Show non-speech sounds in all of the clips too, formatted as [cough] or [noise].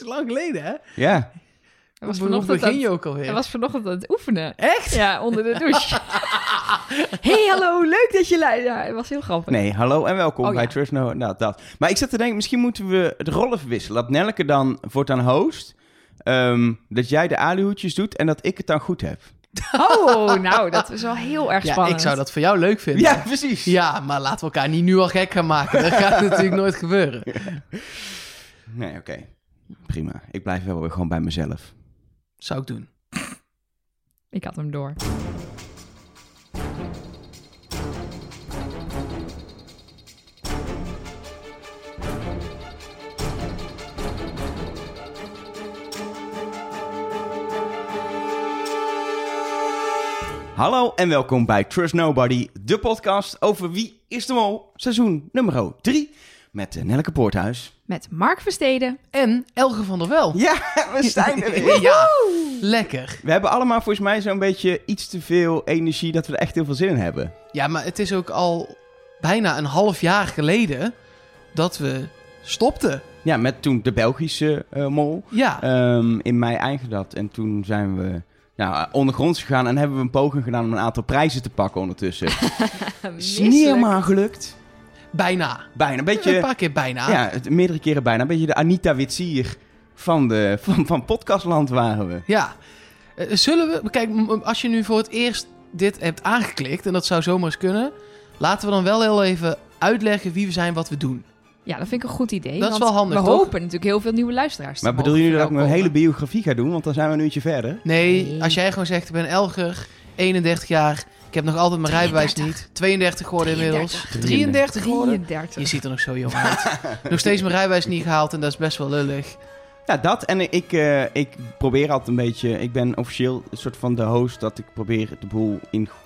is lang geleden, hè? Ja. Hij was vanochtend begin je ook alweer? hij was vanochtend aan het oefenen. Echt? Ja, onder de douche. [laughs] hey, hallo, leuk dat je luistert. Ja, het was heel grappig. Nee, hallo en welkom Oh, bij ja. Trust No. Nou, dat. Maar ik zat te denken, misschien moeten we de rollen verwisselen. Dat Nelleke dan voortaan host. ehm, dat jij de aluhoedjes doet en dat ik het dan goed heb. Oh, nou, dat is wel heel erg Ja, spannend. ik zou dat voor jou leuk vinden. Ja, precies. Ja, maar laten we elkaar niet nu al gek gaan maken. Dat gaat [laughs] natuurlijk nooit gebeuren. Nee, oké. Prima. Ik blijf wel weer gewoon bij mezelf. Zou ik doen. Ik had hem door. Hallo en welkom bij Trust Nobody, de podcast over Wie is de Mol, seizoen nummer 3. Met eh, Nelleke Poorthuis. Met Mark Versteden. En Elge van der Wel. Ja, [laughs] we zijn er weer. Ja, lekker. We hebben allemaal volgens mij zo'n beetje iets te veel energie dat we er echt heel veel zin in hebben. Ja, maar het is ook al bijna een half jaar geleden dat we stopten. Ja, met toen de Belgische eh, Mol. Ja, Ehm, in mei eindigde dat. En toen zijn we nou, ondergronds gegaan en hebben we een poging gedaan om een aantal prijzen te pakken ondertussen. [laughs] Is niet helemaal gelukt. Bijna. Bijna, een Een beetje, paar keer bijna. ja, het- meerdere keren bijna. Een beetje de Anita Witsier van, de, van, van podcastland waren we. Ja. Eh, zullen we... Kijk, als je nu voor het eerst dit hebt aangeklikt, en dat zou zomaar eens kunnen, laten we dan wel heel even uitleggen wie we zijn, wat we doen. Ja, dat vind ik een goed idee. Dat is wel handig, We toch? hopen natuurlijk heel veel nieuwe luisteraars te Maar bedoel nu dat ik mijn hele biografie ga doen? Want dan zijn we een uurtje verder. Nee, Nee. als jij gewoon zegt, ik ben Elger, 31 jaar, ik heb nog altijd mijn rijbewijs 33. niet. 32 geworden inmiddels. 33. 33 geworden. 33. Je ziet er nog zo jong uit. [laughs] nog steeds mijn rijbewijs niet gehaald en dat is best wel lullig. Ja, dat. En ik, eh, ik probeer altijd een beetje... Ik ben officieel een soort van de host dat ik probeer de boel in go-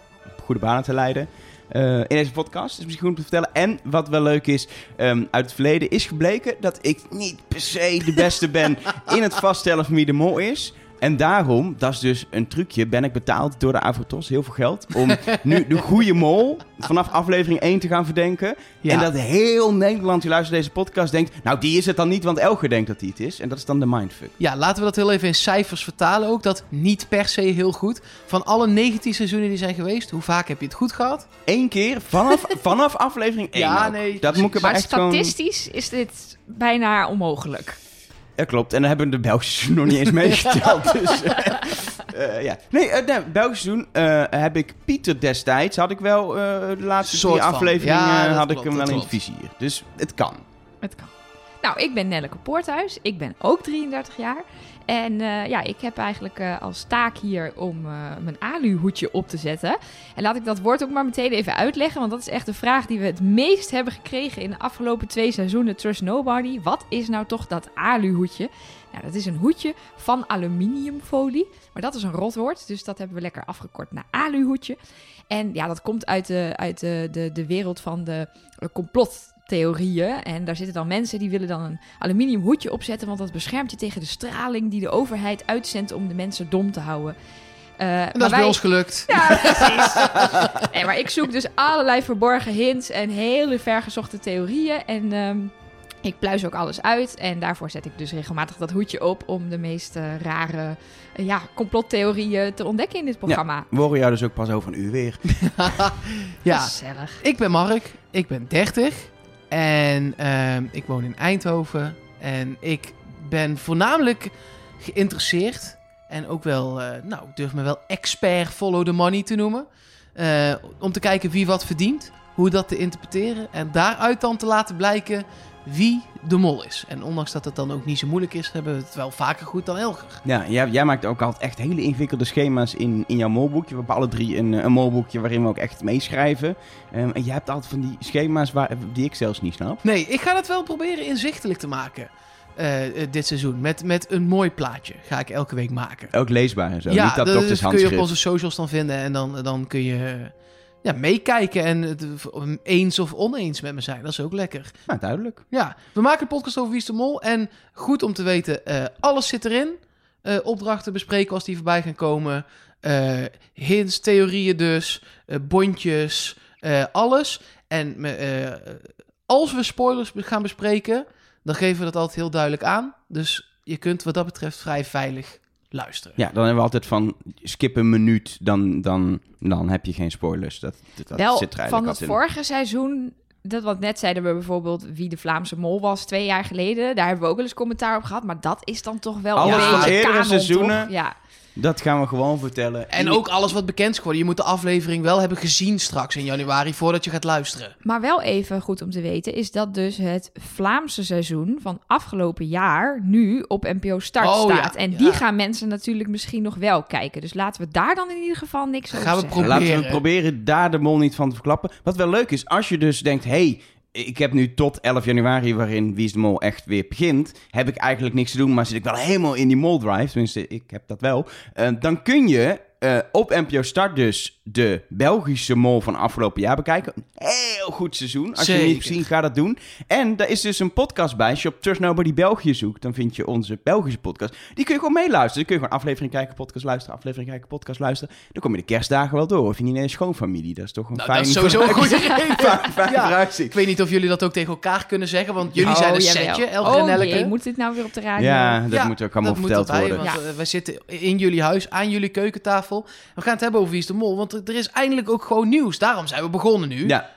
goede banen te leiden. eh, in deze podcast. is misschien goed om te vertellen. En wat wel leuk is, ehm, uit het verleden is gebleken dat ik niet per se de beste ben [laughs] in het vaststellen van wie de mol is. En daarom, dat is dus een trucje, ben ik betaald door de Avotos, heel veel geld, om [laughs] nu de goede mol vanaf aflevering 1 te gaan verdenken. Ja. En dat heel Nederland die luistert deze podcast denkt, nou die is het dan niet, want Elger denkt dat die het is. En dat is dan de mindfuck. Ja, laten we dat heel even in cijfers vertalen ook. Dat niet per se heel goed. Van alle 19 seizoenen die zijn geweest, hoe vaak heb je het goed gehad? Eén keer vanaf, [laughs] vanaf aflevering 1. Ja, ook. nee, Dat moet ik er Maar echt gewoon... statistisch is dit bijna onmogelijk. Ja, klopt. En dan hebben we de Belgische nog niet eens meegeteld. [laughs] dus, eh, eh, ja. Nee, eh nee, Belgisch seizoen eh, heb ik Pieter destijds, had ik wel eh, de laatste Soort drie van. afleveringen, Ja, dat had klopt, ik hem dat wel in het klopt. vizier. Dus het kan. Het kan. Nou, ik ben Nelleke Poorthuis. Ik ben ook 33 jaar. En eh, ja, ik heb eigenlijk eh, als taak hier om eh, mijn aluhoedje op te zetten. En laat ik dat woord ook maar meteen even uitleggen. Want dat is echt de vraag die we het meest hebben gekregen in de afgelopen twee seizoenen Trust Nobody. Wat is nou toch dat aluhoedje? Nou, dat is een hoedje van aluminiumfolie. Maar dat is een rotwoord, dus dat hebben we lekker afgekort naar aluhoedje. En ja, dat komt uit de, uit de, de, de wereld van de eh, complottheorieën. En daar zitten dan mensen die willen dan een aluminium hoedje opzetten, want dat beschermt je tegen de straling die de overheid uitzendt om de mensen dom te houden. Eh, En dat is bij ons gelukt. Ja, [laughs] precies. nee, maar ik zoek dus allerlei verborgen hints en hele vergezochte theorieën. En ehm, ik pluis ook alles uit. En daarvoor zet ik dus regelmatig dat hoedje op om de meest eh, rare eh, ja, complottheorieën te ontdekken in dit programma. We horen jou dus ook pas over een uur weer. [laughs] [laughs] Ja, Gezellig. ik ben Mark, ik ben 30 en ehm, ik woon in Eindhoven. En ik ben voornamelijk geïnteresseerd en ook wel, eh, nou, ik durf me wel expert follow the money te noemen. Eh, om te kijken wie wat verdient, hoe dat te interpreteren en daaruit dan te laten blijken wie de mol is. En ondanks dat het dan ook niet zo moeilijk is, hebben we het wel vaker goed dan Elger. Ja, jij, jij maakt ook altijd echt hele ingewikkelde schema's in, in jouw molboekje. We hebben alle drie een, een molboekje waarin we ook echt meeschrijven. Ehm, en jij hebt altijd van die schema's waar, die ik zelfs niet snap. Nee, ik ga het wel proberen inzichtelijk te maken. eh, eh, dit seizoen. Met, met een mooi plaatje ga ik elke week maken. Ook leesbaar en zo. ja, niet dat dat kun je op onze socials dan vinden. En dan, dan kun je eh, ja, meekijken en het eh, eens of oneens met me zijn. Dat is ook lekker. Nou, duidelijk. Ja, we maken een podcast over Wie is de Mol. En goed om te weten, eh, alles zit erin. Eh, opdrachten bespreken als die voorbij gaan komen. Eh, hints, theorieën dus. bondjes, alles. En me- als we spoilers gaan bespreken, dan geven we dat altijd heel duidelijk aan. Dus je kunt wat dat betreft vrij veilig luisteren. Ja, dan hebben we altijd van skip een minuut, dan, dan, dan heb je geen spoilers. Dat, dat, dat Wel, zit er van het in. vorige seizoen, dat wat net zeiden we bijvoorbeeld wie de Vlaamse mol was twee jaar geleden. Daar hebben we ook wel eens commentaar op gehad. Maar dat is dan toch wel Alles een van beetje eerdere kanon, seizoenen. toch? Ja. Dat gaan we gewoon vertellen. En ook alles wat bekend is geworden. Je moet de aflevering wel hebben gezien straks in januari voordat je gaat luisteren. Maar wel even goed om te weten is dat dus het Vlaamse seizoen van afgelopen jaar nu op NPO Start Oh, ja, staat. En ja. die gaan mensen natuurlijk misschien nog wel kijken. Dus laten we daar dan in ieder geval niks over Gaan we zeggen. proberen. Laten we proberen daar de mol niet van te verklappen. Wat wel leuk is, als je dus denkt... hey, ik heb nu tot 11 januari, waarin Wie is de Mol echt weer begint... heb ik eigenlijk niks te doen, maar zit ik wel helemaal in die mol-drive. Tenminste, ik heb dat wel. Eh, dan kun je eh, op NPO Start dus de Belgische mol van afgelopen jaar bekijken. Een heel goed seizoen. Als je het niet hebt Zeker. gezien, ga dat doen. En daar is dus een podcast bij. Als je op Trust Nobody België zoekt, dan vind je onze Belgische podcast. Die kun je gewoon meeluisteren. Dan kun je gewoon aflevering kijken, podcast luisteren, aflevering kijken, podcast luisteren. Dan kom je de kerstdagen wel door. Of je niet in een schoonfamilie. Dat is toch een Nou, fijn dat is sowieso een goede fijn, Ja. Ik weet niet of jullie dat ook tegen elkaar kunnen zeggen, want jullie Oh, zijn een setje, Elger en Oh Nelleke. jee, moet dit nou weer op de radio? Ja, dat Ja, moet ook allemaal verteld worden. Want Ja. eh, wij zitten in jullie huis, aan jullie keukentafel. We gaan het hebben over Wie is de Mol, want er er is eindelijk ook gewoon nieuws. Daarom zijn we begonnen nu. Ja,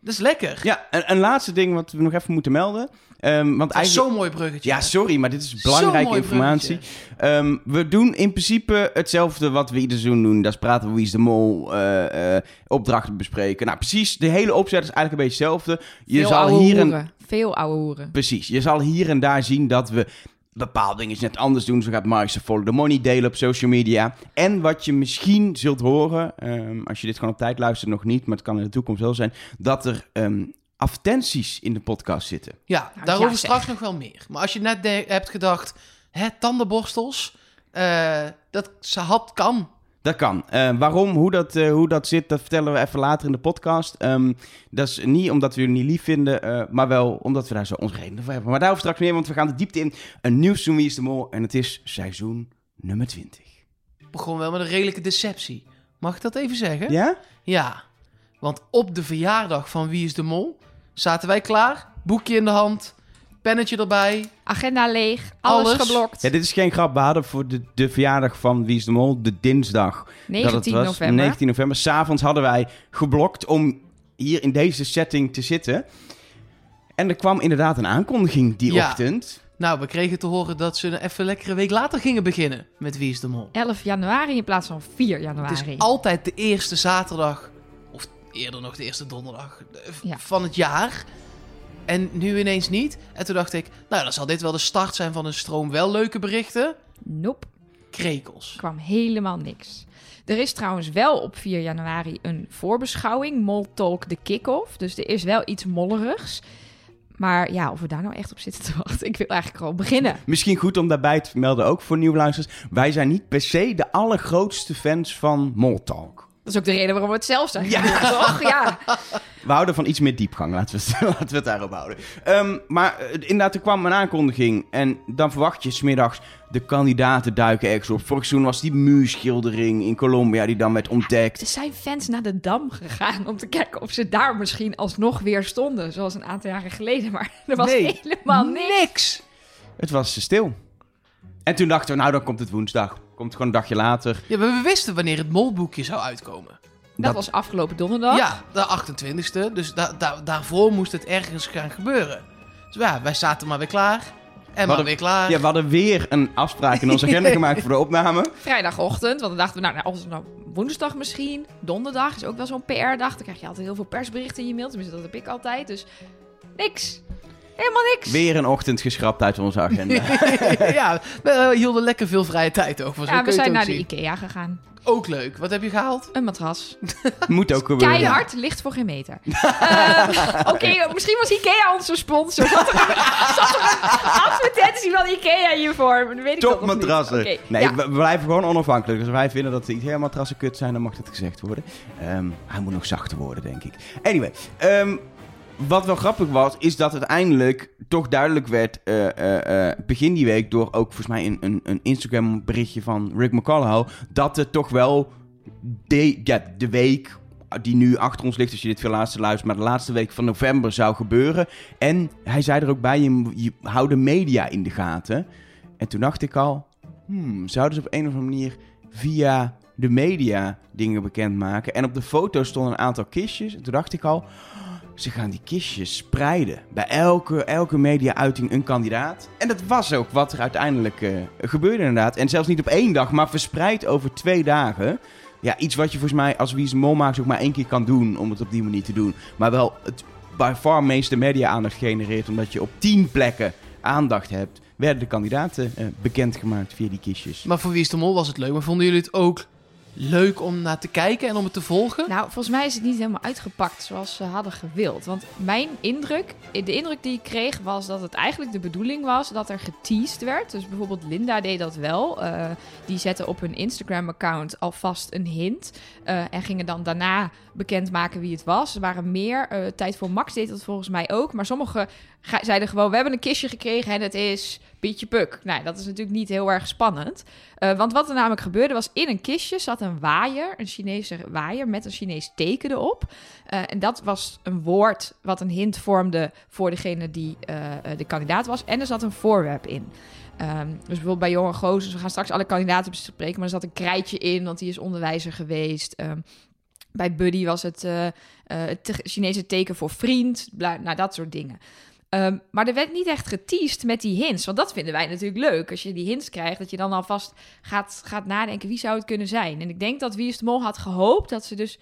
Dat is lekker. ja een, een laatste ding wat we nog even moeten melden. Ehm, want eigenlijk... zo'n mooi bruggetje. Ja, sorry, maar dit is belangrijke mooi informatie. Ehm, we doen in principe hetzelfde wat we ieder seizoen doen. Dat is praten we wie is de mol, eh, eh, opdrachten bespreken. Nou, precies, de hele opzet is eigenlijk een beetje hetzelfde. Je Veel zal hier een. Veel ouwe hoeren. Precies. Je zal hier en daar zien dat we bepaalde dingen net anders doen. Zo gaat Mark zijn Follow the Money delen op social media. En wat je misschien zult horen, ehm, als je dit gewoon op tijd luistert, nog niet, maar het kan in de toekomst wel zijn, dat er ehm, advertenties in de podcast zitten. Ja, Nou, daarover ja, straks nog wel meer. Maar als je net hebt gedacht, hè, tandenborstels, eh, dat ze had kan. Dat kan. Eh, waarom, hoe dat, eh, hoe dat zit, dat vertellen we even later in de podcast. Ehm, dat is niet omdat we jullie niet lief vinden, eh, maar wel omdat we daar zo onze redenen voor hebben. Maar daarover straks meer, want we gaan de diepte in. Een nieuw Wie is de Mol en het is seizoen nummer 20. Begon wel met een redelijke deceptie. Mag ik dat even zeggen? Ja? Ja. Want op de verjaardag van Wie is de Mol zaten wij klaar, boekje in de hand, pennetje erbij. Agenda leeg, alles, Alles. geblokt. Ja, dit is geen grap. We hadden voor de, de verjaardag van Wie is de Mol, de dinsdag. 19 dat het was, november. 19 november. S'avonds hadden wij geblokt om hier in deze setting te zitten. En er kwam inderdaad een aankondiging die Ja. ochtend. Nou, we kregen te horen dat ze een even lekkere week later gingen beginnen met Wie is de Mol. 11 januari in plaats van 4 Het januari. is altijd de eerste zaterdag, of eerder nog de eerste donderdag eh, Ja. van het jaar. En nu ineens niet. En toen dacht ik, nou dan zal dit wel de start zijn van een stroom wel leuke berichten. Nope, Krekels. kwam helemaal niks. Er is trouwens wel op 4 januari een voorbeschouwing, Mol Talk de kick-off. Dus er is wel iets mollerigs. Maar ja, of we daar nou echt op zitten te wachten, ik wil eigenlijk gewoon beginnen. Misschien goed om daarbij te vermelden, ook voor nieuwe luisteraars. Wij zijn niet per se de allergrootste fans van Moltalk. Dat is ook de reden waarom we het zelf zijn. Ja. Toch? Ja. [laughs] We houden van iets meer diepgang, laten we het, [laughs] laten we het daarop houden. Ehm, maar eh, inderdaad, er kwam een aankondiging. En dan verwacht je smiddags, de kandidaten duiken ergens op. Vorig seizoen was die muurschildering in Colombia die dan werd ontdekt. Er zijn fans naar de Dam gegaan om te kijken of ze daar misschien alsnog weer stonden. Zoals een aantal jaren geleden. Maar [laughs] er was Nee. helemaal niks. Niks. Het was stil. En toen dachten we, nou dan komt het woensdag. Komt gewoon een dagje later. Ja, maar we wisten wanneer het molboekje zou uitkomen. Dat, was afgelopen donderdag. Ja, de 28e. Dus da da daarvoor moest het ergens gaan gebeuren. Dus ja, wij zaten maar weer klaar. En maar hadden- weer klaar. Ja, we hadden weer een afspraak in onze agenda [laughs] gemaakt voor de opname. Vrijdagochtend, want dan dachten we, nou, nou, als het nou woensdag misschien, donderdag is ook wel zo'n PR-dag. Dan krijg je altijd heel veel persberichten in je mail. Tenminste, dat heb ik altijd. Dus niks. Helemaal niks. Weer een ochtend geschrapt uit onze agenda. [laughs] ja, we hielden lekker veel vrije tijd over. Zo ja, we zijn naar de. IKEA gegaan. Ook leuk. Wat heb je gehaald? Een matras. [laughs] Moet ook gebeuren. Keihard, licht voor geen meter. [laughs] Eh, Oké, misschien was Ikea onze sponsor. Zat er een, er advertentie van Ikea hiervoor? Dan weet ik niet. Topmatrassen. Oké, Nee, ja. we, we blijven gewoon onafhankelijk. Dus als wij vinden dat de IKEA-matrassen kut zijn, dan mag dat gezegd worden. Ehm, hij moet nog zachter worden, denk ik. Anyway, ehm, wat wel grappig was, is dat uiteindelijk toch duidelijk werd eh, eh, eh, begin die week door ook volgens mij een, een, een Instagram berichtje van Rick McCullough, dat het toch wel de, de week die nu achter ons ligt, als je dit veel laatste luistert, maar de laatste week van november zou gebeuren. En hij zei er ook bij, je, je hou de media in de gaten. En toen dacht ik al, hmm, zouden ze op een of andere manier via de media dingen bekendmaken? En op de foto stonden een aantal kistjes. En toen dacht ik al, ze gaan die kistjes spreiden. Bij elke, elke media-uiting een kandidaat. En dat was ook wat er uiteindelijk eh, gebeurde inderdaad. En zelfs niet op één dag, maar verspreid over twee dagen. Ja, iets wat je volgens mij als Wie is de Mol maakt ook maar één keer kan doen om het op die manier te doen. Maar wel het by far meeste media-aandacht genereert, omdat je op tien plekken aandacht hebt, werden de kandidaten eh, bekendgemaakt via die kistjes. Maar voor Wie de Mol was het leuk. Maar vonden jullie het ook leuk om naar te kijken en om het te volgen? Nou, volgens mij is het niet helemaal uitgepakt zoals ze hadden gewild. Want mijn indruk, de indruk die ik kreeg, was dat het eigenlijk de bedoeling was dat er geteased werd. Dus bijvoorbeeld Linda deed dat wel. Eh, die zette op hun Instagram-account alvast een hint. eh, en gingen dan daarna bekendmaken wie het was. Er waren meer. eh, Tijd voor Max deed dat volgens mij ook. Maar sommigen ga- zeiden gewoon: We hebben een kistje gekregen en het is Pietje Puk. Nou, dat is natuurlijk niet heel erg spannend. Eh, want wat er namelijk gebeurde was, in een kistje zat een waaier, een Chinese waaier met een Chinees teken erop. Eh, en dat was een woord wat een hint vormde voor degene die eh, de kandidaat was. En er zat een voorwerp in. Ehm, dus bijvoorbeeld bij Jonge Gozes, we gaan straks alle kandidaten bespreken, maar er zat een krijtje in, want die is onderwijzer geweest. Ehm, bij Buddy was het het Chinese teken voor vriend, nou dat soort dingen. Ehm, maar er werd niet echt geteased met die hints. Want dat vinden wij natuurlijk leuk. Als je die hints krijgt, dat je dan alvast gaat, gaat nadenken wie zou het kunnen zijn. En ik denk dat Wie is de Mol had gehoopt dat ze dus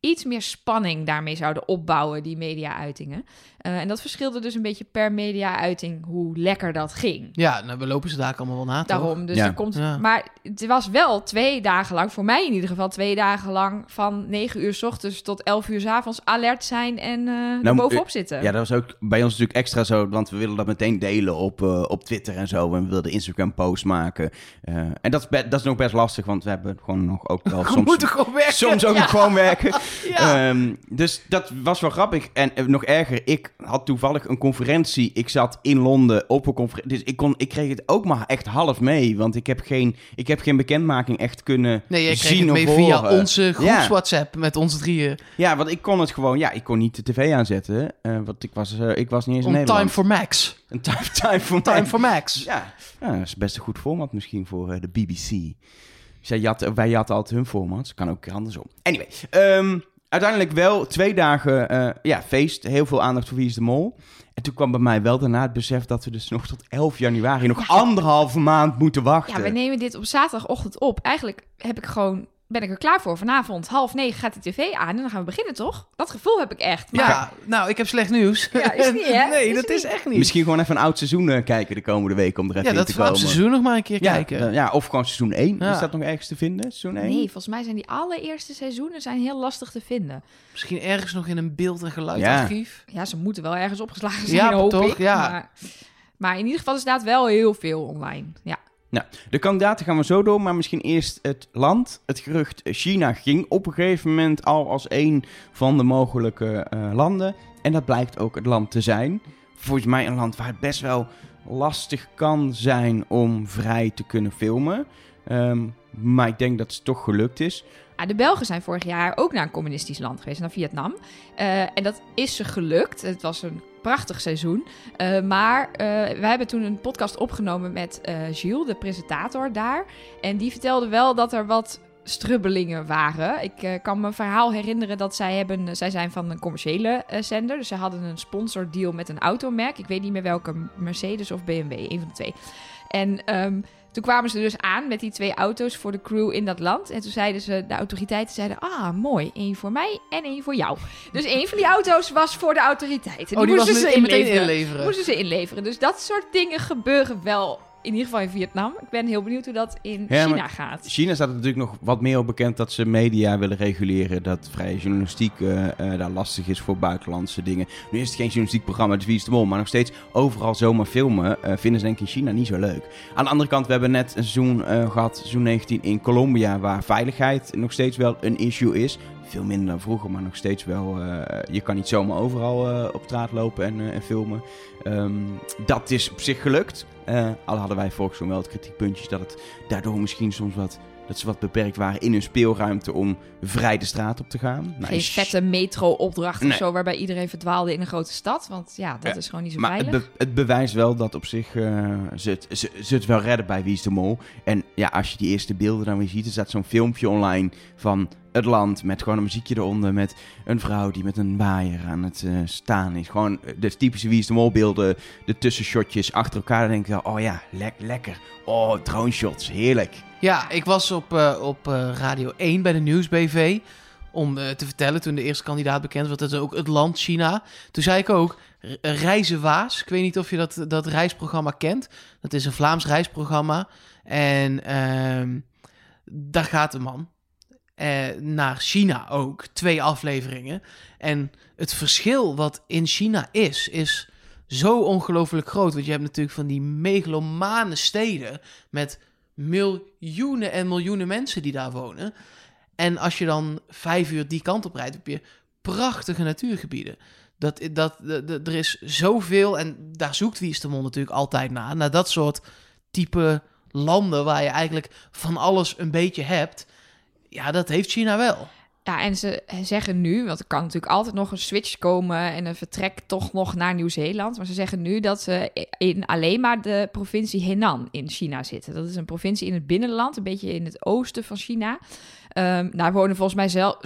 iets meer spanning daarmee zouden opbouwen, die media-uitingen. Eh, en dat verschilde dus een beetje per media-uiting hoe lekker dat ging. Ja, nou, we lopen ze daar allemaal wel na, toch? Daarom, dus Ja. er komt. Ja. Maar het was wel twee dagen lang, voor mij in ieder geval, twee dagen lang van 9 uur s ochtends tot 11 uur s avonds alert zijn en eh er bovenop zitten. Ja, dat was ook bij ons natuurlijk extra zo, want we willen dat meteen delen op, eh, op Twitter en zo. En we wilden Instagram-posts maken. Eh, en dat is, be- dat is nog best lastig, want we hebben gewoon nog ook wel [laughs] We soms... moeten gewoon werken. Soms ook Ja. nog gewoon werken. [laughs] Ja. Ehm, dus dat was wel grappig. En nog erger, ik had toevallig een conferentie. Ik zat in Londen op een conferentie. Dus ik, kon, ik kreeg het ook maar echt half mee. Want ik heb geen, ik heb geen bekendmaking echt kunnen nee, jij kreeg zien het mee via horen. onze groeps Ja. WhatsApp met onze drieën. Ja, want ik kon het gewoon... Ja, ik kon niet de tv aanzetten. eh, want ik was, eh, ik was niet eens in Nederland. Time for Max. Een time, [laughs] time for Time mij. for Max. Ja, ja, dat is best een goed format misschien voor eh, de BBC. Zij jatten, wij jatten altijd hun formats. Kan ook andersom. Anyway, ehm, uiteindelijk wel twee dagen eh, ja, feest. Heel veel aandacht voor Wie is de Mol. En toen kwam bij mij wel daarna het besef dat we dus nog tot 11 januari... nog anderhalve maand moeten wachten. Ja, we nemen dit op zaterdagochtend op. Eigenlijk heb ik gewoon, ben ik er klaar voor. Vanavond half negen gaat de tv aan en dan gaan we beginnen, toch? Dat gevoel heb ik echt. Maar Ja, nou, ik heb slecht nieuws. Ja, is niet, [laughs] hè? nee, Is dat is niet. echt niet. Misschien gewoon even een oud seizoen eh, kijken de komende week om er even ja, in dat te komen. op seizoen nog maar een keer ja, kijken. ja, of gewoon seizoen 1. Ja. Is dat nog ergens te vinden? Seizoen 1? nee, volgens mij zijn die allereerste seizoenen zijn heel lastig te vinden. Misschien ergens nog in een beeld- en geluidsarchief. Ja, ze moeten wel ergens opgeslagen zijn, Ja, hoop toch? ik. Ja. Maar, maar in ieder geval er staat wel heel veel online. Ja. Nou, de kandidaten gaan we zo door, maar misschien eerst het land. Het gerucht China ging op een gegeven moment al als een van de mogelijke eh, landen. En dat blijkt ook het land te zijn. Volgens mij een land waar het best wel lastig kan zijn om vrij te kunnen filmen. Ehm, maar ik denk dat het toch gelukt is. Ah, de Belgen zijn vorig jaar ook naar een communistisch land geweest, naar Vietnam. Eh, en dat is ze gelukt. Het was een prachtig seizoen. Eh, maar eh, wij hebben toen een podcast opgenomen met eh Gilles, de presentator daar. En die vertelde wel dat er wat strubbelingen waren. Ik kan me verhaal herinneren dat zij hebben... Zij zijn van een commerciële zender. Dus ze hadden een sponsordeal met een automerk. Ik weet niet meer welke, Mercedes of BMW, een van de twee. En ehm, toen kwamen ze dus aan met die twee auto's voor de crew in dat land. En toen zeiden ze, de autoriteiten zeiden, ah, mooi, één voor mij en één voor jou. Dus één van die auto's was voor de autoriteiten. Oh, die moesten ze inleveren. Moesten ze inleveren. Dus dat soort dingen gebeuren wel, in ieder geval in Vietnam. Ik ben heel benieuwd hoe dat in Ja, China gaat. China staat er natuurlijk nog wat meer op bekend dat ze media willen reguleren. Dat vrije journalistiek eh, eh, daar lastig is voor buitenlandse dingen. Nu is het geen journalistiek programma, het is Wie is de Mol. Maar nog steeds overal zomaar filmen eh, vinden ze denk ik in China niet zo leuk. Aan de andere kant, we hebben net een seizoen eh, gehad, seizoen 19 in Colombia, waar veiligheid nog steeds wel een issue is. Veel minder dan vroeger, maar nog steeds wel. eh, je kan niet zomaar overal eh, op straat lopen en, eh, en filmen. Ehm, dat is op zich gelukt. Al hadden wij volgens mij wel het kritiekpuntjes dat het daardoor misschien soms wat, dat ze wat beperkt waren in hun speelruimte om vrij de straat op te gaan. Nou, Geen is- vette metro-opdracht Nee. of zo, waarbij iedereen verdwaalde in een grote stad. Want ja, dat Ja, is gewoon niet zo Maar het, veilig. be- het bewijst wel dat op zich eh, ze, het, ze, ze het wel redden bij Wie is de Mol. En ja, als je die eerste beelden dan weer ziet, er staat zo'n filmpje online van het land met gewoon een muziekje eronder. Met een vrouw die met een waaier aan het eh, staan is. Gewoon eh, de typische Wie is de Mol beelden, de tussenshotjes achter elkaar. Dan denk wel, oh ja, lek- lekker. Oh, drone shots, heerlijk. Ja, ik was op, eh, op eh, Radio 1 bij de Nieuwsbv om eh, te vertellen toen de eerste kandidaat bekend was. Dat is ook het land China. Toen zei ik ook, Reizen Waas. Ik weet niet of je dat, dat reisprogramma kent. Dat is een Vlaams reisprogramma. En ehm, daar gaat een man eh, naar China ook. Twee afleveringen. En het verschil wat in China is, is zo ongelooflijk groot. Want je hebt natuurlijk van die megalomane steden met miljoenen en miljoenen mensen die daar wonen. En als je dan vijf uur die kant op rijdt, heb je prachtige natuurgebieden. Dat, dat, er is zoveel, en daar zoekt Wie is de Mol natuurlijk altijd naar. Naar dat soort type landen waar je eigenlijk van alles een beetje hebt. Ja, dat heeft China wel. Ja, en ze zeggen nu, want er kan natuurlijk altijd nog een switch komen en een vertrek toch nog naar Nieuw-Zeeland. Maar ze zeggen nu dat ze in alleen maar de provincie Henan in China zitten. Dat is een provincie in het binnenland, een beetje in het oosten van China. Ehm, daar wonen volgens mij zelf,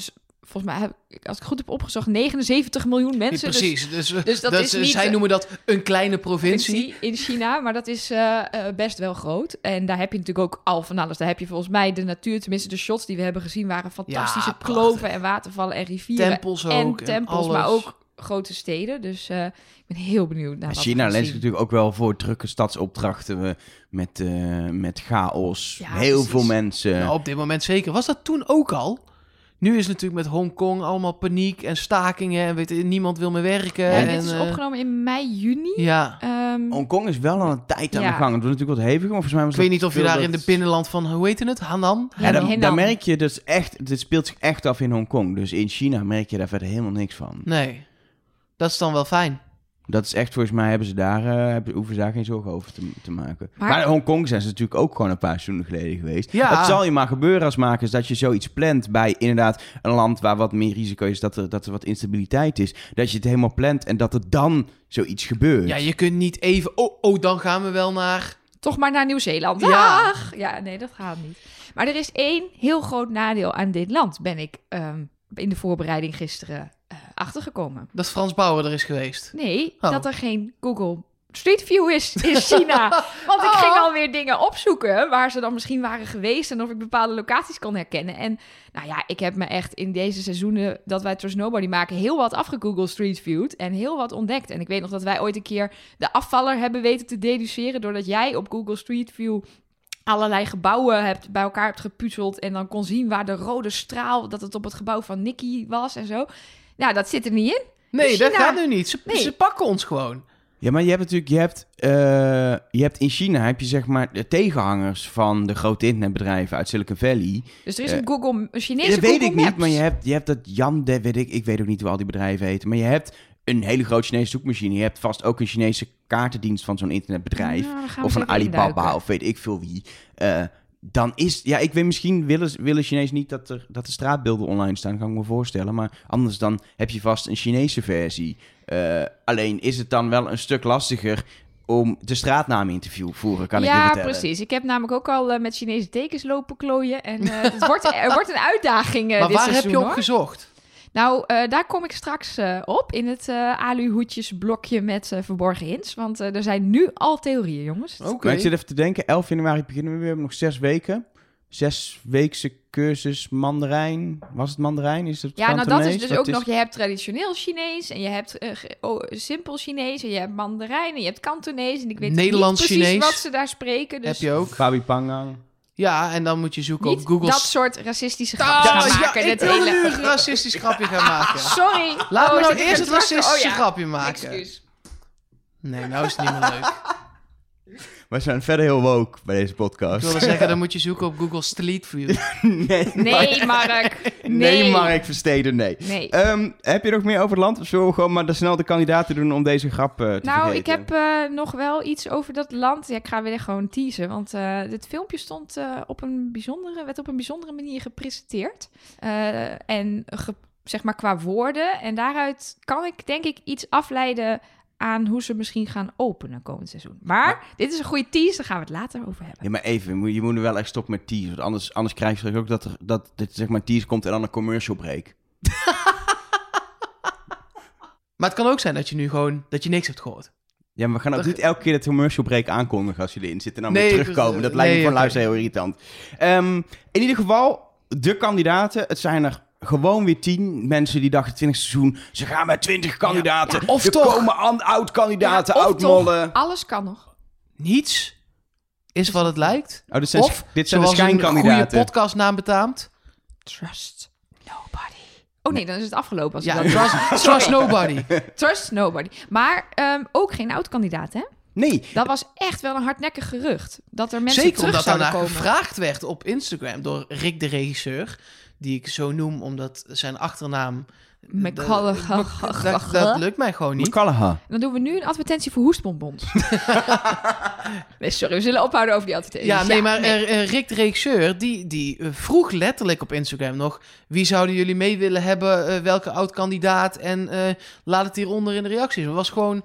volgens mij, heb als ik goed heb opgezocht, 79 miljoen mensen. Dus Precies. Dus, dus dat is niet- zij noemen dat een kleine provincie. in China, maar dat is eh, eh, best wel groot. En daar heb je natuurlijk ook al van alles. Daar heb je volgens mij de natuur, tenminste de shots die we hebben gezien, waren fantastische kloven en watervallen en rivieren. Tempels ook. en tempels, maar ook grote steden. Dus eh, ik ben heel benieuwd naar wat China leent natuurlijk ook wel voor drukke stadsopdrachten eh, met, eh, met chaos. Ja, Heel precies. veel mensen. Nou, op dit moment zeker. Was dat toen ook al? Nu is het natuurlijk met Hongkong allemaal paniek en stakingen en weet niemand wil meer werken. Ja, en, dit is opgenomen in mei, juni. Ja. Ehm, Hongkong is wel al een tijd aan Ja. de gang. Het wordt natuurlijk wat heviger, maar volgens mij was Ik weet niet of je daar dat- in het binnenland van, hoe heet het, Hanan? Ja, daar, Henan. daar merk je dus echt, dit speelt zich echt af in Hongkong. Dus in China merk je daar verder helemaal niks van. Nee. Dat is dan wel fijn. Dat is echt, volgens mij hebben ze daar, eh, hebben, hoeven ze daar geen zorgen over te, te maken. Maar- Maar, in Hongkong zijn ze natuurlijk ook gewoon een paar seizoenen geleden geweest. Ja. Het zal je maar gebeuren als makers dat je zoiets plant bij inderdaad een land waar wat meer risico is, dat er, dat er wat instabiliteit is. Dat je het helemaal plant en dat er dan zoiets gebeurt. Ja, je kunt niet even, oh, oh, dan gaan we wel naar... toch maar naar Nieuw-Zeeland. Ja. Ach, ja, nee, dat gaat niet. Maar er is één heel groot nadeel aan dit land, ben ik ehm, in de voorbereiding gisteren eh, achtergekomen. Dat Frans Bauer er is geweest. Nee, Oh. dat er geen Google Street View is in [laughs] China. Want ik Oh. ging alweer dingen opzoeken waar ze dan misschien waren geweest en of ik bepaalde locaties kon herkennen. En nou ja, ik heb me echt in deze seizoenen dat wij Trust Nobody maken heel wat afgegoogeld Street View en heel wat ontdekt. En ik weet nog dat wij ooit een keer de afvaller hebben weten te deduceren doordat jij op Google Street View allerlei gebouwen hebt, bij elkaar hebt gepuzzeld en dan kon zien waar de rode straal, dat het op het gebouw van Nicky was en zo. Nou, dat zit er niet in. Nee, Dus dat China- gaat nu niet. Ze, Nee. ze pakken ons gewoon. Ja, maar je hebt natuurlijk, je hebt, eh, je hebt in China heb je zeg maar de tegenhangers van de grote internetbedrijven uit Silicon Valley. Dus er is Eh, een Google, een Chinese dat weet Google ik niet, maar je hebt, je hebt dat Jan, de, weet ik, ik weet ook niet hoe al die bedrijven heten, maar je hebt een hele grote Chinese zoekmachine. Je hebt vast ook een Chinese kaartendienst van zo'n internetbedrijf. Nou, of van Alibaba induiken. of weet ik veel wie. Eh, dan is, ja, ik weet misschien willen, willen Chinezen niet dat er, dat de straatbeelden online staan, kan ik me voorstellen. Maar anders dan heb je vast een Chinese versie. Eh, alleen is het dan wel een stuk lastiger om de straatnamen in te voeren, kan ik je ja, vertellen. precies. Ik heb namelijk ook al eh, met Chinese tekens lopen klooien. En eh, het wordt, er wordt een uitdaging maar dit waar heb je op hoor. gezocht? Nou, eh, daar kom ik straks eh, op in het eh aluhoedjesblokje met eh, verborgen hints. Want eh, er zijn nu al theorieën, jongens. Oké. Maar ik zit even te denken, 11 januari beginnen we weer, we hebben nog zes weken. Zes weekse cursus Mandarijn. Was het Mandarijn? Is het Ja, nou dat is dus ook nog, je hebt traditioneel Chinees en je hebt oh, simpel Chinees en je hebt Mandarijn en je hebt Kantonees en ik weet Nederlands niet precies Chinees. wat ze daar spreken. Dus Heb je ook? Fabi Pangang. Ja, en dan moet je zoeken niet op Google... dat soort racistische grapjes gaan ja, maken. ik wilde hele... nu een racistisch grapje gaan maken. [laughs] Sorry. Laat Oh, me nou eerst er het racistische Oh, ja. grapje maken. Excuus. Nee, nou is het niet meer leuk. We zijn verder heel woke bij deze Ik podcast. wilde zeggen, dan [laughs] moet je zoeken op Google Street View. [laughs] nee, Nee, Mark. [laughs] Nee, Nee. Mark Versteden, nee. Nee. Ehm, heb je nog meer over het land? Of zullen we gewoon maar de snel de kandidaten doen om deze grap eh, te Nou, vergeten? ik heb eh, nog wel iets over dat land. Ja, ik ga weer gewoon teasen, want eh, dit filmpje stond eh, op een bijzondere, werd op een bijzondere manier gepresenteerd. Eh, en ge- zeg maar qua woorden. En daaruit kan ik denk ik iets afleiden aan hoe ze misschien gaan openen komend seizoen. Maar dit is een goede tease, daar gaan we het later over hebben. Ja, maar even, je moet- je moet er wel echt stoppen met tease. Want anders, anders krijg je ook dat, er, dat dit zeg maar tease komt en dan een commercial break. [laughs] Maar het kan ook zijn dat je nu gewoon dat je niks hebt gehoord. Ja, maar we gaan ook Dat- niet elke keer de commercial break aankondigen als je erin zit en dan Nee, weer terugkomen. Dat eh, lijkt me voor oké. luisteren heel irritant. Ehm, in ieder geval, de kandidaten. Het zijn er gewoon weer tien mensen die dachten 20 seizoen. Ze gaan met 20 kandidaten. Ja, of er toch- komen an- oud-kandidaten, Ja, of oud-mollen. Alles kan nog. Niets is wat het lijkt. Oh, dit zijn, Of, dit zijn de zoals een goede schijnkandidaten. podcastnaam betaamt. Trust nobody. Oh nee, dan is het afgelopen. Als Ja, trust, trust nobody. [laughs] Trust nobody. Maar ehm, ook geen oud-kandidaat, hè? Nee, Dat was echt wel een hardnekkig gerucht. Dat er mensen Zeker terug omdat zouden daarna komen. gevraagd werd op Instagram door Rick de regisseur. Die ik zo noem omdat zijn achternaam... Dat, dat, dat [laughs] lukt mij gewoon niet. McCallaghan. Dan doen we nu een advertentie voor hoestbonbons. [laughs] nee, sorry, we zullen ophouden over die advertenties. Ja, nee, maar nee. eh, eh, Rick de regisseur, die, die eh, vroeg letterlijk op Instagram nog... wie zouden jullie mee willen hebben, eh, welke oud-kandidaat... en eh, laat het hieronder in de reacties. Het was gewoon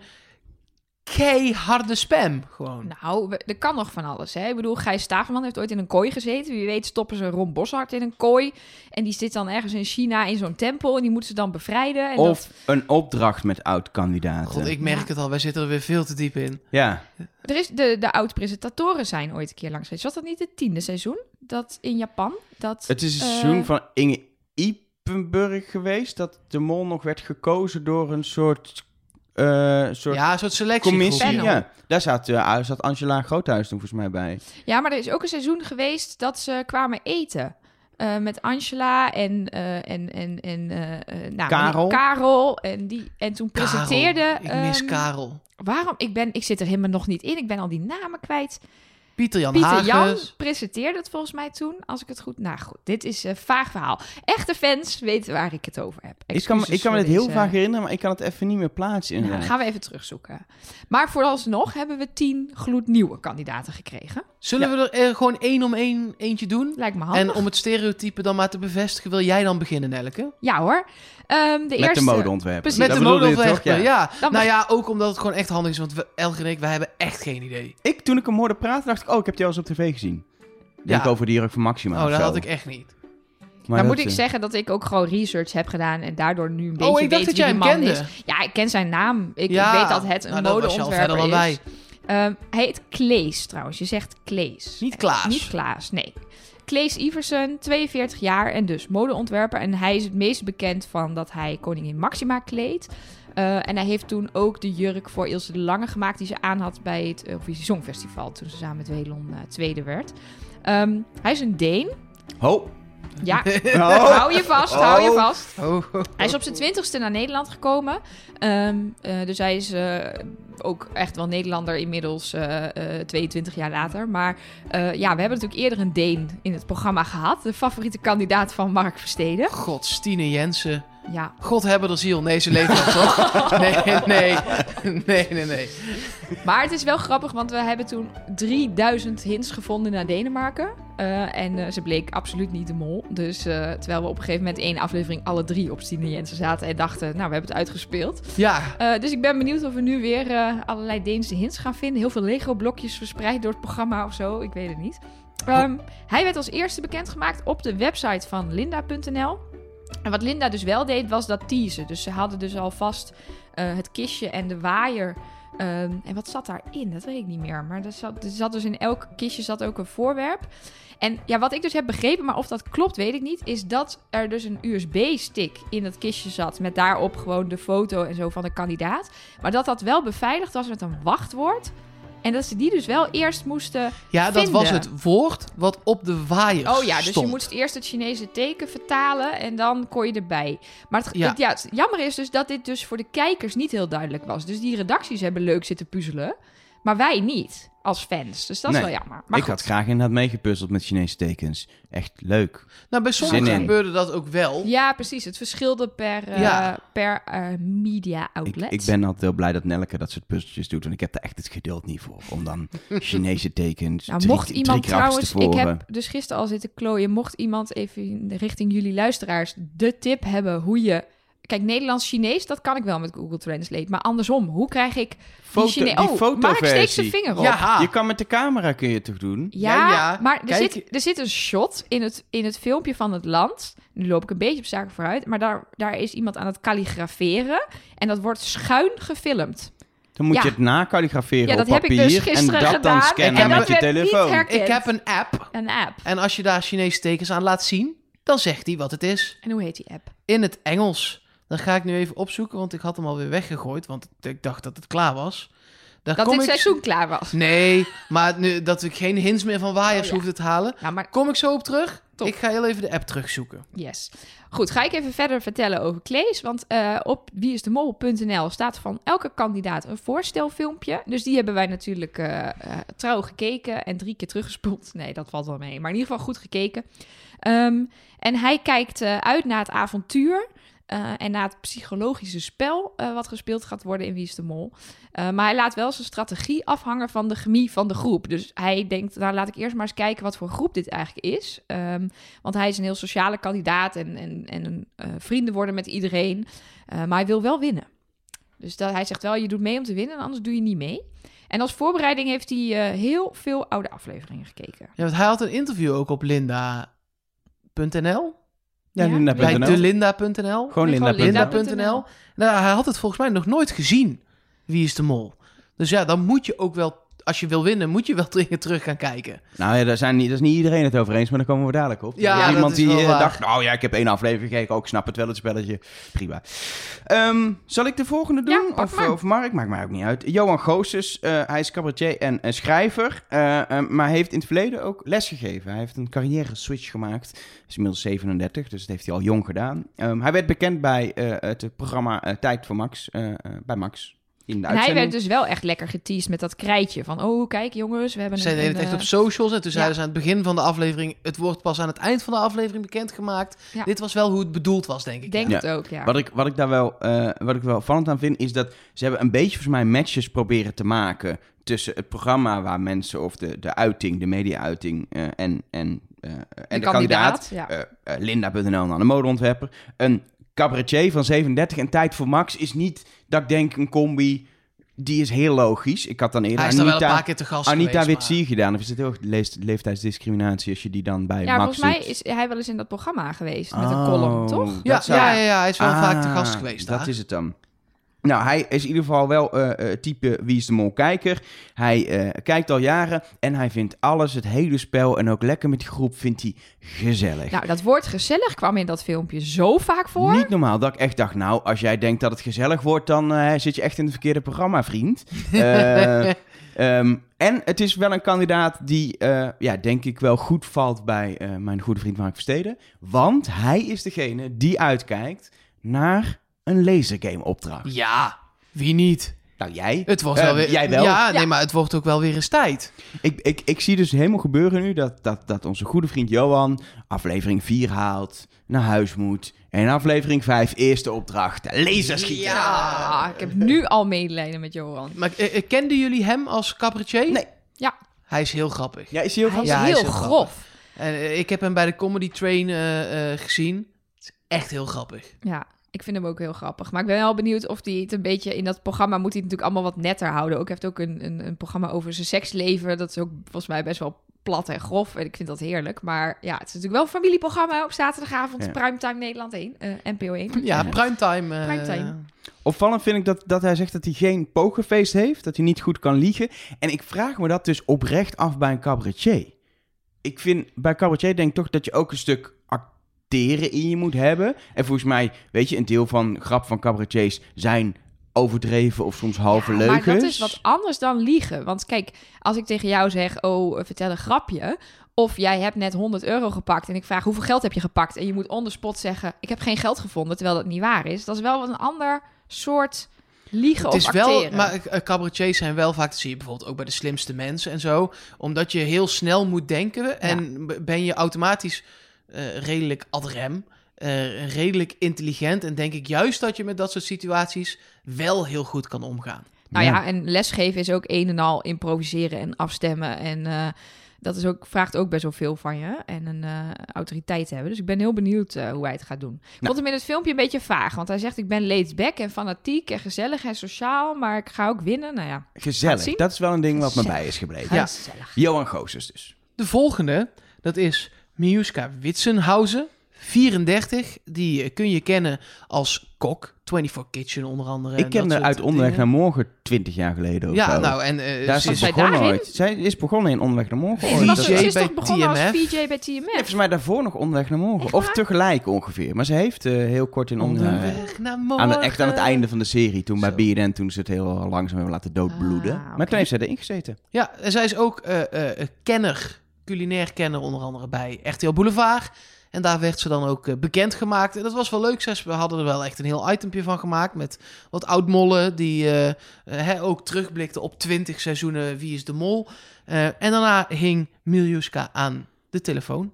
keiharde spam, gewoon. Nou, er kan nog van alles. Hè? Ik bedoel, Gijs Staverman heeft ooit in een kooi gezeten. Wie weet stoppen ze Ron Boshart in een kooi. En die zit dan ergens in China in zo'n tempel. En die moeten ze dan bevrijden. En Of dat... een opdracht met oud-kandidaten. God, ik merk het al, wij zitten er weer veel te diep in. Ja. er is de, de oud-presentatoren zijn ooit een keer langs geweest. Was dat niet het tiende seizoen? Dat in Japan? Dat, Het is een eh, seizoen van Inge Ipenburg geweest... dat de mol nog werd gekozen door een soort... eh, soort Ja, een soort selectie. commissie. Panel. Ja, daar zat, eh, zat Angela Groothuis toen volgens mij bij. Ja, maar er is ook een seizoen geweest dat ze kwamen eten. Eh, met Angela en, eh, en, en, en nou, Karel. Karel. En, die, en toen presenteerde... Ik mis ehm, Karel. Waarom? Ik, ben, ik zit er helemaal nog niet in. Ik ben al die namen kwijt. Pieter Jan Pieter Jan presenteerde het volgens mij toen, als ik het goed... Nou goed, dit is een vaag verhaal. Echte fans weten waar ik het over heb. Ik kan, me- ik kan me voor dit heel deze- vaak herinneren, maar ik kan het even niet meer plaatsen. Nou, inderdaad. gaan we even terugzoeken. Maar vooralsnog hebben we tien gloednieuwe kandidaten gekregen. Zullen we er eh, gewoon één om één eentje doen? Lijkt me handig. En om het stereotype dan maar te bevestigen, wil jij dan beginnen, Nelke? Ja hoor. Ehm, de Met eerste... de modeontwerper. Precies. Met Dat de modeontwerper, ja. Dan Nou ja, ook omdat het gewoon echt handig is, want we, Elge en ik, wij hebben echt geen idee. Ik, toen ik hem hoorde praten, dacht ik, oh, ik heb die al eens op tv gezien. Denk Ja. over die jurk van Maxima Oh, dat zo. had ik echt niet. Maar moet ik eh, zeggen dat ik ook gewoon research heb gedaan en daardoor nu een beetje Oh, ik dacht weet dat wie jij man kende. is. Ja, ik ken zijn naam. Ik, Ja, weet dat het een nou, modeontwerper is. wij. Ehm, hij heet Klees trouwens. Je zegt Klees. Niet Klaas. Niet Klaas, nee. Klees Iversen, 42 jaar en dus modeontwerper. En hij is het meest bekend van dat hij koningin Maxima kleedt. Eh, en hij heeft toen ook de jurk voor Ilse de Lange gemaakt... die ze aan had bij het Eurovisie Songfestival... toen ze samen met Welon eh, tweede werd. Ehm, hij is een Deen. Ho. Ja, [laughs] Oh. hou je vast, hou je Oh. vast. Oh, oh, Hij is op zijn twintigste naar Nederland gekomen. Ehm, eh, dus hij is eh, ook echt wel Nederlander inmiddels, eh, eh, 22 jaar later. Maar eh, ja, we hebben natuurlijk eerder een Deen in het programma gehad. De favoriete kandidaat van Mark Versteden. God, Stine Jensen. Ja, God hebben de ziel. Nee, ze leeft nog, toch? [laughs] Nee, nee. Nee, nee, nee. maar het is wel grappig, want we hebben toen 3000 hints gevonden naar Denemarken. Eh, en eh, ze bleek absoluut niet de mol. Dus eh, terwijl we op een gegeven moment één aflevering alle drie op Stine Jensen zaten en dachten, nou, we hebben het uitgespeeld. Ja, dus ik ben benieuwd of we nu weer allerlei Deense hints gaan vinden. Heel veel Lego-blokjes verspreid door het programma of zo. Ik weet het niet. Ehm, hij werd als eerste bekendgemaakt op de website van linda.nl. En wat Linda dus wel deed, was dat teasen. Dus ze hadden dus alvast eh het kistje en de waaier. Ehm, en wat zat daarin? Dat weet ik niet meer. Maar er zat, zat dus in elk kistje zat ook een voorwerp. En ja, wat ik dus heb begrepen, maar of dat klopt, weet ik niet, is dat er dus een USB-stick in dat kistje zat. Met daarop gewoon de foto en zo van de kandidaat. Maar dat dat wel beveiligd was met een wachtwoord. En dat ze die dus wel eerst moesten. ja dat was het woord wat op de waaier Oh ja, dus stond. je moest eerst het Chinese teken vertalen en dan kon je erbij. Maar het, Ja. het- ja, het jammer is dus dat dit dus voor de kijkers niet heel duidelijk was. Dus die redacties hebben leuk zitten puzzelen. Maar wij niet, als fans. Dus dat Nee. is wel jammer. Maar ik goed. had graag inderdaad meegepuzzeld met Chinese tekens. Echt leuk. Nou, bij sommigen gebeurde dat ook wel. Ja, precies. Het verschilde per, eh, per eh, media Ik, outlet. ik ben altijd heel blij dat Nelleke dat soort puzzeltjes doet. Want ik heb er echt het geduld niet voor. Om dan [laughs] Chinese tekens Nou, drie, mocht iemand trouwens, te ik heb dus gisteren al zitten klooien. Mocht iemand even in de richting jullie luisteraars de tip hebben hoe je. Kijk, Nederlands-Chinees, dat kan ik wel met Google Translate. Maar andersom, hoe krijg ik Foto- die Oh, Mark steekt fotoversie. zijn vinger op. Ja, Je kan met de camera kun je het toch doen? Ja, Ja, ja. maar er zit, er zit een shot in het, in het filmpje van het land. Nu loop ik een beetje op zaken vooruit. Maar daar, daar is iemand aan het kalligraferen. En dat wordt schuin gefilmd. Dan moet Ja. je het nakalligraferen Ja, op dat heb papier ik dus gisteren en dat gedaan. dan scannen en met dat je telefoon. Ik heb een app. Een app. En als je daar Chinese tekens aan laat zien, dan zegt hij wat het is. En hoe heet die app? In het Engels. Dan ga ik nu even opzoeken, want ik had hem alweer weggegooid. Want ik dacht dat het klaar was. Daar Dat kom dit ik... seizoen klaar was. Nee, [laughs] maar nu, dat ik geen hints meer van waaiers Oh, ja. hoefde te halen. Maar Kom ik zo op terug? Top. Ik ga heel even de app terugzoeken. Yes. Goed, ga ik even verder vertellen over Klees. Want eh, op wieisdemol.nl staat van elke kandidaat een voorstelfilmpje. Dus die hebben wij natuurlijk eh, eh, trouw gekeken en drie keer teruggespoeld. [laughs] Nee, dat valt wel mee. Maar in ieder geval goed gekeken. Ehm, en hij kijkt uit naar het avontuur. Eh, en naar het psychologische spel eh, wat gespeeld gaat worden in Wie is de Mol. Eh, maar hij laat wel zijn strategie afhangen van de chemie van de groep. Dus hij denkt, nou laat ik eerst maar eens kijken wat voor groep dit eigenlijk is. Ehm, want hij is een heel sociale kandidaat en, en, en vrienden worden met iedereen. Maar hij wil wel winnen. Dus dat, hij zegt wel, je doet mee om te winnen, anders doe je niet mee. En als voorbereiding heeft hij heel veel oude afleveringen gekeken. Ja, want hij had een interview ook op linda.nl. Ja. Bij delinda.nl. Gewoon. Linda.nl. Nou, hij had het volgens mij nog nooit gezien. Wie is de mol? Dus ja, dan moet je ook wel, als je wil winnen, moet je wel [laughs] dringend terug gaan kijken. Nou ja, daar, zijn niet, daar is niet iedereen het over eens, maar daar komen we dadelijk op. Ja, Er iemand is die wel eh, waar. dacht, nou ja, ik heb één aflevering gekeken, ook ik snap het wel, het spelletje. Prima. Ehm, zal ik de volgende doen? Ja, of, Mark? Maakt mij ook niet uit. Johan Goossens, eh, hij is cabaretier en eh, schrijver, eh, eh, maar heeft in het verleden ook lesgegeven. Hij heeft een carrière switch gemaakt. Hij is inmiddels 37, dus dat heeft hij al jong gedaan. Ehm, hij werd bekend bij eh, het programma Tijd voor Max, eh, eh, bij Max. In de En hij werd dus wel echt lekker geteased met dat krijtje van... oh, kijk jongens, we hebben Zij een... deden het echt op eh, socials. En toen ja. zeiden ze aan het begin van de aflevering... het wordt pas aan het eind van de aflevering bekendgemaakt. Ja. Dit was wel hoe het bedoeld was, denk ik. Ik denk Ja. het ook, ja. Wat ik, wat ik daar wel, eh, wat ik wel opvallend aan vind, is dat ze hebben een beetje volgens mij matches proberen te maken tussen het programma waar mensen, of de, de uiting, de media-uiting eh, en, en, eh, en de, kandidaat, ja. eh, eh, Linda.nl naar de modeontwerper. Een cabaretier van 37 en Tijd voor Max is niet, dat ik denk, een combi, die is heel logisch. Ik had dan eerder Hij is er wel een Anita, paar keer te gast Anita gedaan. Of is het ook lees- leeftijdsdiscriminatie als je die dan bij ja, Max volgens mij doet? is hij wel eens in dat programma geweest met een Oh, column, toch? Ja, zou- ja, ja, ja, hij is wel Ah, vaak te gast geweest Dat daar. is het dan. Nou, hij is in ieder geval wel eh, type Wie is de Mol kijker. Hij eh, kijkt al jaren en hij vindt alles, het hele spel en ook lekker met die groep, vindt hij gezellig. Nou, dat woord gezellig kwam in dat filmpje zo vaak voor. Niet normaal dat ik echt dacht, nou, als jij denkt dat het gezellig wordt, dan zit je echt in het verkeerde programma, vriend. [laughs] Eh, ehm, en het is wel een kandidaat die, ja, denk ik wel goed valt bij mijn goede vriend Mark Versteden. Want hij is degene die uitkijkt naar een lasergame opdracht. Ja, wie niet? Nou, jij? Het wordt Eh, wel weer... jij wel? Ja, Ja. nee, maar het wordt ook wel weer eens tijd. Ik, ik, ik zie dus helemaal gebeuren nu dat, dat, dat onze goede vriend Johan aflevering 4 haalt, naar huis moet. En in aflevering 5, eerste opdracht, laserschieten. Ja, ik heb nu al medelijden met Johan. Maar eh, eh, kenden jullie hem als cabaretier? Nee. Ja. Hij is heel grappig. Ja, is hij heel Hij is Ja, hij heel is heel grof. En ik heb hem bij de Comedy Train gezien. Het is echt heel grappig. Ja, ik vind hem ook heel grappig. Maar ik ben wel benieuwd of hij het een beetje... In dat programma moet hij het natuurlijk allemaal wat netter houden. Ook hij heeft ook een, een, een programma over zijn seksleven. Dat is ook volgens mij best wel plat en grof. En ik vind dat heerlijk. Maar ja, het is natuurlijk wel een familieprogramma op zaterdagavond. Ja. Primetime Nederland 1. eh, NPO 1. Ja, primetime. eh, Primetime. Opvallend vind ik dat, dat hij zegt dat hij geen pokerface heeft, dat hij niet goed kan liegen. En ik vraag me dat dus oprecht af bij een cabaretier. Ik vind, bij cabaretier denk ik toch dat je ook een stuk acteren in je moet hebben. En volgens mij, weet je, een deel van grap van cabaretiers zijn overdreven of soms halve Ja, leugens. Maar dat is wat anders dan liegen. Want kijk, als ik tegen jou zeg, oh, vertel een grapje. Of jij hebt net 100 euro gepakt en ik vraag hoeveel geld heb je gepakt? En je moet on the spot zeggen, ik heb geen geld gevonden, terwijl dat niet waar is. Dat is wel een ander soort Liegen Het of is wel, maar eh, cabaretiers zijn wel vaak, dat zie je bijvoorbeeld ook bij de slimste mensen en zo, omdat je heel snel moet denken en ben je automatisch eh, redelijk ad rem, eh, redelijk intelligent en denk ik juist dat je met dat soort situaties wel heel goed kan omgaan. Nou ja. en lesgeven is ook een en al improviseren en afstemmen. En eh, dat is ook, vraagt ook best wel veel van je. En een eh, autoriteit hebben. Dus ik ben heel benieuwd eh, hoe hij het gaat doen. Ik vond hem in het filmpje een beetje vaag. Want hij zegt, ik ben laid back en fanatiek en gezellig en sociaal. Maar ik ga ook winnen. Nou ja, Gezellig. Dat is wel een ding wat me Gezellig. bij is gebleven. Ja. gezellig. Johan Goossens dus. De volgende, dat is Miuska Witsenhausen, 34. Die eh, kun je kennen als kok, 24 Kitchen onder andere. Ik en ken haar uit Onderweg dingen. naar Morgen 20 jaar geleden of Ja, zo. nou en eh, Daar is ze ze is zij begonnen ooit. Zij is begonnen in Onderweg naar Morgen. Was ze is bij toch begonnen als TMF? VJ bij Nee, TMF? volgens mij daarvoor nog Onderweg naar Morgen. Echt Of waar? tegelijk ongeveer. Maar ze heeft eh, heel kort in Onderweg... onderweg naar morgen. Aan het, echt aan het einde van de serie, toen Zo. bij BNN, toen ze het heel langzaam hebben laten doodbloeden. Ah. Maar toen heeft zij erin gezeten. Ja, en zij is ook eh, eh, een kenner, culinair kenner onder andere bij RTL Boulevard. En daar werd ze dan ook eh, bekendgemaakt. En dat was wel leuk. Ze hadden er wel echt een heel itempje van gemaakt. Met wat oud-mollen die eh, eh, ook terugblikten op 20 seizoenen Wie is de Mol. En daarna hing Miljuska aan de telefoon.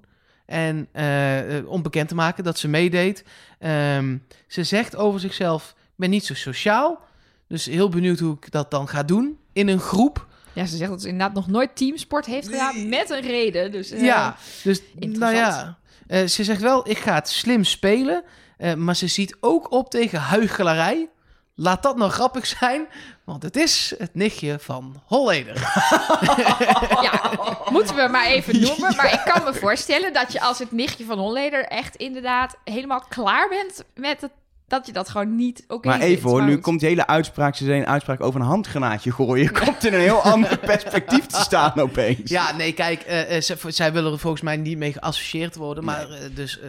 En eh, om bekend te maken dat ze meedeed. Ehm, ze zegt over zichzelf, ik ben niet zo sociaal. Dus heel benieuwd hoe ik dat dan ga doen. In een groep. Ja, ze zegt dat ze inderdaad nog nooit teamsport heeft gedaan. Met een reden. Dus, eh, Ja, dus nou ja. Eh, ze zegt wel, ik ga het slim spelen. eh, maar ze ziet ook op tegen huichelarij. Laat dat nou grappig zijn, want het is het nichtje van Holleder. [laughs] Ja, moeten we maar even noemen. Maar ik kan me voorstellen dat je als het nichtje van Holleder echt inderdaad helemaal klaar bent met het, dat je dat gewoon niet oké maar vindt. even hoor, nu komt die hele uitspraak, ze zei een uitspraak over een handgranaatje gooien. Komt in een heel [laughs] ander perspectief te staan opeens. Ja, nee, kijk, eh, eh, ze- zij willen er volgens mij niet mee geassocieerd worden. Maar eh, dus, we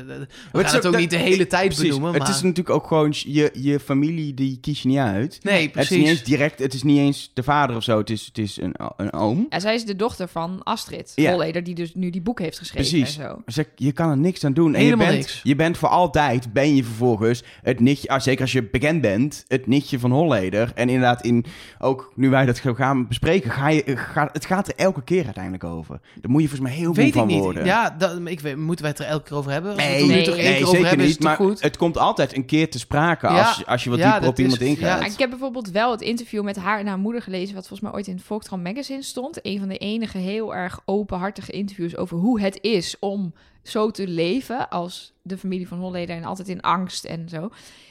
het gaan het ook dat- niet de hele tijd Precies. benoemen. Het maar... is natuurlijk ook gewoon, je, je familie, die kies je niet uit. Nee, Het is niet precies. eens direct, het is niet eens de vader of zo, het is, het is een, een oom. Ja, zij is de dochter van Astrid Ja. Holleder, die dus nu die boek heeft geschreven Precies. en zo. Je kan er niks aan doen. En Helemaal je bent, niks. Je bent voor altijd, ben je vervolgens het nichtje, ah, zeker als je bekend bent, het nichtje van Holleder. En inderdaad, in, ook nu wij dat gaan bespreken, ga je, ga, het gaat er elke keer uiteindelijk over. Daar moet je volgens mij heel Weet veel ik van niet. worden. Ja, dat, ik weet, moeten wij het er elke keer over hebben? Nee, nee, toch één nee, keer over zeker hebben, niet. Maar goed? het komt altijd een keer te sprake Ja, als, als je wat ja, dieper op iemand is- ingaat. ja, Maar ik heb bijvoorbeeld wel het interview met haar en haar moeder gelezen, wat volgens mij ooit in het Volkskrant Magazine stond. Een van de enige heel erg openhartige interviews over hoe het is om zo te leven als de familie van Holleder en altijd in angst en zo.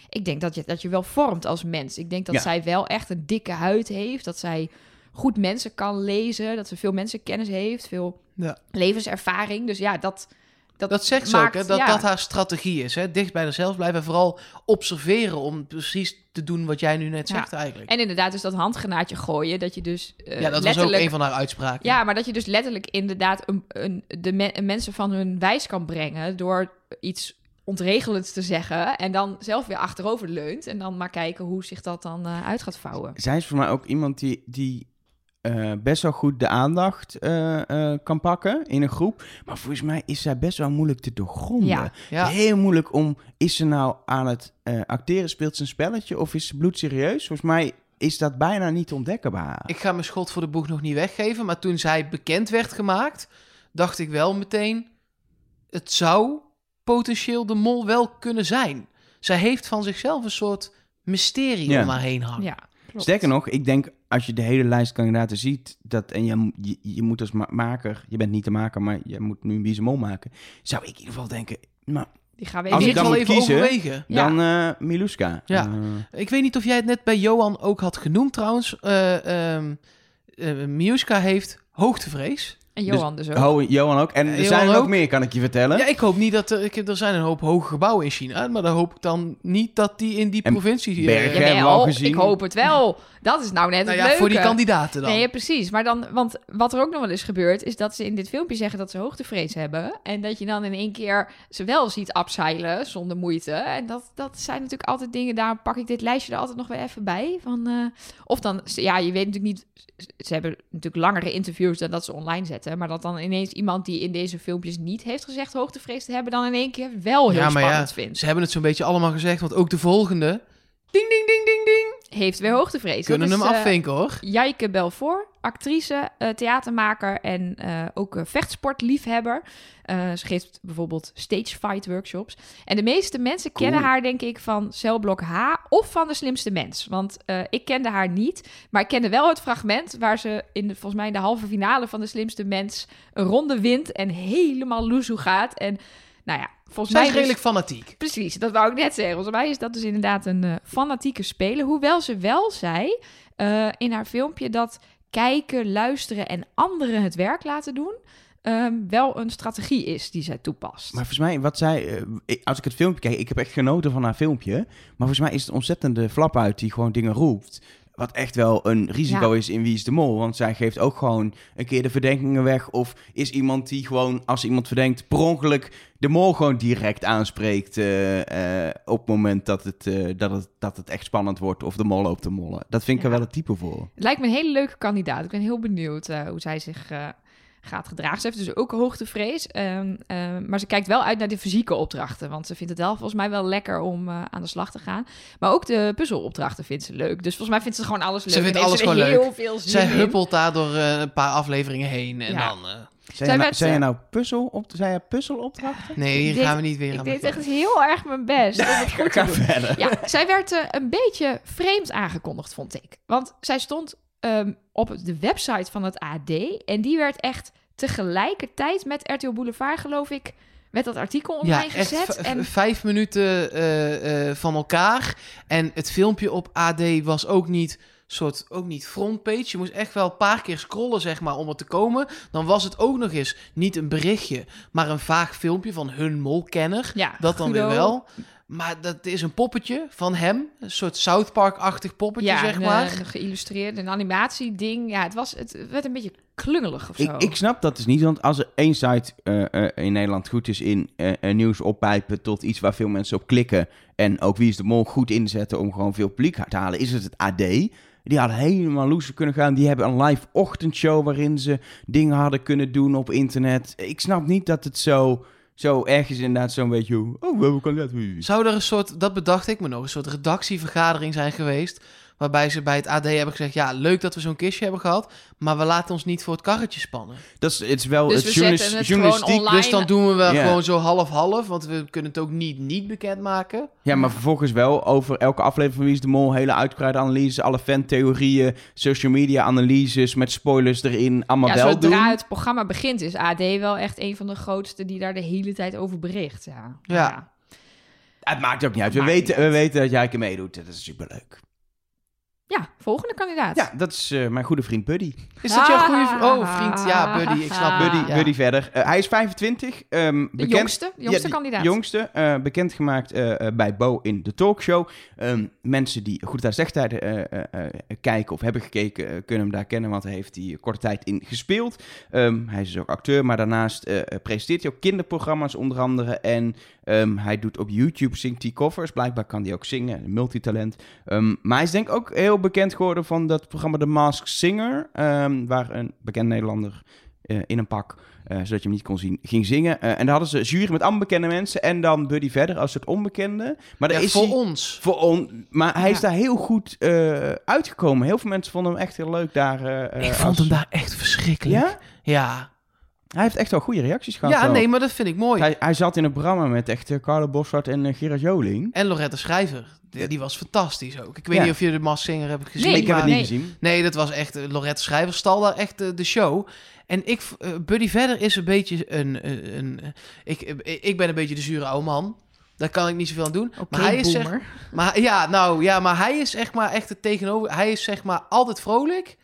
Ik denk dat je, dat je wel vormt als mens. Ik denk dat Ja. zij wel echt een dikke huid heeft, dat zij goed mensen kan lezen, dat ze veel mensenkennis heeft, veel Ja. levenservaring. Dus ja, dat... Dat, Dat zegt ze maakt, ook, hè, dat ja. dat haar strategie is. Hè? Dicht bij haarzelf blijven en vooral observeren om precies te doen wat jij nu net Ja. zegt eigenlijk. En inderdaad, dus dat handgranaatje gooien, dat je dus eh, ja, dat was ook een van haar uitspraken. Ja, maar dat je dus letterlijk inderdaad een, een, de me- mensen van hun wijs kan brengen door iets ontregelends te zeggen en dan zelf weer achterover leunt en dan maar kijken hoe zich dat dan eh, uit gaat vouwen. Zij is voor mij ook iemand die, die eh, best wel goed de aandacht eh, eh, kan pakken in een groep. Maar volgens mij is zij best wel moeilijk te doorgronden. Ja. Ja. Heel moeilijk om, is ze nou aan het eh, acteren, speelt ze een spelletje of is ze bloedserieus? Volgens mij is dat bijna niet te ontdekken bij haar. Ik ga mijn schot voor de boeg nog niet weggeven, maar toen zij bekend werd gemaakt, dacht ik wel meteen, het zou potentieel de mol wel kunnen zijn. Zij heeft van zichzelf een soort mysterie Ja. om haar heen hangen. Ja, klopt. Sterker nog, ik denk als je de hele lijst kandidaten ziet, dat, en je, je, je moet als ma- maker, je bent niet de maker, maar je moet nu een Wie is de Mol maken, zou ik in ieder geval denken, maar Die gaan we Als ik even... dan wel moet even kiezen- overwegen. Ja. dan eh Miluska. Ja. Eh, Ik weet niet of jij het net bij Johan ook had genoemd trouwens. Eh ehm eh, Miuska heeft hoogtevrees. En Johan dus, ook. Ho, Johan ook. En er Johan zijn er nog ook. meer, kan ik je vertellen. Ja, ik hoop niet dat er... Ik, heb- er zijn een hoop hoge gebouwen in China, maar dan hoop ik dan niet dat die in die En provincie... eh, Bergen. hebben we Jawel, al gezien. ik hoop het wel. Dat is nou net nou het ja, leuke. voor die kandidaten dan. Nee, ja, precies. Maar dan, want wat er ook nog wel eens gebeurt, is dat ze in dit filmpje zeggen dat ze hoogtevrees hebben. En dat je dan in één keer ze wel ziet abseilen zonder moeite. En dat, dat zijn natuurlijk altijd dingen, daar pak ik dit lijstje er altijd nog weer even bij. Van, eh, of dan, ja, je weet natuurlijk niet, ze hebben natuurlijk langere interviews dan dat ze online zetten. Maar dat dan ineens iemand die in deze filmpjes niet heeft gezegd hoogtevrees te hebben, dan in één keer wel heel ja, spannend ja, vindt. ze hebben het zo'n beetje allemaal gezegd, want ook de volgende, Ding, ding, ding, ding, ding. heeft weer hoogtevrees. Kunnen Dat hem is, eh, afvinken, hoor. Jijke Belfort, actrice, eh, theatermaker en eh, ook eh, vechtsportliefhebber. Eh, ze geeft bijvoorbeeld stage fight workshops. En de meeste mensen Cool. kennen haar, denk ik, van Celblok H of van De Slimste Mens. Want eh, ik kende haar niet, maar ik kende wel het fragment waar ze in de, volgens mij in de halve finale van De Slimste Mens een ronde wint en helemaal loezoe gaat. En nou ja, volgens Zij mij is dus- redelijk fanatiek. Precies, dat wou ik net zeggen. Volgens mij is dat dus inderdaad een eh, fanatieke speler. Hoewel ze wel zei eh, in haar filmpje dat kijken, luisteren en anderen het werk laten doen... ehm, wel een strategie is die zij toepast. Maar volgens mij, wat zij, eh, ik- als ik het filmpje kijk, ik heb echt genoten van haar filmpje. Maar volgens mij is het een ontzettende flap uit die gewoon dingen roept. Wat echt wel een risico Ja. is in Wie is de Mol. Want zij geeft ook gewoon een keer de verdenkingen weg. Of is iemand die gewoon, als iemand verdenkt, per ongeluk de mol gewoon direct aanspreekt. eh, eh, op het moment dat het, eh, dat, het, dat het echt spannend wordt. Of de mol loopt te mollen. Dat vind ik er wel het type voor. Het lijkt me een hele leuke kandidaat. Ik ben heel benieuwd hoe zij zich gaat gedragen. Ze heeft dus ook hoogtevrees. ehm, ehm, maar ze kijkt wel uit naar de fysieke opdrachten. Want ze vindt het wel volgens mij wel lekker om eh, aan de slag te gaan. Maar ook de puzzelopdrachten vindt ze leuk. Dus volgens mij vindt ze gewoon alles leuk. Ze vindt alles gewoon heel leuk. veel zin Zij in. huppelt daar door eh, een paar afleveringen heen. En Ja. dan... eh, Zijn, je nou, werd, zijn je eh, nou puzzel op, zijn je puzzelopdrachten? nee, hier Ik gaan we niet weer Ik aan deed beginnen. echt heel erg mijn best om het [laughs] goed te Ga doen. verder. Ja, zij werd eh, een beetje vreemd aangekondigd, vond ik. Want zij stond ehm, op de website van het AD en die werd echt tegelijkertijd met RTL Boulevard, geloof ik, werd dat artikel online Ja, gezet. En vijf minuten eh, eh, van elkaar. En het filmpje op AD was ook niet soort ook niet frontpage. Je moest echt wel een paar keer scrollen, zeg maar, om er te komen. Dan was het ook nog eens niet een berichtje, maar een vaag filmpje van hun molkenner. ja, Dat dan Guido- weer wel. Maar dat is een poppetje van hem. Een soort South Park-achtig poppetje, Ja, zeg een, maar. eh, een geïllustreerd, een animatieding. Ja, het, was, het werd een beetje klungelig of zo. Ik, ik snap dat dus niet, want als er één site eh, eh, in Nederland goed is in nieuws oppijpen tot iets waar veel mensen op klikken en ook Wie is de Mol goed inzetten om gewoon veel publiek te halen, is het het AD. Die hadden helemaal loose kunnen gaan. Die hebben een live ochtendshow waarin ze dingen hadden kunnen doen op internet. Ik snap niet dat het zo, zo ergens inderdaad zo'n beetje... Oh, we kan dat. Zou er een soort, dat bedacht ik me nog, een soort redactievergadering zijn geweest. Waarbij ze bij het AD hebben gezegd: Ja, leuk dat we zo'n kistje hebben gehad. Maar we laten ons niet voor het karretje spannen. Dat is, het is wel Dus het journalis- journalistiek. Dus dan doen we wel gewoon zo half-half. Want we kunnen het ook niet niet bekendmaken. Ja, maar vervolgens wel over elke aflevering van Wie is de Mol... hele uitgebreide analyse, alle fantheorieën... social media analyses met spoilers erin, allemaal ja, wel zodra doen. het programma begint, is AD wel echt een van de grootste die daar de hele tijd over bericht. Ja. Ja. Het maakt ook niet uit. We, Maakt weten, niet we weten dat Jijke meedoet. Dat is superleuk. Ja, volgende kandidaat. Ja, dat is eh, mijn goede vriend Buddy. Is dat jouw goede vriend? Ah. Oh, vriend. Ja, Buddy. Ik snap Buddy, Ja. Buddy verder. Eh, hij is 25. ehm, De bekend, jongste, de jongste Ja, de kandidaat. Jongste, eh, bekendgemaakt bij Bo in de talkshow. Ehm, mensen die goed uit zegtijden eh, eh, eh, kijken of hebben gekeken, kunnen hem daar kennen, want hij heeft die korte tijd in gespeeld. Ehm, hij is dus ook acteur, maar daarnaast presenteert hij ook kinderprogramma's onder andere. En ehm, hij doet op YouTube, zingt hij covers. Blijkbaar kan hij ook zingen, een multitalent. Ehm, maar hij is denk ik ook heel bekend geworden van dat programma The Masked Singer, ehm, waar een bekend Nederlander eh, in een pak eh, zodat je hem niet kon zien, ging zingen. Eh, en daar hadden ze jury met allemaal bekende mensen. En dan Buddy verder als soort onbekende. Maar Ja, is voor hij, ons. voor on, maar hij Ja. is daar heel goed uitgekomen. Heel veel mensen vonden hem echt heel leuk daar. Ik vond als- hem daar echt verschrikkelijk. Ja? Ja, Hij heeft echt wel goede reacties gehad. ja wel. nee, maar dat vind ik mooi. hij, hij zat in een programma met echt uh, Carlo Bossart en uh, Gerard Joling. En Loretta Schrijver. Die, die was fantastisch ook. Ik weet Ja. niet of je de Massinger hebt gezien. Nee, ik heb het niet nee. gezien. Nee, dat was echt... eh, Loretta Schrijver stal daar echt eh, de show. En ik... eh, Buddy Verder is een beetje een... een, een ik, eh, ik ben een beetje de zure oude man. Daar kan ik niet zoveel aan doen. Oké, maar hij is zeg, boomer. maar ja, nou ja, maar hij is echt maar echt het tegenover. Hij is zeg maar altijd vrolijk.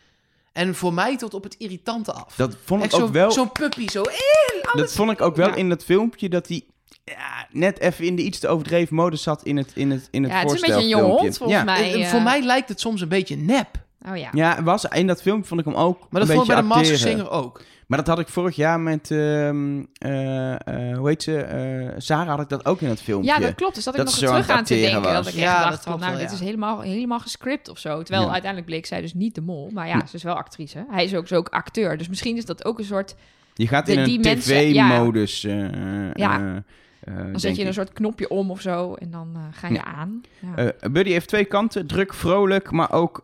En voor mij tot op het irritante af. Dat vond ik echt ook zo'n wel. zo'n puppy, zo. eh, Dat vond ik ook wel Ja. in dat filmpje dat hij ja, net even in de iets te overdreven mode zat in het, in het, in het Ja, het is een beetje een jonge voorstelfilmpje. hond volgens ja. mij. Eh. voor mij lijkt het soms een beetje nep. Oh ja. Ja, was, in dat filmpje vond ik hem ook Maar een dat vond ik bij de. Singer ook. Maar dat had ik vorig jaar met, ehm, eh, eh, hoe heet ze, eh, Sarah had ik dat ook in het filmpje. Ja, dat klopt. Dus dat ik nog terug het aan te denken. was. Dat ik Ja, echt dat dacht van, nou, wel, dit ja. is helemaal, helemaal gescript of zo. Terwijl Ja. uiteindelijk bleek zij dus niet de mol. Maar ja, ze is wel actrice. Hij is ook, zo ook acteur. Dus misschien is dat ook een soort... Je gaat De- in een die mensen- ja. tv-modus. eh, Ja. Eh, Dan zet je ik. een soort knopje om of zo en dan eh, ga je Ja. aan. Ja. Eh, Buddy heeft twee kanten. Druk, vrolijk, maar ook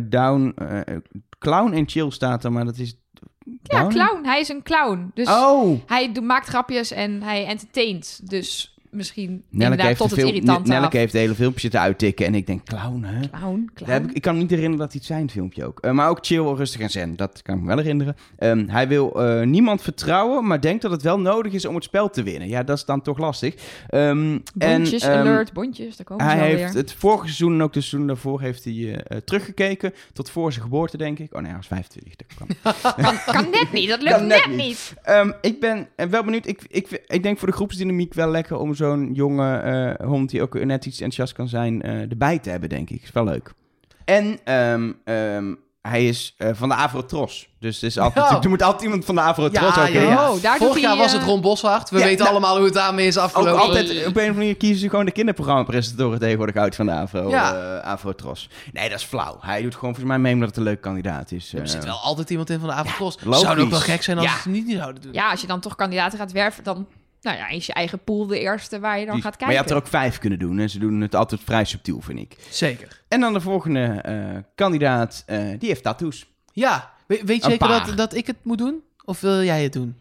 down. clown en chill staat er, maar dat is... ja, clown. Hij is een clown. Dus Oh! hij maakt grapjes en hij entertaint. Dus misschien Nelleke tot het film, irritante Nelleke heeft de hele filmpje zitten uittikken en ik denk, clown, hè? Clown, heb clown. ik, ik kan me niet herinneren dat hij het zijn filmpje ook. Eh, maar ook chill, rustig en zen. Dat kan ik me wel herinneren. Ehm, hij wil eh, niemand vertrouwen, maar denkt dat het wel nodig is om het spel te winnen. Ja, dat is dan toch lastig. Ehm, Bondjes, en, ehm, alert, bondjes, daar komen Hij heeft alweer. het vorige seizoen en ook de seizoen daarvoor heeft hij eh, teruggekeken. Tot voor zijn geboorte, denk ik. Oh nee, hij was 25. Dat. [laughs] Kan, kan net niet, dat lukt net net niet. niet. Ehm, ik ben wel benieuwd. Ik, ik, ik denk voor de groepsdynamiek wel lekker om zo'n jonge eh, hond die ook net iets enthousiast kan zijn, eh, erbij te hebben, denk ik. Is wel leuk. En ehm, ehm, hij is eh, van de Avrotros. Dus er, is altijd, Oh. er moet altijd iemand van de Avrotros Ja, ook ja, in. ja. Oh, daar Vorig jaar was eh, het Ron Boshart. We Ja, weten nou, allemaal hoe het daarmee is Ook afgelopen. altijd, op een of andere manier kiezen ze gewoon de kinderprogramma-presentatoren tegenwoordig uit van de Avro, Ja. eh, Avrotros. Nee, dat is flauw. Hij doet gewoon volgens mij mee omdat het een leuk kandidaat is. er eh. zit wel altijd iemand in van de logisch. Zou ook wel gek zijn als Ja. ze het niet zouden doen. Ja, als je dan toch kandidaten gaat werven, dan nou ja, is je eigen pool de eerste waar je dan Die- gaat kijken. Maar je had er ook vijf kunnen doen. En ze doen het altijd vrij subtiel, vind ik. Zeker. En dan de volgende eh, kandidaat, eh, die heeft tattoos. Ja, We- weet je zeker paar. dat, dat ik het moet doen? Of wil jij het doen?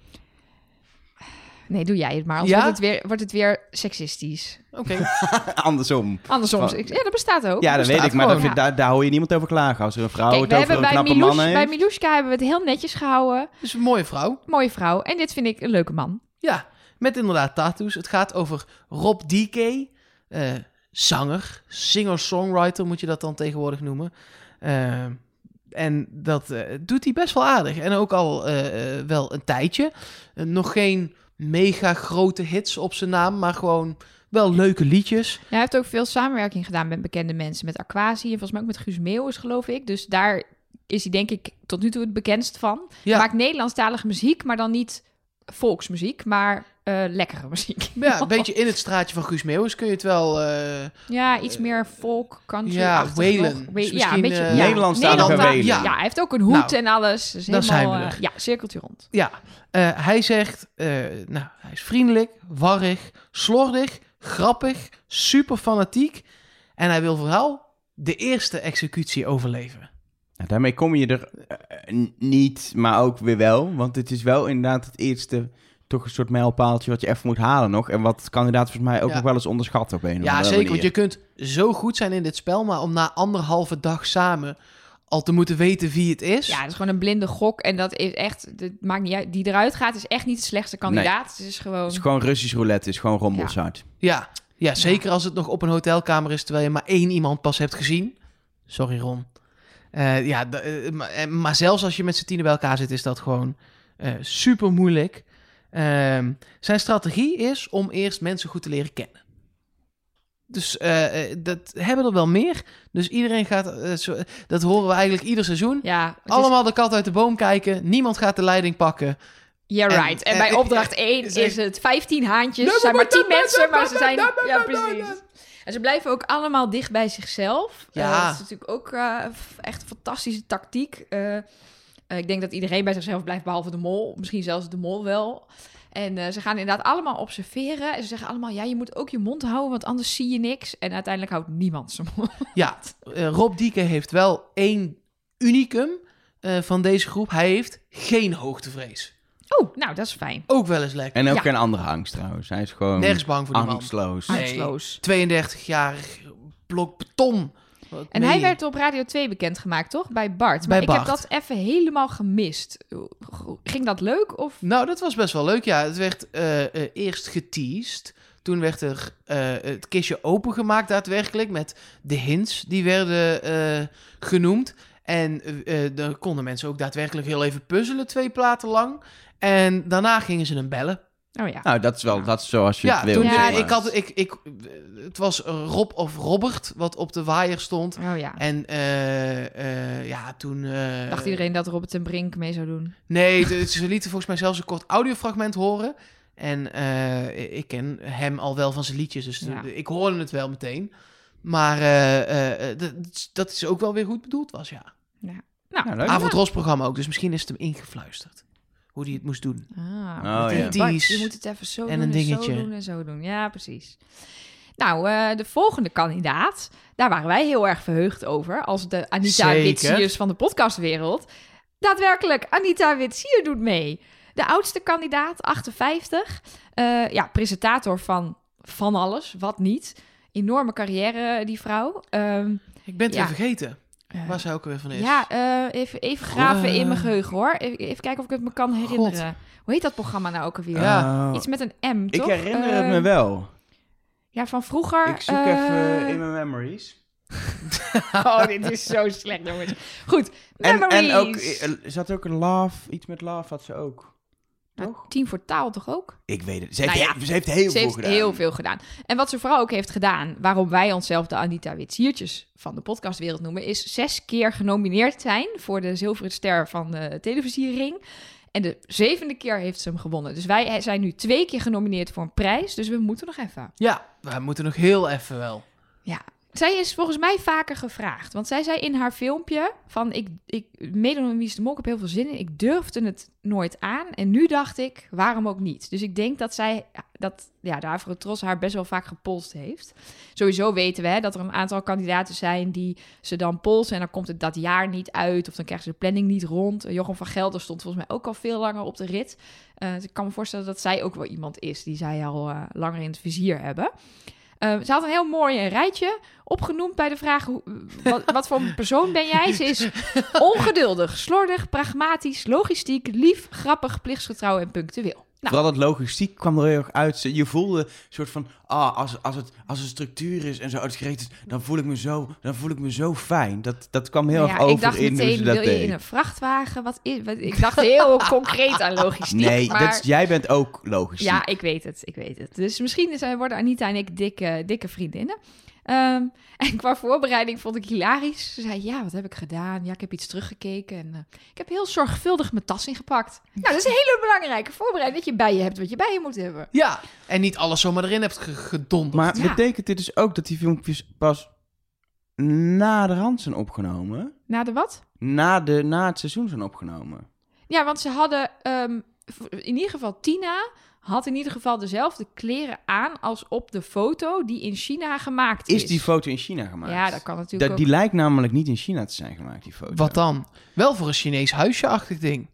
Nee, doe jij het maar. Anders Ja? wordt, het weer, wordt het weer seksistisch. Oké. [laughs] Andersom. Andersom. Ik- Ja, dat bestaat ook. Ja, dat weet ik, maar dat daar, daar hoor je niemand over klagen. Als er een vrouw Kijk, het we over hebben een bij, knappe man heeft. bij hebben we het heel netjes gehouden. Dus een mooie vrouw. Mooie vrouw. En dit vind ik een leuke man. Ja, met inderdaad tattoos. Het gaat over Rob DK. eh, zanger, singer-songwriter moet je dat dan tegenwoordig noemen. Eh, en dat eh, doet hij best wel aardig. En ook al wel een tijdje. Nog geen mega grote hits op zijn naam, maar gewoon wel leuke liedjes. Ja, hij heeft ook veel samenwerking gedaan met bekende mensen. Met Aquasi en volgens mij ook met Guus Meeuwis, geloof ik. Dus daar is hij denk ik tot nu toe het bekendst van. Ja. Maakt Nederlandstalige muziek, maar dan niet volksmuziek, maar eh, lekkere [laughs] muziek. Ja, een beetje in het straatje van Guus Meeuwis kun je het wel... eh, Ja, iets meer folk, country. Ja. Dus ja, een beetje. eh, ja. Nederlandta- Waylon. Ja. hij heeft ook een hoed Nou, en alles. Dus dan helemaal, zijn we eh, er. ja, cirkeltje rond. Ja, eh, hij zegt, eh, nou, hij is vriendelijk, warrig, slordig, grappig, super fanatiek. En hij wil vooral de eerste executie overleven. Nou, daarmee kom je er eh, niet, maar ook weer wel. Want het is wel inderdaad het eerste, toch een soort mijlpaaltje wat je even moet halen nog. En wat kandidaat volgens mij ook Ja. nog wel eens onderschat op een Ja, zeker, want je kunt zo goed zijn in dit spel, maar om na anderhalve dag samen al te moeten weten wie het is. Ja, dat is gewoon een blinde gok. En dat is echt, het maakt niet uit. Die eruit gaat, is echt niet de slechtste kandidaat. Het is gewoon. Het is gewoon Russisch roulette, het is gewoon rommelsart. Ja, ja, zeker als het nog op een hotelkamer is terwijl je maar één iemand pas hebt gezien. Sorry, Ron. Eh, ja, eh, maar, eh, maar zelfs als je met z'n tienen bij elkaar zit, is dat gewoon super moeilijk. Ehm, zijn strategie is om eerst mensen goed te leren kennen. Dus dat hebben er wel meer. Dus iedereen gaat, zo, dat horen we eigenlijk ieder seizoen. Ja, is- Allemaal de kat uit de boom kijken. Niemand gaat de leiding pakken. Yeah, En- right. En, en- bij opdracht en- 1 zeg- is het 15 haantjes. Er zijn maar 10 mensen, maar ze zijn... Ja, precies. En ze blijven ook allemaal dicht bij zichzelf. Ja. Eh, dat is natuurlijk ook eh, echt een fantastische tactiek. Eh, ik denk dat iedereen bij zichzelf blijft, behalve de mol. Misschien zelfs de mol wel. En ze gaan inderdaad allemaal observeren. En ze zeggen allemaal, ja, je moet ook je mond houden, want anders zie je niks. En uiteindelijk houdt niemand zijn mond. Ja, Rob Dieke heeft wel één unicum van deze groep. Hij heeft geen hoogtevrees. Oh, nou, dat is fijn. Ook wel eens lekker. En ook Ja. geen andere angst trouwens. Hij is gewoon Nergens bang voor die man. angstloos. Nee. Angstloos. 32-jarig blok beton. Wat En meen hij je? werd op Radio 2 bekendgemaakt, toch? Bij Bart. Bij maar ik heb Bart. dat even helemaal gemist. Ging dat leuk? Of... Nou, dat was best wel leuk, ja. Het werd eh, eh, eerst geteased. Toen werd er eh, het kistje opengemaakt daadwerkelijk met de hints die werden eh, genoemd. En eh eh, dan konden mensen ook daadwerkelijk heel even puzzelen, twee platen lang. En daarna gingen ze hem bellen. Oh ja. Nou, dat is wel dat is zoals je Ja, het wil. toen, Ja, ik had, ik, ik, het was Rob of Robert wat op de waaier stond. Oh ja. En eh, eh, ja, toen... eh, Dacht iedereen dat Robert ten Brink mee zou doen? Nee, [laughs] de- ze lieten volgens mij zelfs een kort audiofragment horen. En eh, ik ken hem al wel van zijn liedjes, dus Ja. de- ik hoorde het wel meteen. Maar eh, eh, dat, is ook wel weer goed bedoeld was, ja. Nou, Nou, leuk. Avondrosprogramma ook, dus misschien is het hem ingefluisterd. Hoe hij het moest doen. Ah, Oh, met ja. die je moet het even zo En doen een en zo dingetje. doen en zo doen. Ja, precies. Nou, eh, de volgende kandidaat, daar waren wij heel erg verheugd over. Als de Anita. Witsiers van de podcastwereld. Daadwerkelijk, Anita Witsier doet mee. De oudste kandidaat, 58. Eh, ja, presentator van van alles, wat niet. Enorme carrière, die vrouw. Ehm, Ik ben het Ja. weer vergeten. Eh, Waar zij ook alweer van is. ja, eh, even, even graven in mijn Eh. geheugen hoor. Even, even kijken of ik het me kan herinneren. Hoe heet dat programma nou ook alweer? Ja. Oh, Iets met een M, ik toch? herinner het me Eh, wel. Ja, van vroeger. Ik zoek eh, even in mijn memories. [laughs] oh, dit is zo slecht, jongens. Goed, En, memories. en ook, eh, zat ook een love, iets met love had ze ook. Nou? Tien voor taal toch ook? Ik weet het. Ze heeft, Nou ja, ze heeft heel Ze veel heeft gedaan. heel veel gedaan. En wat ze vooral ook heeft gedaan, waarom wij onszelf de Anita Witsiertjes van de podcastwereld noemen, is zes keer genomineerd zijn voor de Zilveren Ster van de televisiering. En de zevende keer heeft ze hem gewonnen. Dus wij zijn nu twee keer genomineerd voor een prijs. Dus we moeten nog even. Ja, we moeten nog heel even wel. Ja. Zij is volgens mij vaker gevraagd. Want zij zei in haar filmpje van... ik, ik meedoen Wie is de Mol, heb heel veel zin in. Ik durfde het nooit aan. En nu dacht ik, waarom ook niet? Dus ik denk dat zij... dat ja, de Avro Tros haar best wel vaak gepolst heeft. Sowieso weten we hè, dat er een aantal kandidaten zijn... die ze dan polsen en dan komt het dat jaar niet uit... of dan krijgen ze de planning niet rond. Jochem van Gelder stond volgens mij ook al veel langer op de rit. Eh, dus ik kan me voorstellen dat zij ook wel iemand is... die zij al eh, langer in het vizier hebben. Eh, ze had een heel mooi rijtje opgenoemd bij de vraag: hoe, wat, wat voor een persoon ben jij? Ze is [laughs] ongeduldig, slordig, pragmatisch, logistiek, lief, grappig, plichtsgetrouw en punctueel. Nou, Vooral dat logistiek kwam er heel erg uit. Je voelde een soort van, ah, als, als, het, als het structuur is en zo uitgerekend is, dan voel ik me zo, dan voel ik me zo fijn. Dat, dat kwam heel nou erg over ik dacht in meteen: wil je in een vrachtwagen? Wat is, wat, ik dacht heel [laughs] concreet aan logistiek. Nee, maar, dat jij bent ook logistiek. Ja, ik weet het, ik weet het. Dus misschien zijn, worden Anita en ik dikke, dikke vriendinnen. Ehm, [laughs] en qua voorbereiding vond ik hilarisch. Ze zei, ja, wat heb ik gedaan? Ja, ik heb iets teruggekeken. En eh, ik heb heel zorgvuldig mijn tas ingepakt. Nou, dat is een hele belangrijke voorbereiding. Dat je bij je hebt wat je bij je moet hebben. Ja, en niet alles zomaar erin hebt ge- gedonderd. Maar Ja. betekent dit dus ook dat die filmpjes pas na de hand zijn opgenomen? Na de wat? Na, de, na het seizoen zijn opgenomen? Ja, want ze hadden... ehm, in ieder geval Tina had in ieder geval dezelfde kleren aan... als op de foto die in China gemaakt is. Is die foto in China gemaakt? Ja, dat kan natuurlijk Dat, ook. die lijkt namelijk niet in China te zijn gemaakt, die foto. Wat dan? Wel voor een Chinees huisje-achtig ding.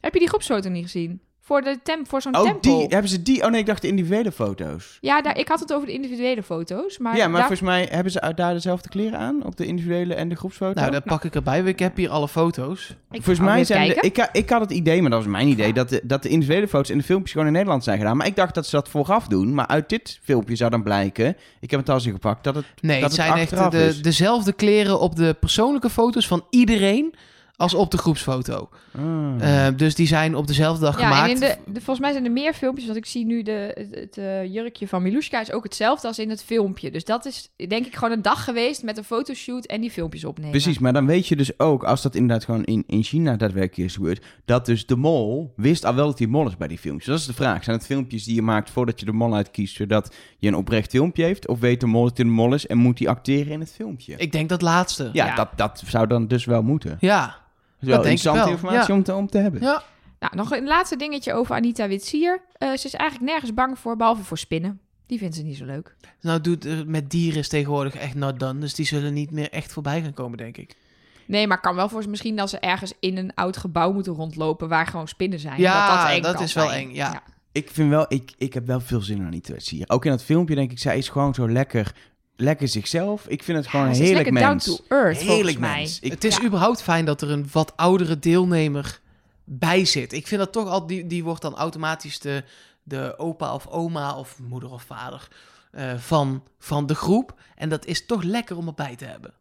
Heb je die groepsfoto niet gezien? Voor, de tem voor zo'n Oh, tempel. die, hebben ze die? Oh nee, ik dacht de individuele foto's. Ja, daar, ik had het over de individuele foto's. Maar, ja, maar daar- volgens mij hebben ze uit daar dezelfde kleren aan op de individuele en de groepsfoto. Nou, dat pak ik erbij. Ik heb hier alle foto's. ik Volgens mij zijn de, ik, ik had het idee, maar dat was mijn idee, dat de, dat de individuele foto's en de filmpjes gewoon in Nederland zijn gedaan. Maar ik dacht dat ze dat vooraf doen. Maar uit dit filmpje zou dan blijken, ik heb een tasje gepakt, dat het Nee, dat het zijn echt de, dezelfde kleren op de persoonlijke foto's van iedereen als op de groepsfoto. Ah. Eh, dus die zijn op dezelfde dag ja, gemaakt. en in de, de, volgens mij zijn er meer filmpjes. Want ik zie nu de, het, het, eh, jurkje van Milushka is ook hetzelfde als in het filmpje. Dus dat is denk ik gewoon een dag geweest met een fotoshoot en die filmpjes opnemen. Precies, maar dan weet je dus ook, als dat inderdaad gewoon in, in China daadwerkelijk is gebeurd, dat dus de mol wist al wel dat hij mol is bij die filmpjes. Dat is de vraag. Zijn het filmpjes die je maakt voordat je de mol uitkiest, zodat je een oprecht filmpje heeft? Of weet de mol dat hij de mol is en moet hij acteren in het filmpje? Ik denk dat laatste. ja, Ja. Dat, dat zou dan dus wel moeten. Ja. Dat is wel denk ik interessante wel, informatie ja. om, te, om te hebben. Ja. Nou, nog een laatste dingetje over Anita Witsier. Eh, ze is eigenlijk nergens bang voor, behalve voor spinnen. Die vindt ze niet zo leuk. Nou doet er met dieren is tegenwoordig echt not done. Dus die zullen niet meer echt voorbij gaan komen, denk ik. Nee, maar kan wel voor ze misschien dat ze ergens in een oud gebouw moeten rondlopen waar gewoon spinnen zijn. Ja, dat, dat, eng dat kan is wel zijn. eng, ja. Ik vind wel, ik, ik heb wel veel zin in Anita hier. Ook in dat filmpje denk ik, zij is gewoon zo lekker, lekker zichzelf. Ik vind het gewoon Ja, een heerlijk mens. down to earth, Heerlijk mij. mens. Ik, het is ja. überhaupt fijn dat er een wat oudere deelnemer bij zit. Ik vind dat toch al, die, die wordt dan automatisch de, de opa of oma of moeder of vader eh, van, van de groep. En dat is toch lekker om erbij te hebben.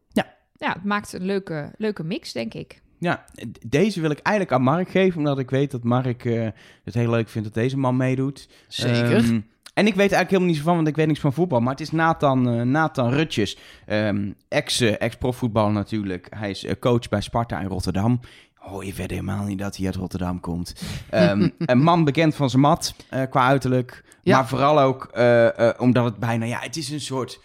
Ja, het maakt een leuke, leuke mix, denk ik. Ja, deze wil ik eigenlijk aan Mark geven, omdat ik weet dat Mark eh, het heel leuk vindt dat deze man meedoet. Zeker. Ehm, en ik weet eigenlijk helemaal niet zo van, want ik weet niks van voetbal. Maar het is Nathan, eh, Nathan Rutjes, ehm, ex, eh, ex-profvoetballer natuurlijk. Hij is eh, coach bij Sparta in Rotterdam. Hoor je verder helemaal niet dat hij uit Rotterdam komt. Ehm, [laughs] een man bekend van zijn mat, qua uiterlijk. Ja. Maar vooral ook omdat het bijna, ja, het is een soort...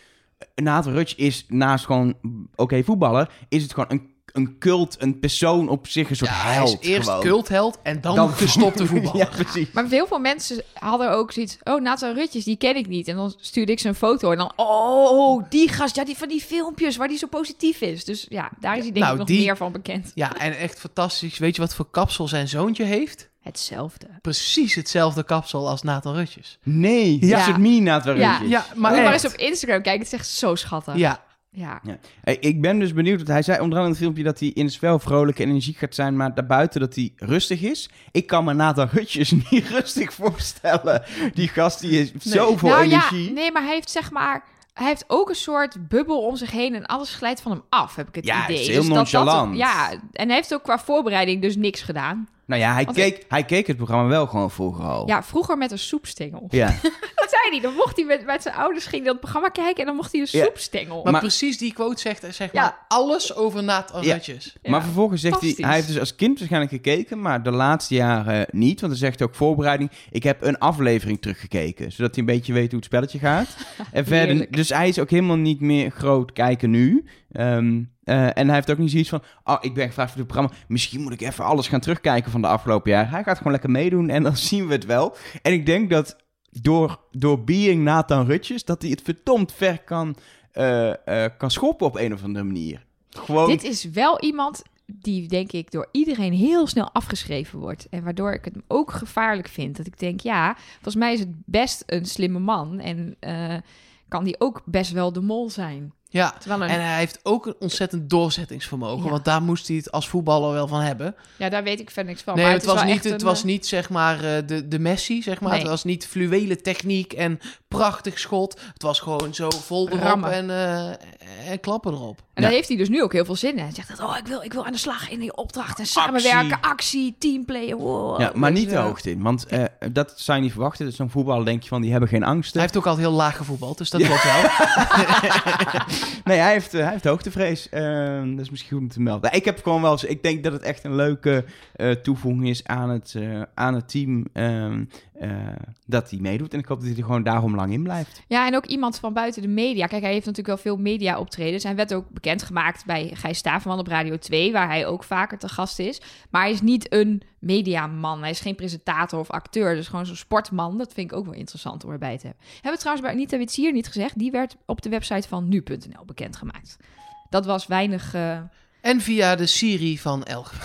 Nathan Rutjes is naast gewoon, oké, voetballer, is het gewoon een, een cult, een persoon op zich, een soort ja, held. hij is eerst gewoon. cultheld en dan, Dan- gestopte [laughs] voetballer. ja, precies. Maar heel veel mensen hadden ook zoiets... Oh, Nathan Rutjes, die ken ik niet. En dan stuurde ik ze een foto. En dan... Oh, die gast. Ja, die van die filmpjes waar die zo positief is. Dus ja, daar is hij denk Nou, ik nog die- meer van bekend. Ja, en echt fantastisch. Weet je wat voor kapsel zijn zoontje heeft? Hetzelfde. Precies hetzelfde kapsel als Nathan Rutjes. Nee, ja. Ja. een soort mini-naadwerkjes. Ja. Ja, maar maar eens op Instagram kijken. Het is echt zo schattig. Ja, Ja. Hey, ik ben dus benieuwd, want hij zei onder andere in het filmpje dat hij in het spel vrolijk en energiek gaat zijn, maar daarbuiten dat hij rustig is. Ik kan me Nathan Hutjes [laughs] niet rustig voorstellen. Die gast die is zoveel nou energie. ja, nee, maar hij heeft zeg maar... Hij heeft ook een soort bubbel om zich heen en alles glijdt van hem af, heb ik het Ja, idee. is heel Dus dat dat- nonchalant. ja, en hij heeft ook qua voorbereiding dus niks gedaan. Nou ja, hij Want keek, hij keek het programma wel gewoon vroeger al. Ja, vroeger met een soepstengel. Ja. [laughs] Dat zei hij. Dan mocht hij met, met zijn ouders ging dat programma kijken en dan mocht hij een Ja. soepstengel. maar, Maar- precies die quote zegt zeg Ja. maar alles over Nathan Ja. Rutjes. Ja, maar vervolgens zegt hij, hij heeft dus als kind waarschijnlijk gekeken, maar de laatste jaren niet. Want hij zegt ook voorbereiding, ik heb een aflevering teruggekeken. Zodat hij een beetje weet hoe het spelletje gaat. [laughs] en verder, Heerlijk. dus hij is ook helemaal niet meer groot kijken nu. Ehm, eh, en hij heeft ook niet zoiets van, oh, ik ben gevraagd voor dit programma. Misschien moet ik even alles gaan terugkijken van de afgelopen jaar. Hij gaat gewoon lekker meedoen en dan [laughs] zien we het wel. En ik denk dat door, door being Nathan Rutjes, dat hij het verdomd ver kan, eh, eh, kan schoppen op een of andere manier. Gewoon... Dit is wel iemand die, denk ik, door iedereen heel snel afgeschreven wordt. En waardoor ik het ook gevaarlijk vind. Dat ik denk, ja, volgens mij is het best een slimme man. En kan die ook best wel de mol zijn. Ja, een, en hij heeft ook een ontzettend doorzettingsvermogen. Ja. Want daar moest hij het als voetballer wel van hebben. ja, daar weet ik verder niks van. nee, maar het, was niet, het een, was eh, niet zeg maar eh, de, de Messi, zeg maar. Nee. Het was niet fluwele techniek en prachtig schot. Het was gewoon zo vol erop Rammen. en, eh, en klappen erop. En daar heeft hij dus nu ook heel veel zin in. Hij zegt dat, oh, ik wil, ik wil aan de slag in die opdracht. En samenwerken, actie, teamplayen. Wow. Ja, maar niet de hoogte in. Want eh, dat zou je niet verwachten. Dus zo'n voetballer denk je van, die hebben geen angsten. Hij heeft ook altijd heel laag gevoetbald, dus dat klopt wel. [laughs] [laughs] Nee, hij heeft, eh, hij heeft hoogtevrees. Ehm, dat is misschien goed om te melden. Ik heb gewoon wel eens... Ik denk dat het echt een leuke eh, toevoeging is aan het, eh, aan het team. ehm, eh, dat hij meedoet. En ik hoop dat hij er gewoon daarom lang in blijft. Ja, en ook iemand van buiten de media. Kijk, hij heeft natuurlijk wel veel media optredens. Hij werd ook bekendgemaakt bij Gijs Staverman op Radio 2, waar hij ook vaker te gast is. Maar hij is niet een mediaman. Hij is geen presentator of acteur. Dus gewoon zo'n sportman. Dat vind ik ook wel interessant om erbij te hebben. Hebben we trouwens bij Anita Witsier niet gezegd. Die werd op de website van nu.nl bekendgemaakt. Dat was weinig... eh, en via de Siri van Elg. [laughs]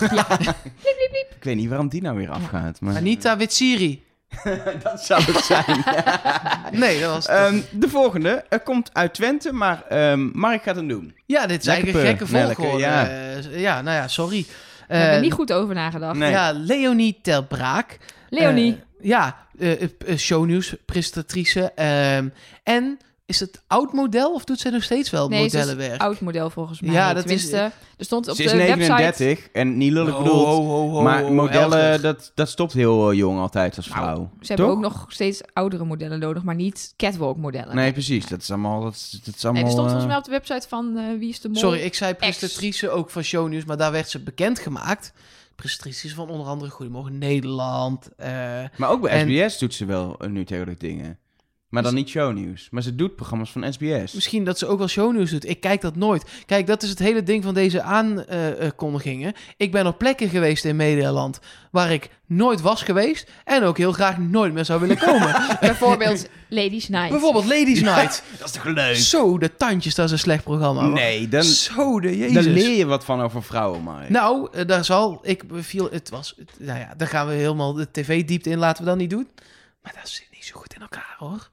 Ik weet niet waarom die nou weer afgaat. Maar Anita Witsiri. [laughs] dat zou het zijn. [laughs] Nee, dat was... Ehm, de volgende eh, komt uit Twente. Maar ehm, Mark gaat hem doen. ja, dit is eigenlijk een gekke volgorde. ja. Eh, ja, nou ja, sorry. We hebben er Eh, niet goed over nagedacht. Nee. Ja, Leonie Ter Braak. Leonie. Eh, ja, eh, shownieuws, presentatrice. ehm, en is het oud model of doet zij nog steeds wel nee, ze is modellenwerk? oud model volgens mij. Ja, dat is- Er stond op Ze is de website... 39 en niet lullig Ho, bedoeld. ho, ho, ho, maar modellen, dat, dat stopt heel eh, jong altijd als Nou, vrouw. Ze hebben Toch? ook nog steeds oudere modellen nodig, maar niet catwalk modellen. Nee, precies. Dat is allemaal... Dat is, dat is allemaal Nee, er stond eh, volgens mij op de website van eh, Wie is de Mol. Sorry, ik zei presentatrice ook van shownieuws, maar daar werd ze bekendgemaakt. Presentatrice is van onder andere Goedemorgen Nederland. eh, Maar ook bij En- SBS doet ze wel eh, nu tegenwoordig dingen. Maar dan niet shownieuws. Maar ze doet programma's van SBS. Misschien dat ze ook wel shownieuws doet. Ik kijk dat nooit. Kijk, dat is het hele ding van deze aankondigingen. ik ben op plekken geweest in Medialand waar ik nooit was geweest en ook heel graag nooit meer zou willen [laughs] komen. Bijvoorbeeld Ladies Night. Bijvoorbeeld Ladies Night. [laughs] Dat is toch leuk? Zo, de tandjes, dat is een slecht programma. hoor. Nee, dan, Zo, de jezus. dan leer je wat van over vrouwen, maar. Nou, eh, daar zal ik viel. Het was. nou ja, daar gaan we helemaal de tv-diepte in. Laten we dat niet doen. Maar dat zit niet zo goed in elkaar, hoor.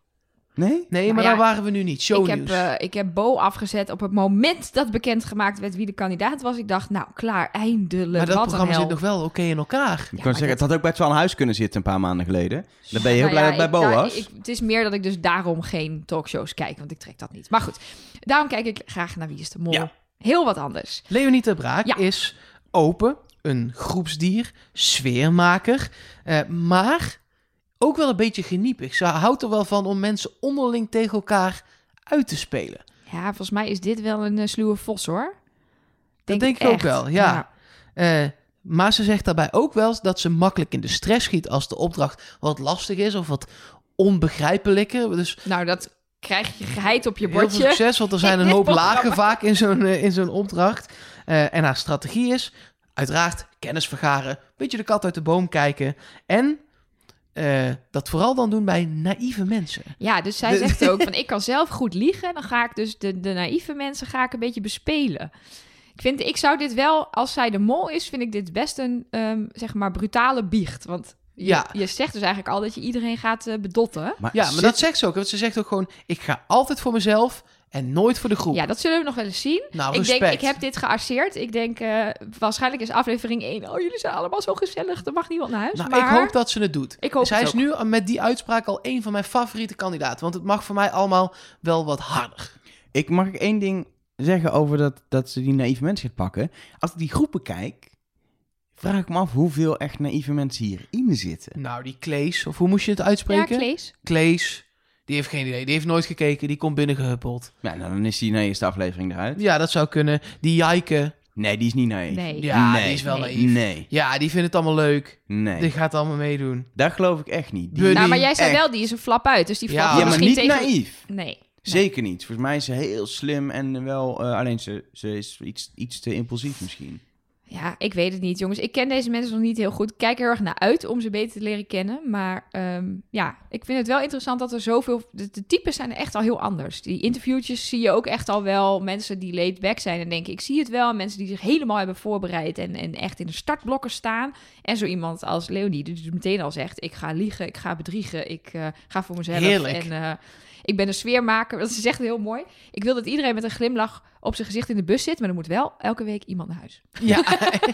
Nee? Nee, Nou maar ja, daar waren we nu niet. ik Shownieuws. heb, eh, ik heb Bo afgezet op het moment dat bekendgemaakt werd wie de kandidaat was. Ik dacht, nou klaar, eindelijk. maar dat wat programma zit nog wel oké in elkaar. Ik maar kan zeggen, het had ook bij het Huis kunnen zitten een paar maanden geleden. Dan ben je heel Nou blij ja, dat het bij ik- Bo was. ik- het is meer dat ik dus daarom geen talkshows kijk, want ik trek dat niet. Maar goed, daarom kijk ik graag naar Wie is de Mol. Ja. Heel wat anders. Leonie ter Braak Ja. is open, een groepsdier, sfeermaker, eh, maar ook wel een beetje geniepig. Ze houdt er wel van om mensen onderling tegen elkaar uit te spelen. Ja, volgens mij is dit wel een eh, sluwe vos hoor. Dat denk ik ook wel, ja. Eh, maar ze zegt daarbij ook wel dat ze makkelijk in de stress schiet als de opdracht wat lastig is of wat onbegrijpelijker. Dus Nou, dat krijg je geheid op je Heel veel bordje. succes, want er zijn een hoop [laughs] lagen vaak in zo'n eh, in zo'n opdracht. En haar strategie is uiteraard kennis vergaren, een beetje de kat uit de boom kijken en eh, dat vooral dan doen bij naïeve mensen. Ja, dus zij De- zegt ook van [laughs] ik kan zelf goed liegen. Dan ga ik dus de, de naïeve mensen ga ik een beetje bespelen. Ik, vind, ik zou dit wel, als zij de mol is, vind ik dit best een ehm, zeg maar brutale biecht. Want je, Ja. je zegt dus eigenlijk al dat je iedereen gaat eh, bedotten. Maar Ja, maar zit- dat zegt ze ook. Want ze zegt ook gewoon, ik ga altijd voor mezelf en nooit voor de groep. Ja, dat zullen we nog wel eens zien. nou, Ik respect. denk, ik heb dit gearseerd. Ik denk, eh, waarschijnlijk is aflevering 1. Oh, jullie zijn allemaal zo gezellig. Er mag niemand naar huis. Nou, maar ik hoop dat ze het doet. ik hoop Zij het is ook. nu met die uitspraak al een van mijn favoriete kandidaten. Want het mag voor mij allemaal wel wat harder. Ik mag ik één ding zeggen over dat, dat ze die naïeve mensen gaat pakken. Als ik die groepen kijk, vraag ik me af hoeveel echt naïeve mensen hierin zitten. Nou, die Klees, of hoe moest je het Ja, uitspreken? Klees. Klees, die heeft geen idee. Die heeft nooit gekeken. Die komt binnengehuppeld. Ja, nou, dan is die de eerste aflevering eruit. Ja, dat zou kunnen. Die Jijke, Nee, die is niet naïef. Nee. ja, Nee. die is wel Nee. naïef. Nee, Ja, die vindt het allemaal leuk. nee. Die gaat allemaal meedoen. Dat geloof ik echt niet. Die-. Nou, maar jij zei echt. wel, die is een flap uit. Dus die Ja, valt maar ja, maar misschien niet tegen... naïef. Nee. Zeker niet. Volgens mij is ze heel slim en wel... eh, alleen ze, ze is iets, iets te impulsief misschien. Ja, ik weet het niet, jongens. Ik ken deze mensen nog niet heel goed. Ik kijk er heel erg naar uit om ze beter te leren kennen. Maar ehm, ja, ik vind het wel interessant dat er zoveel... De, de types zijn echt al heel anders. Die interviewtjes zie je ook echt al wel. Mensen die laid back zijn en denken, ik zie het wel. En mensen die zich helemaal hebben voorbereid en, en echt in de startblokken staan. En zo iemand als Leonie, die dus meteen al zegt... ik ga liegen, ik ga bedriegen, ik eh, ga voor mezelf. Heerlijk. En eh, ik ben een sfeermaker. [laughs] Dat is echt heel mooi. Ik wil dat iedereen met een glimlach op zijn gezicht in de bus zit. Maar er moet wel elke week iemand naar huis. Ja,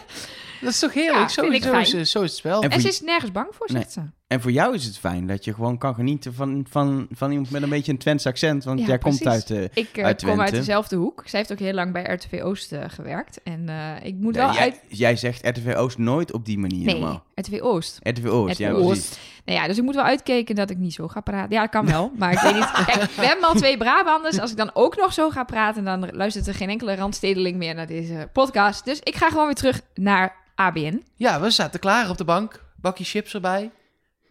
[laughs] dat is toch heerlijk? Ja, zo, vind ik zo, fijn. is, zo is het spel. En ze is nergens bang voor, Nee. zegt ze. En voor jou is het fijn dat je gewoon kan genieten van, van, van iemand met een beetje een Twents accent. Want Ja, jij komt uit... eh, Ik eh, Uit kom uit dezelfde hoek. Zij heeft ook heel lang bij RTV Oost eh, gewerkt. En eh, ik moet wel jij, uit... jij zegt RTV Oost nooit op die manier Nee, normaal. RTV Oost. RTV Oost, RTV ja Oost. precies. Nou ja, dus ik moet wel uitkijken dat ik niet zo ga praten. Ja, dat kan wel, maar ik weet niet. [laughs] Kijk, we hebben al twee Brabanders. Als ik dan ook nog zo ga praten, dan luistert er geen enkele randstedeling meer naar deze podcast. Dus ik ga gewoon weer terug naar ABN. Ja, we zaten klaar op de bank. Bakje chips erbij.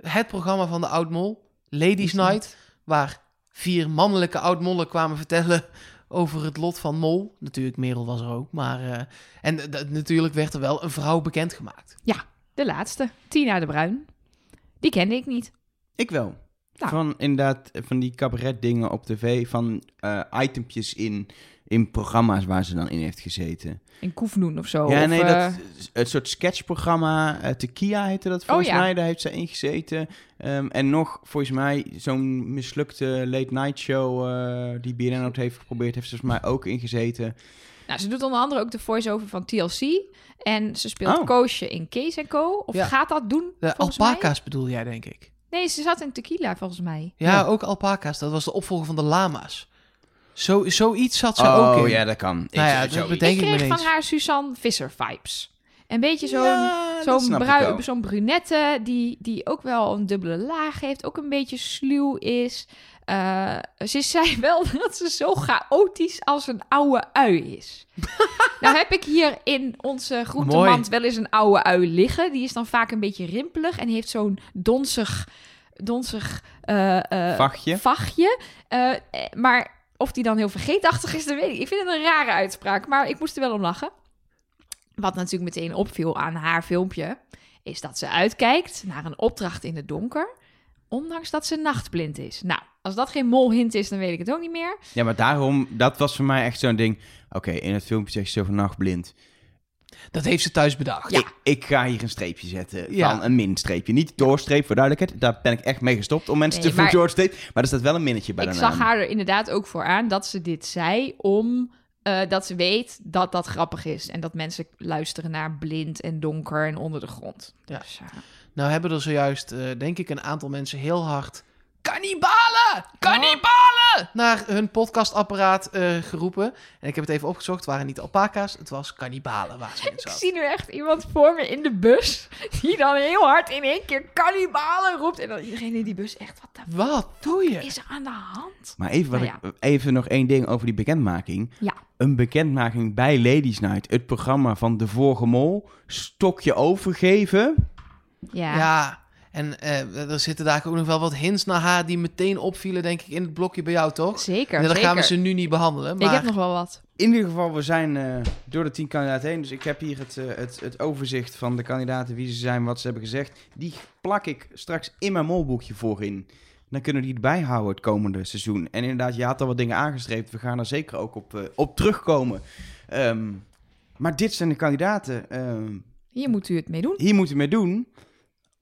Het programma van de Oud-Mol. Ladies Night. Waar vier mannelijke oud-mollen kwamen vertellen [laughs] over het lot van Mol. Natuurlijk, Merel was er ook. Maar, eh, en natuurlijk werd er wel een vrouw bekendgemaakt. De laatste, Tina de Bruin. Die kende ik niet. Ik wel. Nou. Van inderdaad, van die cabaret dingen op tv. Van eh itempjes in, in programma's waar ze dan in heeft gezeten. In Koefnoen of zo. ja, of, nee, eh, dat, het soort sketchprogramma. eh Tequila heette dat volgens Oh, ja. mij. Daar heeft ze in gezeten. Ehm, en nog, volgens mij, zo'n mislukte late night show eh, die BNN ook heeft geprobeerd. Heeft ze volgens mij ook in gezeten. Nou, ze doet onder andere ook de voice-over van TLC. En ze speelt Oh. Koosje in Kees Co. Of Ja. gaat dat doen, De alpaca's bedoel jij, denk ik. Nee, ze zat in Tequila, volgens mij. Ja, Ja. ook alpaca's. Dat was de opvolger van de lama's. Zo, zoiets zat ze oh, ook in. ja, dat kan. Nou ja, Ik- dat ik kreeg van eens. haar Suzanne Visser vibes. Een beetje zo'n Ja, zo'n brunette die, die ook wel een dubbele laag heeft. Ook een beetje sluw is. Eh, ze zei [laughs] wel dat ze zo chaotisch als een oude ui is. [laughs] nou heb ik hier in onze groentemand wel eens een oude ui liggen. Die is dan vaak een beetje rimpelig en heeft zo'n donzig, donzig eh, eh, Vachtje. vachtje. Maar of die dan heel vergeetachtig is, dat weet ik. Ik vind het een rare uitspraak, maar ik moest er wel om lachen. Wat natuurlijk meteen opviel aan haar filmpje, is dat ze uitkijkt naar een opdracht in het donker, ondanks dat ze nachtblind is. Nou, als dat geen molhint is, dan weet ik het ook niet meer. Ja, maar daarom, dat was voor mij echt zo'n ding. Oké, in het filmpje zegt ze zo van nachtblind. Dat heeft ze thuis bedacht. Ja. Ik, ik ga hier een streepje zetten Ja. van een minstreepje. Niet doorstreep, voor duidelijkheid. Daar ben ik echt mee gestopt om mensen Nee, te voelen maar- doorstreep. Maar er staat wel een minnetje bij ik de zag naam. haar er inderdaad ook voor aan dat ze dit zei om eh, dat ze weet dat dat grappig is en dat mensen luisteren naar blind en donker en onder de grond. Ja. Dus, eh, Nou hebben er zojuist, eh, denk ik, een aantal mensen heel hard... Kannibalen! Kannibalen! Naar hun podcastapparaat eh, geroepen. En ik heb het even opgezocht. Het waren niet alpaca's, het was kannibalen waar ze in [laughs] Ik zie nu echt iemand voor me in de bus die dan heel hard in één keer kannibalen roept. En dan iedereen in die bus echt, wat de Wat doe je? is er aan de hand? Maar even, wat Nou ik, even nog één ding over die bekendmaking. Ja. Een bekendmaking bij Ladies Night. Het programma van De Vorige Mol. Stokje overgeven. Ja. Ja, En eh, er zitten daar ook nog wel wat hints naar haar die meteen opvielen, denk ik, in het blokje bij jou, toch? Zeker, En dan gaan we ze nu niet behandelen. Maar Ik heb nog wel wat. In ieder geval, we zijn eh, door de tien kandidaten heen. Dus ik heb hier het, eh, het, het overzicht van de kandidaten, wie ze zijn, wat ze hebben gezegd. Die plak ik straks in mijn molboekje voorin. Dan kunnen we die erbij houden het komende seizoen. En inderdaad, je had al wat dingen aangestreept. We gaan er zeker ook op, op terugkomen. Ehm, maar dit zijn de kandidaten. Ehm, Hier moet u het mee doen. hier moeten we mee doen.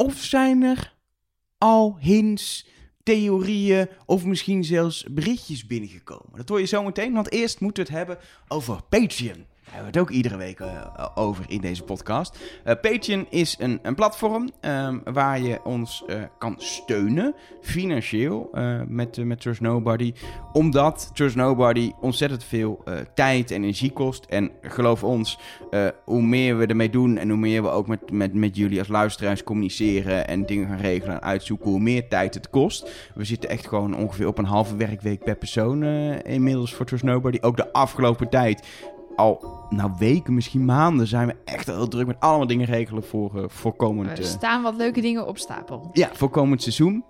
Of zijn er al hints, theorieën of misschien zelfs berichtjes binnengekomen? Dat hoor je zo meteen, want eerst moeten we het hebben over Patreon. Hebben we het ook iedere week eh, over in deze podcast. Eh, Patreon is een, een platform ehm, waar je ons eh, kan steunen, financieel, met, met Trust Nobody. Omdat Trust Nobody ontzettend veel tijd en energie kost. En geloof ons, hoe meer we ermee doen en hoe meer we ook met, met, met jullie als luisteraars communiceren en dingen gaan regelen en uitzoeken, hoe meer tijd het kost. We zitten echt gewoon ongeveer op een halve werkweek per persoon inmiddels voor Trust Nobody. Ook de afgelopen tijd, al nou weken, misschien maanden, zijn we echt heel druk met allemaal dingen regelen voor, eh, voor komend... Er eh, staan wat leuke dingen op stapel. ja, voor komend seizoen.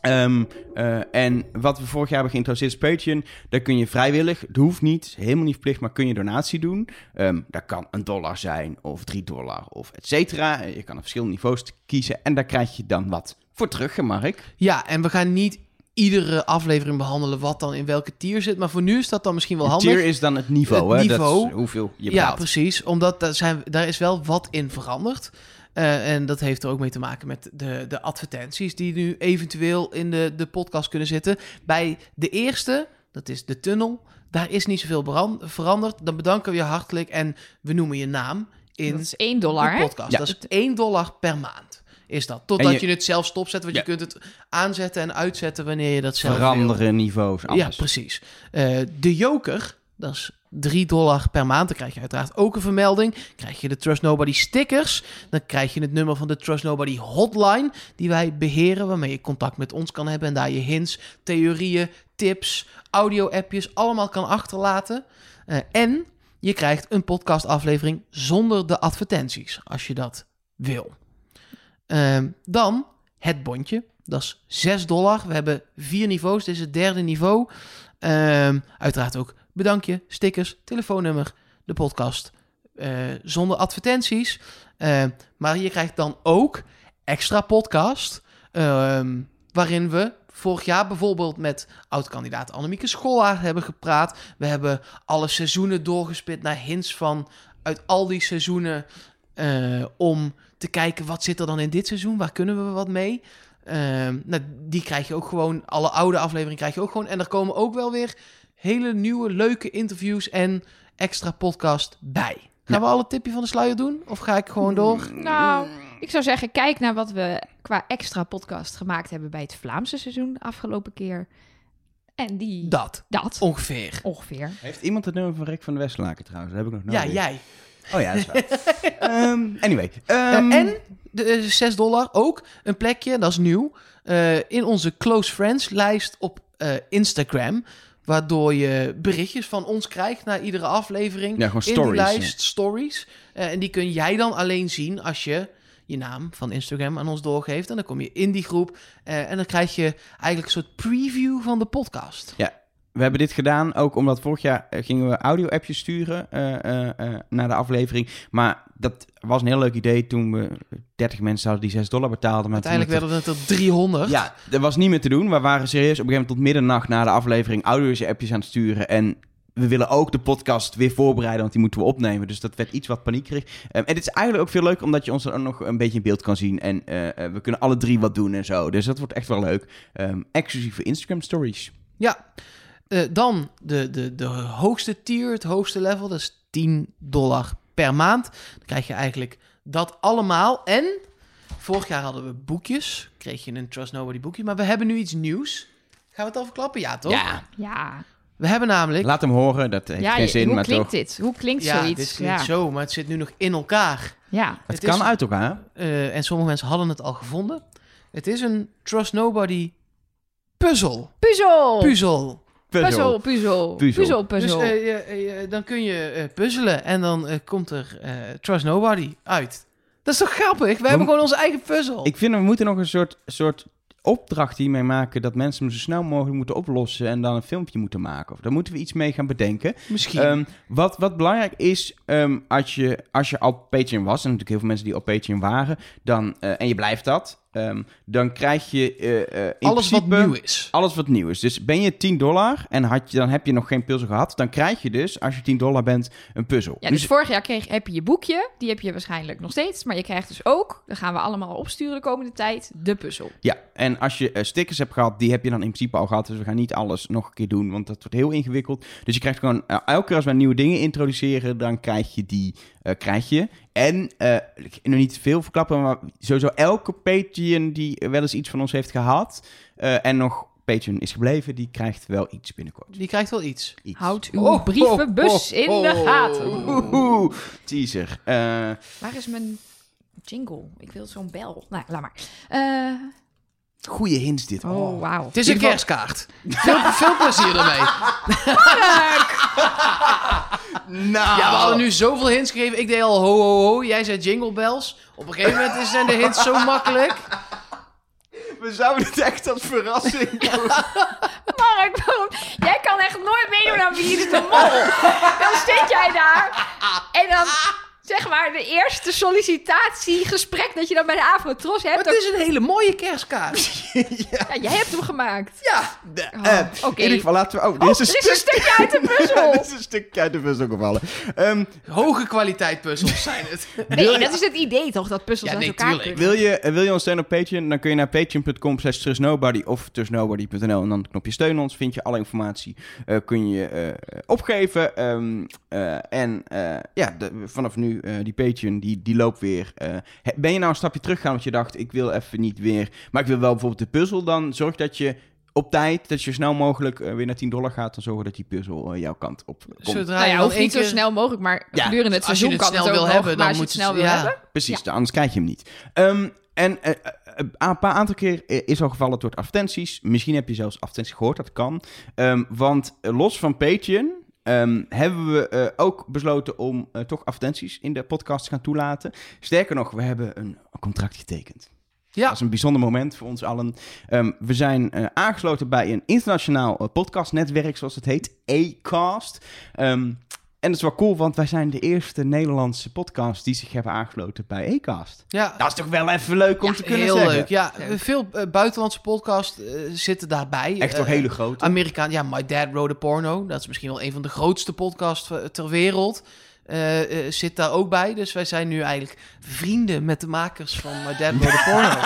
Ehm, eh, en wat we vorig jaar hebben geïntroduceerd is Patreon. Daar kun je vrijwillig, het hoeft niet, helemaal niet verplicht, maar kun je donatie doen. Ehm dat kan een dollar zijn, of drie dollar, of et cetera. Je kan op verschillende niveaus kiezen en daar krijg je dan wat voor terug, hè, Mark. Ja, en we gaan niet iedere aflevering behandelen wat dan in welke tier zit. Maar voor nu is dat dan misschien wel Een handig. tier is dan het niveau, Het hè? Dat niveau. is hoeveel je ja, precies. Omdat daar, zijn, daar is wel wat in veranderd. Eh, en dat heeft er ook mee te maken met de, de advertenties die nu eventueel in de, de podcast kunnen zitten. Bij de eerste, dat is de tunnel, daar is niet zoveel veranderd. Dan bedanken we je hartelijk en we noemen je naam in Dat is 1 dollar, de hè? podcast. Ja. Dat is 1 dollar per maand. Is dat. Totdat je- je, het zelf stopzet, want Ja. je kunt het aanzetten en uitzetten wanneer je dat zelf wil. Veranderen niveaus. Ja, precies. Eh, de Joker, dat is 3 dollar per maand. Dan krijg je uiteraard ook een vermelding. Krijg je de Trust Nobody stickers. Dan krijg je het nummer van de Trust Nobody hotline. Die wij beheren, waarmee je contact met ons kan hebben. En daar je hints, theorieën, tips, audio-appjes allemaal kan achterlaten. Eh, en je krijgt een podcastaflevering zonder de advertenties, als je dat wil. Ehm, dan het bondje. Dat is 6 dollar. We hebben vier niveaus. Dit is het derde niveau. Ehm, uiteraard ook bedankje, stickers, telefoonnummer, de podcast. eh, zonder advertenties. Ehm, maar je krijgt dan ook extra podcast. waarin we vorig jaar bijvoorbeeld met oud-kandidaat Annemieke Schollaar hebben gepraat. We hebben alle seizoenen doorgespit naar hints van uit al die seizoenen. eh, om te kijken wat zit er dan in dit seizoen, waar kunnen we wat mee. Ehm, nou, die krijg je ook gewoon, alle oude afleveringen krijg je ook gewoon. En er komen ook wel weer hele nieuwe, leuke interviews en extra podcast bij. Gaan we al het tipje van de sluier doen? Of ga ik gewoon door? Nou, ik zou zeggen, kijk naar wat we qua extra podcast gemaakt hebben bij het Vlaamse seizoen de afgelopen keer. En die... Dat, Dat. ongeveer. Ongeveer. Heeft iemand het nummer van Rick van de Westerlaken trouwens? Dat heb ik nog Ja, nodig. jij. Oh ja, dat is waar. [laughs] Ehm, anyway. Eh, ehm, en de eh, 6 dollar ook een plekje, dat is nieuw, eh, in onze close friends lijst op eh, Instagram. Waardoor je berichtjes van ons krijgt na iedere aflevering. Ja, gewoon in die lijst, stories. Eh, en die kun jij dan alleen zien als je je naam van Instagram aan ons doorgeeft. En dan kom je in die groep. eh, en dan krijg je eigenlijk een soort preview van de podcast. We hebben dit gedaan ook omdat vorig jaar eh, gingen we audio-appjes sturen eh, naar de aflevering. Maar dat was een heel leuk idee toen we 30 mensen hadden die 6 dollar betaalden. Maar Uiteindelijk het- werden het er 300. Ja, dat was niet meer te doen. We waren serieus op een gegeven moment tot middernacht na de aflevering audio-appjes aan het sturen. En we willen ook de podcast weer voorbereiden, want die moeten we opnemen. Dus dat werd iets wat paniekerig. Um, en dit is eigenlijk ook veel leuk, omdat je ons dan ook nog een beetje in beeld kan zien. En we kunnen alle drie wat doen en zo. Dus dat wordt echt wel leuk. Um, exclusief voor Instagram stories. Ja, Eh, dan de, de, de hoogste tier, het hoogste level, dat is 10 dollar per maand. Dan krijg je eigenlijk dat allemaal. En vorig jaar hadden we boekjes, kreeg je een Trust Nobody boekje, maar we hebben nu iets nieuws. Gaan we het al verklappen? Ja, toch? Ja, Ja. We hebben namelijk... laat hem horen. Dat heeft ja geen je- zin, hoe maar klinkt toch. dit? Hoe klinkt ja, zoiets? dit klinkt ja. zo, maar het zit nu nog in elkaar. Ja. Het, Het kan is- uit elkaar. Eh, en sommige mensen hadden het al gevonden. Het is een Trust Nobody puzzel. Puzzel! Puzzel. Puzzel, puzzel. Puzzel. Puzzel, puzzel. Dus eh, je- je- dan kun je eh, puzzelen en dan eh, komt er eh, Trust Nobody uit. Dat is toch grappig? We hebben gewoon onze eigen puzzel. Ik vind we moeten nog een soort, soort opdracht hiermee maken dat mensen hem zo snel mogelijk moeten oplossen en dan een filmpje moeten maken. Of daar moeten we iets mee gaan bedenken. Misschien. Ehm, wat, wat belangrijk is, ehm, als, je, als je al Patreon was, en natuurlijk heel veel mensen die op Patreon waren, dan, eh, en je blijft dat, ehm, dan krijg je eh, eh, in Alles wat nieuw is. alles wat nieuw is. Dus ben je 10 dollar en had je, dan heb je nog geen puzzel gehad, dan krijg je dus, als je 10 dollar bent, een puzzel. Ja, dus vorig jaar kreeg, heb je je boekje. Die heb je waarschijnlijk nog steeds. Maar je krijgt dus ook, dat gaan we allemaal opsturen de komende tijd, de puzzel. Ja, en als je eh, stickers hebt gehad, die heb je dan in principe al gehad. Dus we gaan niet alles nog een keer doen, want dat wordt heel ingewikkeld. Dus je krijgt gewoon, elke keer als we nieuwe dingen introduceren, dan krijg je die, eh, krijg je. En, eh, ik nog niet te veel verklappen, maar sowieso elke Patreon die wel eens iets van ons heeft gehad eh, en nog Patreon is gebleven, die krijgt wel iets binnenkort. Die krijgt wel iets. Iets. Houd uw Oh, brievenbus oh, in de gaten. Oeh, teaser. Eh, Waar is mijn jingle? Ik wil zo'n bel. Nou, laat maar. Goeie hints dit. oh, wauw. Het is een kerstkaart. veel, veel plezier ermee. [laughs] Nou. Ja, we hadden nu zoveel hints gegeven. Ik deed al ho ho ho. Jij zei jingle bells. Op een gegeven moment zijn de hints zo makkelijk. We zouden het echt als verrassing doen. [laughs] Mark, waarom? Jij kan echt nooit meedoen aan Wie is de Mol. Dan zit jij daar en dan, zeg maar, de eerste sollicitatiegesprek dat je dan bij de Afro-Tros Maar hebt. het is een hele mooie kerstkaart. [laughs] Ja, jij hebt hem gemaakt. Ja. De- Oh, oké. In ieder geval laten we... Oh, dit Oh, is een, er is een stukje uit de puzzel. [laughs] dit is een stukje uit de puzzel gevallen. Ehm, Hoge kwaliteit puzzels zijn het. [laughs] Nee, dat is het idee toch, dat puzzels Ja, uit nee, elkaar tuurlijk. kunnen. wil, je, eh, wil je ons steunen op Patreon? Dan kun je naar patreon.com slash trustnobody of trustnobody.nl en dan knopje steun ons. Vind je alle informatie. eh, kun je eh, opgeven. Ehm, eh, en eh, ja, de- vanaf nu, eh, die Patreon, die, die loopt weer. Eh, ben je nou een stapje teruggegaan want je dacht, ik wil even niet weer... Maar ik wil wel bijvoorbeeld de puzzel. Dan zorg dat je op tijd, dat je zo snel mogelijk eh, weer naar 10 dollar gaat. Dan zorgen dat die puzzel jouw kant op komt. Zodra Nou ja, niet zo snel mogelijk, maar Ja, gedurende het seizoen kan snel het ook wil nog, hebben, dan je moet het je snel het- wil ja. hebben. Precies, anders krijg je hem niet. Ehm, en een paar aantal keer is al gevallen door advertenties. Misschien heb je zelfs advertenties gehoord, dat kan. Ehm, want los van Patreon ehm, hebben we eh, ook besloten om eh, toch advertenties in de podcast te gaan toelaten. Sterker nog, we hebben een contract getekend. Ja. Dat is een bijzonder moment voor ons allen. Ehm, we zijn eh, aangesloten bij een internationaal podcastnetwerk, zoals het heet, Acast. Ehm, en dat is wel cool, want wij zijn de eerste Nederlandse podcast die zich hebben aangesloten bij Acast. Ja, Dat is toch wel even leuk om Ja, te kunnen heel zeggen. leuk. Ja, veel eh, buitenlandse podcasts eh, zitten daarbij. Echt toch Eh, hele grote. Amerikaan, ja, My Dad Wrote a Porno. Dat is misschien wel een van de grootste podcasts eh, ter wereld. Eh, eh, zit daar ook bij. Dus wij zijn nu eigenlijk vrienden met de makers van My Dad Wrote a Porno.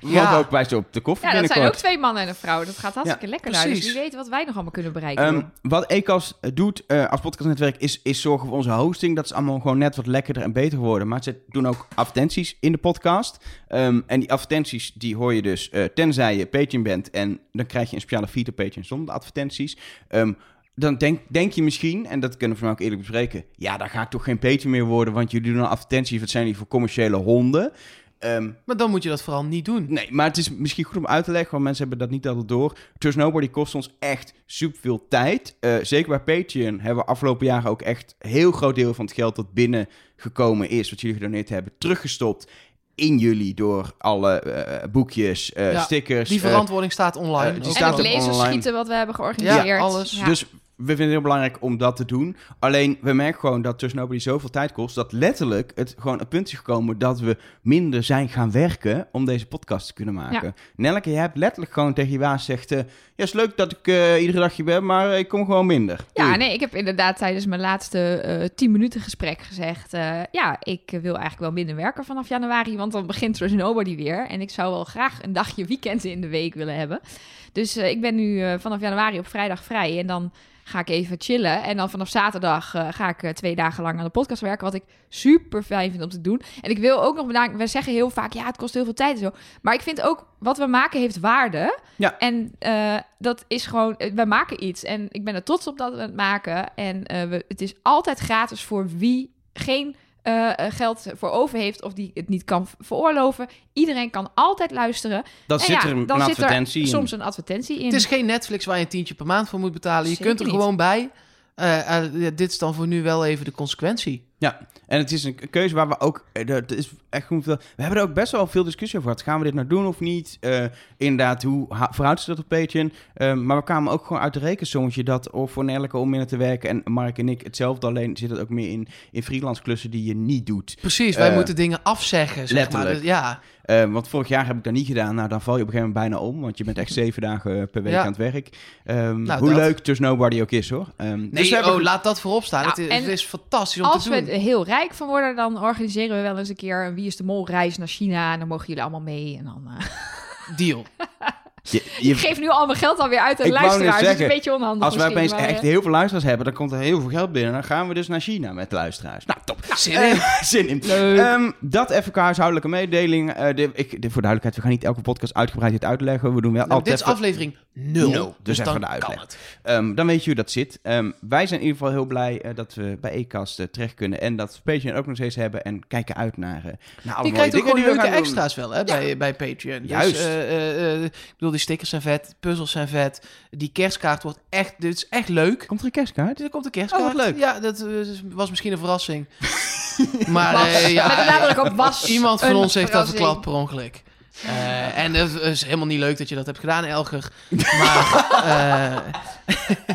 We [laughs] ja. ook bij ze op de koffie Ja, dat zijn ook twee mannen en een vrouw. Dat gaat hartstikke lekker daar. Dus wie weet wat wij nog allemaal kunnen bereiken. Ehm, joh. wat Acast doet eh, als podcastnetwerk is, is zorgen voor onze hosting. Dat is allemaal gewoon net wat lekkerder en beter geworden. Maar ze doen ook advertenties in de podcast. Ehm, en die advertenties die hoor je dus eh, tenzij je Patreon bent. En dan krijg je een speciale feed op Patreon zonder advertenties. Ehm, dan denk, denk je misschien, en dat kunnen we van ook eerlijk bespreken... ja, daar ga ik toch geen Patreon meer worden... want jullie doen al advertenties, wat zijn die voor commerciële honden... Ehm, maar dan moet je dat vooral niet doen. Nee, maar het is misschien goed om uit te leggen, want mensen hebben dat niet altijd door. Trust Nobody kost ons echt superveel tijd. Eh, zeker bij Patreon hebben we afgelopen jaren ook echt een heel groot deel van het geld dat binnengekomen is, wat jullie gedoneerd hebben, teruggestopt in jullie door alle eh, boekjes, eh, Ja, stickers. Die verantwoording staat online. die ook. en staat het op lasers online. schieten wat we hebben georganiseerd. Ja, alles. Ja. Dus we vinden het heel belangrijk om dat te doen. Alleen, we merken gewoon dat Trust Nobody zoveel tijd kost... dat letterlijk het gewoon een punt is gekomen... dat we minder zijn gaan werken om deze podcast te kunnen maken. Nelleke, je hebt letterlijk gewoon tegen je baas gezegd... eh, ja, is leuk dat ik eh, iedere dag hier ben, maar ik kom gewoon minder. Ja, Doei. nee, ik heb inderdaad tijdens mijn laatste eh 10 minuten gesprek gezegd... ja, ik wil eigenlijk wel minder werken vanaf januari... want dan begint Trust Nobody weer. En ik zou wel graag een dagje weekend in de week willen hebben. Dus eh, ik ben nu eh, vanaf januari op vrijdag vrij... en dan ga ik even chillen. En dan vanaf zaterdag eh, ga ik twee dagen lang aan de podcast werken... wat ik super fijn vind om te doen. En ik wil ook nog bedanken... we zeggen heel vaak, ja, het kost heel veel tijd en zo... maar ik vind ook, wat we maken heeft waarde... Ja. En dat is gewoon, we maken iets. En ik ben er trots op dat we het maken. En we, het is altijd gratis voor wie geen eh, eh, geld voor over heeft of die het niet kan veroorloven. Iedereen kan altijd luisteren. Dan En zit ja, er een, dan een zit er advertentie in. Soms een advertentie in. Het is geen Netflix waar je een tientje per maand voor moet betalen. Je Zeker kunt er niet. gewoon bij. Eh, eh, ja, dit is dan voor nu wel even de consequentie. En het is een keuze waar we ook... eh, dat is echt goed, we hebben er ook best wel veel discussie over gehad. Gaan we dit nou doen of niet? Eh, inderdaad, hoe verhoudt zich dat op Patreon? Ehm, maar we kwamen ook gewoon uit de rekensommetje dat of voor Nelleke om minder te werken... en Mark en ik hetzelfde, alleen zit het ook meer in, in freelance klussen die je niet doet. Precies, wij Eh, moeten dingen afzeggen, zeg letterlijk. maar. Dus ja, Eh, want vorig jaar heb ik dat niet gedaan. Nou, dan val je op een gegeven moment bijna om. Want je bent echt [laughs] zeven dagen per week Ja. aan het werk. Ehm, Nou, hoe dat. leuk Just Nobody ook is, hoor. Ehm, nee, dus we hebben oh, laat dat voorop staan. Nou, het, is, het is fantastisch om te doen. Er heel rijk van worden, dan organiseren we wel eens een keer een Wie is de Mol reis naar China. En dan mogen jullie allemaal mee. En dan, eh, Deal. [laughs] je, je- Ik geef nu al mijn geld alweer uit aan luisteraars. Dat is een zeggen, beetje onhandig als wij opeens maar, echt eh, heel veel luisteraars hebben, dan komt er heel veel geld binnen. Dan gaan we dus naar China met de luisteraars. Nou, top. Zin Eh, in. [laughs] zin in. Leuk. Ehm, dat even qua huishoudelijke mededeling. Eh, de, ik, de, voor duidelijkheid, we gaan niet elke podcast uitgebreid dit uitleggen. We doen wel Nou, altijd dit is aflevering 0. Nul, dus even dan de kan uitleg. het. Ehm, dan weet je hoe dat zit. Ehm, wij zijn in ieder geval heel blij eh, dat we bij Ecast eh, terecht kunnen. En dat we Patreon ook nog steeds hebben. En kijken uit naar, eh naar alle mooie krijgt ook dingen gewoon die we leuke gaan doen. extra's wel hè, bij, bij Patreon. Juist. Dus, eh, eh, eh, ik bedoel, die stickers zijn vet, puzzels zijn vet. Die kerstkaart wordt echt, dit is echt leuk. Komt er een kerstkaart? Er komt een kerstkaart. Oh, wat leuk. Ja, dat eh, was misschien een verrassing. [laughs] maar de ja, op was. iemand van ons heeft dat verrassing. verklapt per ongeluk. Eh, en het is helemaal niet leuk dat je dat hebt gedaan, Elger. Maar [laughs] eh,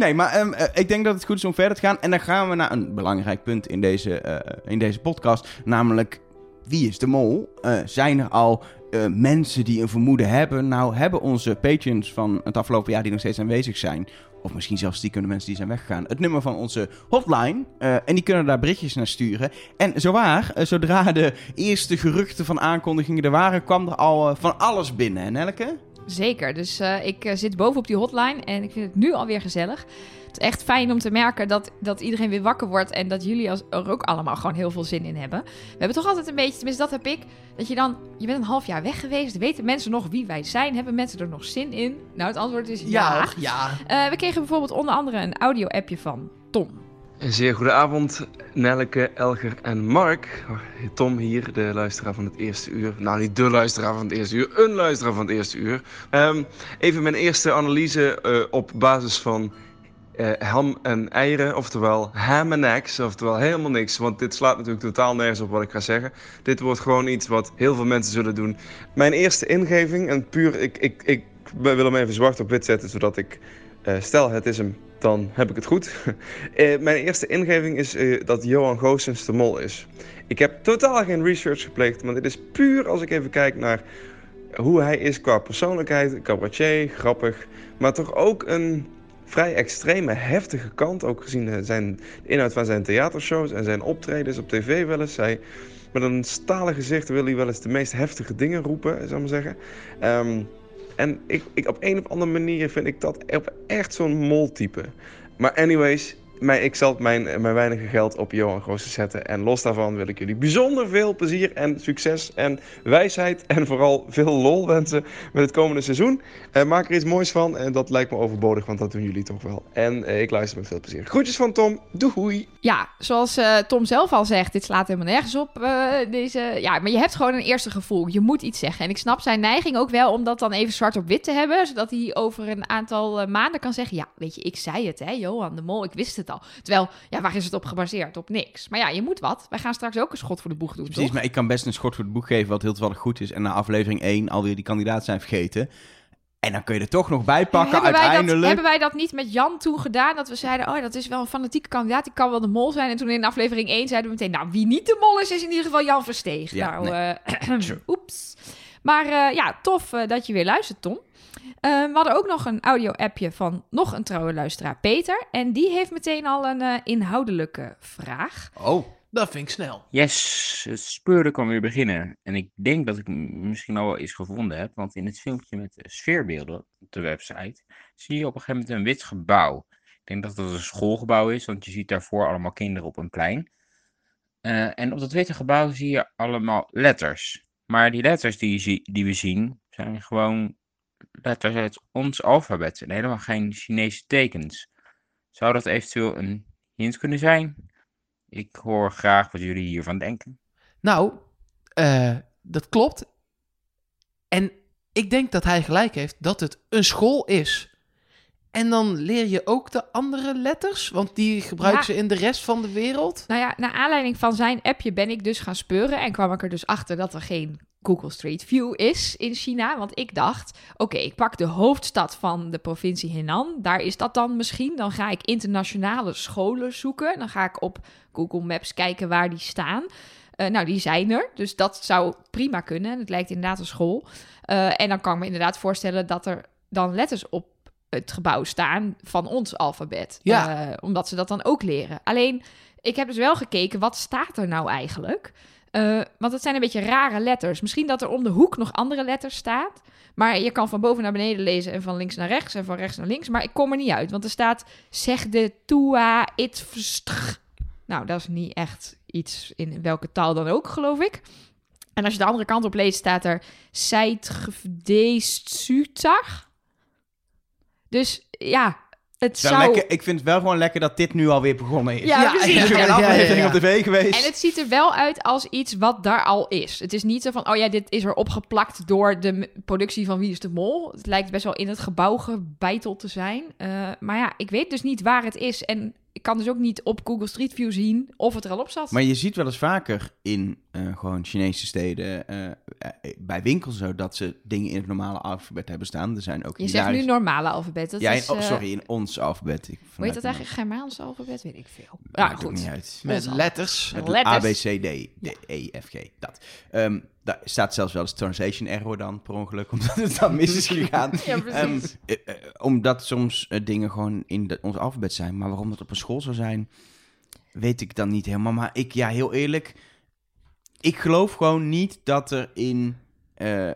Nee, maar ehm, eh, ik denk dat het goed is om verder te gaan. En dan gaan we naar een belangrijk punt in deze, eh, in deze podcast. Namelijk, wie is de mol? Eh, zijn er al eh, mensen die een vermoeden hebben? Nou, hebben onze patrons van het afgelopen jaar die nog steeds aanwezig zijn... of misschien zelfs stiekem de mensen die zijn weggegaan... het nummer van onze hotline. eh, en die kunnen daar berichtjes naar sturen. En zowaar, eh, zodra de eerste geruchten van aankondigingen er waren... kwam er al van alles binnen, hè Nelke? Zeker. Dus ik zit boven op die hotline en ik vind het nu alweer gezellig. Het is echt fijn om te merken dat, dat iedereen weer wakker wordt en dat jullie als, er ook allemaal gewoon heel veel zin in hebben. We hebben toch altijd een beetje, tenminste dat heb ik, dat je dan, je bent een half jaar weg geweest, weten mensen nog wie wij zijn? Hebben mensen er nog zin in? Nou, het antwoord is ja. ja, ja. Eh, we kregen bijvoorbeeld onder andere een audio-appje van Tom. Een zeer goede avond, Nelleke, Elger en Mark. Tom hier, de luisteraar van het eerste uur. Nou, niet de luisteraar van het eerste uur, een luisteraar van het eerste uur. Ehm, even mijn eerste analyse eh, op basis van eh, ham en eieren, oftewel ham en eggs, oftewel helemaal niks. Want dit slaat natuurlijk totaal nergens op wat ik ga zeggen. Dit wordt gewoon iets wat heel veel mensen zullen doen. Mijn eerste ingeving, en puur, ik, ik, ik wil hem even zwart op wit zetten, zodat ik, eh, stel het is hem, dan heb ik het goed. [laughs] Eh, mijn eerste ingeving is dat Johan Goossens de mol is. Ik heb totaal geen research gepleegd, maar dit is puur als ik even kijk naar hoe hij is qua persoonlijkheid, cabaretier, grappig, maar toch ook een vrij extreme, heftige kant, ook gezien zijn, de inhoud van zijn theatershows en zijn optredens op tv wel eens. Hij, met een stalen gezicht wil hij wel eens de meest heftige dingen roepen, zou ik maar zeggen. Ehm, en ik, ik, op een of andere manier vind ik dat echt zo'n moltype. Maar anyways, mij, ik zal mijn, mijn weinige geld op Johan Goossen zetten. En los daarvan wil ik jullie bijzonder veel plezier en succes en wijsheid. En vooral veel lol wensen met het komende seizoen. Eh, maak er iets moois van. En dat lijkt me overbodig, want dat doen jullie toch wel. En eh, ik luister met veel plezier. Groetjes van Tom. Doei. Ja, zoals eh, Tom zelf al zegt, dit slaat helemaal nergens op. deze, ja, maar je hebt gewoon een eerste gevoel. Je moet iets zeggen. En ik snap zijn neiging ook wel om dat dan even zwart op wit te hebben. Zodat hij over een aantal maanden kan zeggen... Ja, weet je, ik zei het, hè, Johan de Mol. Ik wist het al. Terwijl, ja, waar is het op gebaseerd? Op niks. Maar ja, je moet wat. Wij gaan straks ook een schot voor de boeg doen, Precies, toch? maar ik kan best een schot voor het boek geven wat heel toevallig goed is. En na aflevering 1 alweer die kandidaat zijn vergeten. En dan kun je er toch nog bij pakken hebben, wij dat, uiteindelijk. hebben wij dat niet met Jan toen gedaan? Dat we zeiden, oh, dat is wel een fanatieke kandidaat. Die kan wel de mol zijn. En toen in aflevering 1 zeiden we meteen... Nou, wie niet de mol is, is in ieder geval Jan Versteeg. Ja, nou, nee. eh, [clears throat] oeps. Maar eh, ja, tof eh, dat je weer luistert, Tom. Eh, we hadden ook nog een audio-appje van nog een trouwe luisteraar, Peter. En die heeft meteen al een eh, inhoudelijke vraag. Oh, Dat vind ik snel. Yes, het speuren kan weer beginnen. En ik denk dat ik misschien al wel iets gevonden heb. Want in het filmpje met de sfeerbeelden op de website zie je op een gegeven moment een wit gebouw. Ik denk dat dat een schoolgebouw is, want je ziet daarvoor allemaal kinderen op een plein. Eh, en op dat witte gebouw zie je allemaal letters. Maar die letters die, je zie- die we zien zijn gewoon letters uit ons alfabet en helemaal geen Chinese tekens. Zou dat eventueel een hint kunnen zijn? Ik hoor graag wat jullie hiervan denken. Nou, eh, dat klopt. En ik denk dat hij gelijk heeft dat het een school is. En dan leer je ook de andere letters, want die gebruiken Ja. ze in de rest van de wereld. Nou ja, naar aanleiding van zijn appje ben ik dus gaan speuren en kwam ik er dus achter dat er geen Google Street View is in China. Want ik dacht, oké, ik pak de hoofdstad van de provincie Henan. Daar is dat dan misschien. Dan ga ik internationale scholen zoeken. Dan ga ik op Google Maps kijken waar die staan. Eh, nou, die zijn er. Dus dat zou prima kunnen. Het lijkt inderdaad een school. Eh, en dan kan ik me inderdaad voorstellen dat er dan letters op het gebouw staan van ons alfabet. Ja. Eh, omdat ze dat dan ook leren. Alleen, ik heb dus wel gekeken, wat staat er nou eigenlijk? Eh, want het zijn een beetje rare letters. Misschien dat er om de hoek nog andere letters staat. Maar je kan van boven naar beneden lezen en van links naar rechts en van rechts naar links. Maar ik kom er niet uit, want er staat zeg de tua it vstr. Nou, dat is niet echt iets in welke taal dan ook, geloof ik. En als je de andere kant op leest, staat er Seit Sutar. Dus ja, het Wel zou... lekker, ik vind het wel gewoon lekker dat dit nu alweer begonnen is. Ja, precies. Aflevering op tv geweest. En het ziet er wel uit als iets wat daar al is. Het is niet zo van, oh ja, dit is er opgeplakt door de productie van Wie is de Mol. Het lijkt best wel in het gebouw gebeiteld te zijn. Eh, maar ja, ik weet dus niet waar het is. En ik kan dus ook niet op Google Street View zien of het er al op zat. Maar je ziet wel eens vaker in eh, gewoon Chinese steden, eh, eh, bij winkels zo, dat ze dingen in het normale alfabet hebben staan. Er zijn ook je zegt nu normale alfabet. Dat ja, in- oh, sorry, in ons alfabet. Ik, Hoe heet dat eigenlijk? Germaans alfabet? Weet ik veel. Ja, goed. niet uit. Met letters. Met letters. A, B, C, D, D, E, F, G, dat. Ehm, daar staat zelfs wel eens translation error dan, per ongeluk, [laughs] omdat het dan mis is gegaan. [laughs] Ja, Ehm, precies. eh, eh, omdat soms eh, dingen gewoon in de, ons alfabet zijn, maar waarom dat op een school zou zijn, weet ik dan niet helemaal. Maar ik, ja, heel eerlijk, ik geloof gewoon niet dat er in eh,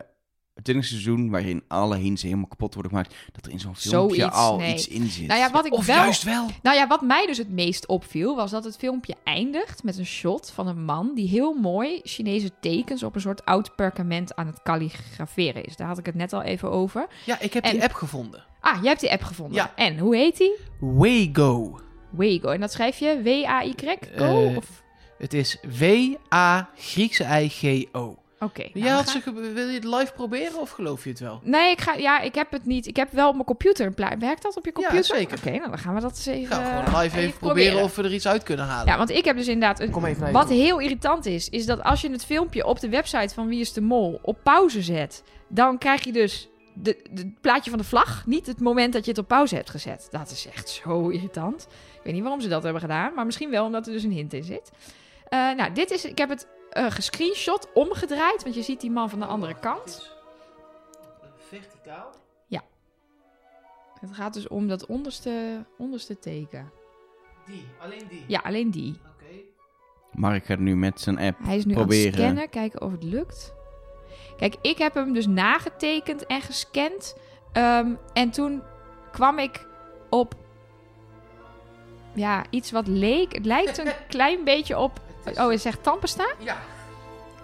het seizoen, waarin alle hinsen helemaal kapot worden gemaakt, dat er in zo'n filmpje Zoiets, al nee. iets in zit. nou ja, wat ik Of wel... juist wel. Nou ja, wat mij dus het meest opviel, was dat het filmpje eindigt met een shot van een man die heel mooi Chinese tekens op een soort oud perkament aan het kalligraferen is. Daar had ik het net al even over. Ja, ik heb die app gevonden. Ah, jij hebt die app gevonden. Ja. En hoe heet die? Waygo. Waygo. En dat schrijf je W-A-Y? Go? Eh, of... Het is W-A Griekse I-G-O. Oké. nou, had ze ge- wil je het live proberen of geloof je het wel? Nee, ik, ga, ja, ik heb het niet. Ik heb wel op mijn computer een plaat. Werkt dat op je Ja, computer? zeker. Oké, nou dan gaan we dat eens even, Ga gewoon live even proberen of we er iets uit kunnen halen. Ja, want ik heb dus inderdaad... Een, Kom even Wat toe. heel irritant is, is dat als je het filmpje op de website van Wie is de Mol op pauze zet, dan krijg je dus de, de het plaatje van de vlag, niet het moment dat je het op pauze hebt gezet. Dat is echt zo irritant. Ik weet niet waarom ze dat hebben gedaan, maar misschien wel omdat er dus een hint in zit. Eh, nou, dit is, ik heb het eh gescreenshot omgedraaid, want je ziet die man van de andere kant. Verticaal? Het gaat dus om dat onderste, onderste teken. Die, alleen die. Ja, alleen die. Oké. Mark gaat nu met zijn app Hij is nu aan proberen. het scannen, kijken of het lukt. Kijk, ik heb hem dus nagetekend en gescand. Ehm, en toen kwam ik op ja, iets wat leek. Het lijkt een [laughs] klein beetje op. Oh, hij zegt Tampesta? Ja.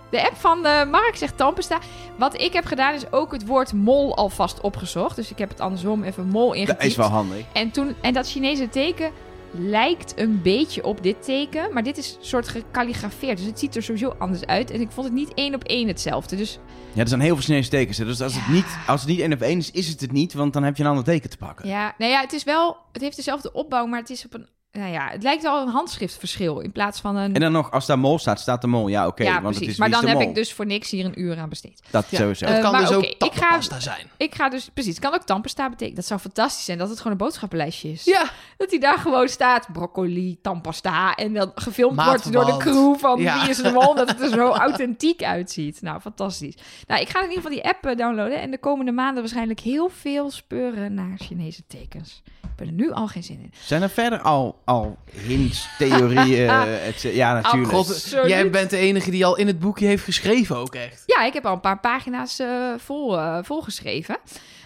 De app van eh, Mark zegt Tampesta. Wat ik heb gedaan is ook het woord mol alvast opgezocht. Dus ik heb het andersom even mol ingetypt. Dat is wel handig. En, toen, en dat Chinese teken lijkt een beetje op dit teken. Maar dit is een soort gekalligrafeerd. Dus het ziet er sowieso anders uit. En ik vond het niet één op één hetzelfde. Dus Ja, er zijn heel veel Chinese tekens. hè. Dus als, het niet, als het niet één op één is, is het het niet. Want dan heb je een ander teken te pakken. ja, nou ja, het is wel... Het heeft dezelfde opbouw, maar het is op een... Nou ja, het lijkt wel een handschriftverschil in plaats van een... En dan nog, als daar mol staat, staat de mol. Ja, oké. ja, want precies. het is maar dan heb mol. ik dus voor niks hier een uur aan besteed. Dat Ja. sowieso. Eh, Het kan maar dus oké, ook ik ga- tappenpasta zijn. Ik ga dus... Precies, het kan ook tandpasta betekenen. Dat zou fantastisch zijn, dat het gewoon een boodschappenlijstje is. Ja. Dat hij daar gewoon staat, broccoli, tandpasta. En dan gefilmd wordt door de crew van Ja. Wie is de Mol. Dat het er zo [laughs] authentiek uitziet. Nou, fantastisch. Nou, ik ga in ieder geval die app eh, downloaden. En de komende maanden waarschijnlijk heel veel speuren naar Chinese tekens. Er nu al geen zin in. Zijn er verder al, al hints, theorieën? [laughs] et ja, natuurlijk. God, jij bent de enige die al in het boekje heeft geschreven ook echt. Ja, ik heb al een paar pagina's eh, vol, eh, volgeschreven.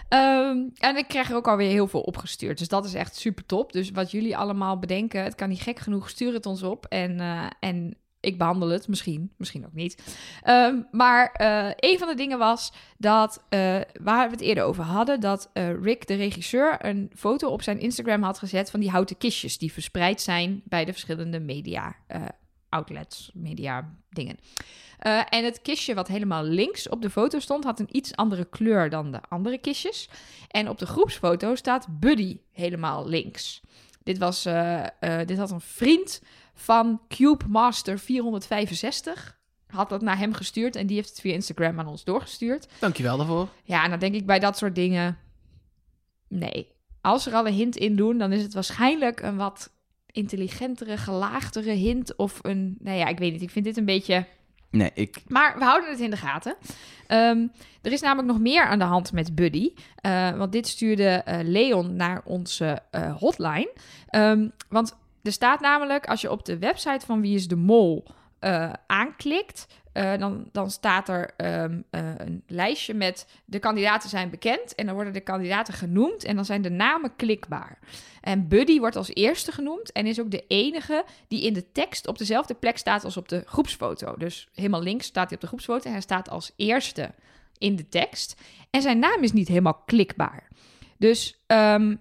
Ehm, en ik krijg er ook alweer heel veel opgestuurd. Dus dat is echt super top. Dus wat jullie allemaal bedenken, het kan niet gek genoeg, stuur het ons op. En, eh, en ik behandel het, misschien, misschien ook niet. Ehm, maar eh, een van de dingen was dat, eh, waar we het eerder over hadden, dat eh, Rick, de regisseur, een foto op zijn Instagram had gezet van die houten kistjes die verspreid zijn bij de verschillende media outlets, media dingen. En het kistje wat helemaal links op de foto stond, had een iets andere kleur dan de andere kistjes. En op de groepsfoto staat Buddy helemaal links. Dit, was, dit had een vriend van Cube Master 465. Had dat naar hem gestuurd en die heeft het via Instagram aan ons doorgestuurd. Dankjewel daarvoor. Ja, en dan denk ik bij dat soort dingen. Nee. Als ze er al een hint in doen, dan is het waarschijnlijk een wat intelligentere, gelaagdere hint. Of een. Nou ja, ik weet niet. Ik vind dit een beetje. Nee, ik... Maar we houden het in de gaten. Ehm, er is namelijk nog meer aan de hand met Buddy. Eh, want dit stuurde eh, Leon naar onze eh, hotline. Ehm, want er staat namelijk, als je op de website van Wie is de Mol eh, aanklikt, eh, dan, dan staat er ehm, eh, een lijstje met de kandidaten zijn bekend. En dan worden de kandidaten genoemd en dan zijn de namen klikbaar. En Buddy wordt als eerste genoemd en is ook de enige die in de tekst op dezelfde plek staat als op de groepsfoto. Dus helemaal links staat hij op de groepsfoto en hij staat als eerste in de tekst. En zijn naam is niet helemaal klikbaar. Dus, ehm,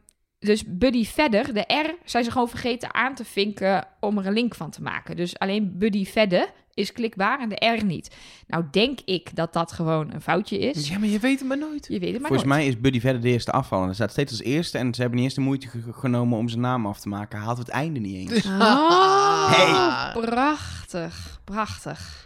dus Buddy verder, de R, zijn ze gewoon vergeten aan te vinken om er een link van te maken. Dus alleen Buddy verder is klikbaar en de R niet. Nou denk ik dat dat gewoon een foutje is. Ja, maar je weet het maar nooit. Je weet het maar Volgens nooit. mij is Buddy verder de eerste afvallen. Hij staat steeds als eerste en ze hebben niet eens de moeite ge- genomen om zijn naam af te maken. Hij haalt het einde niet eens. Oh, [laughs] Hey. prachtig, prachtig.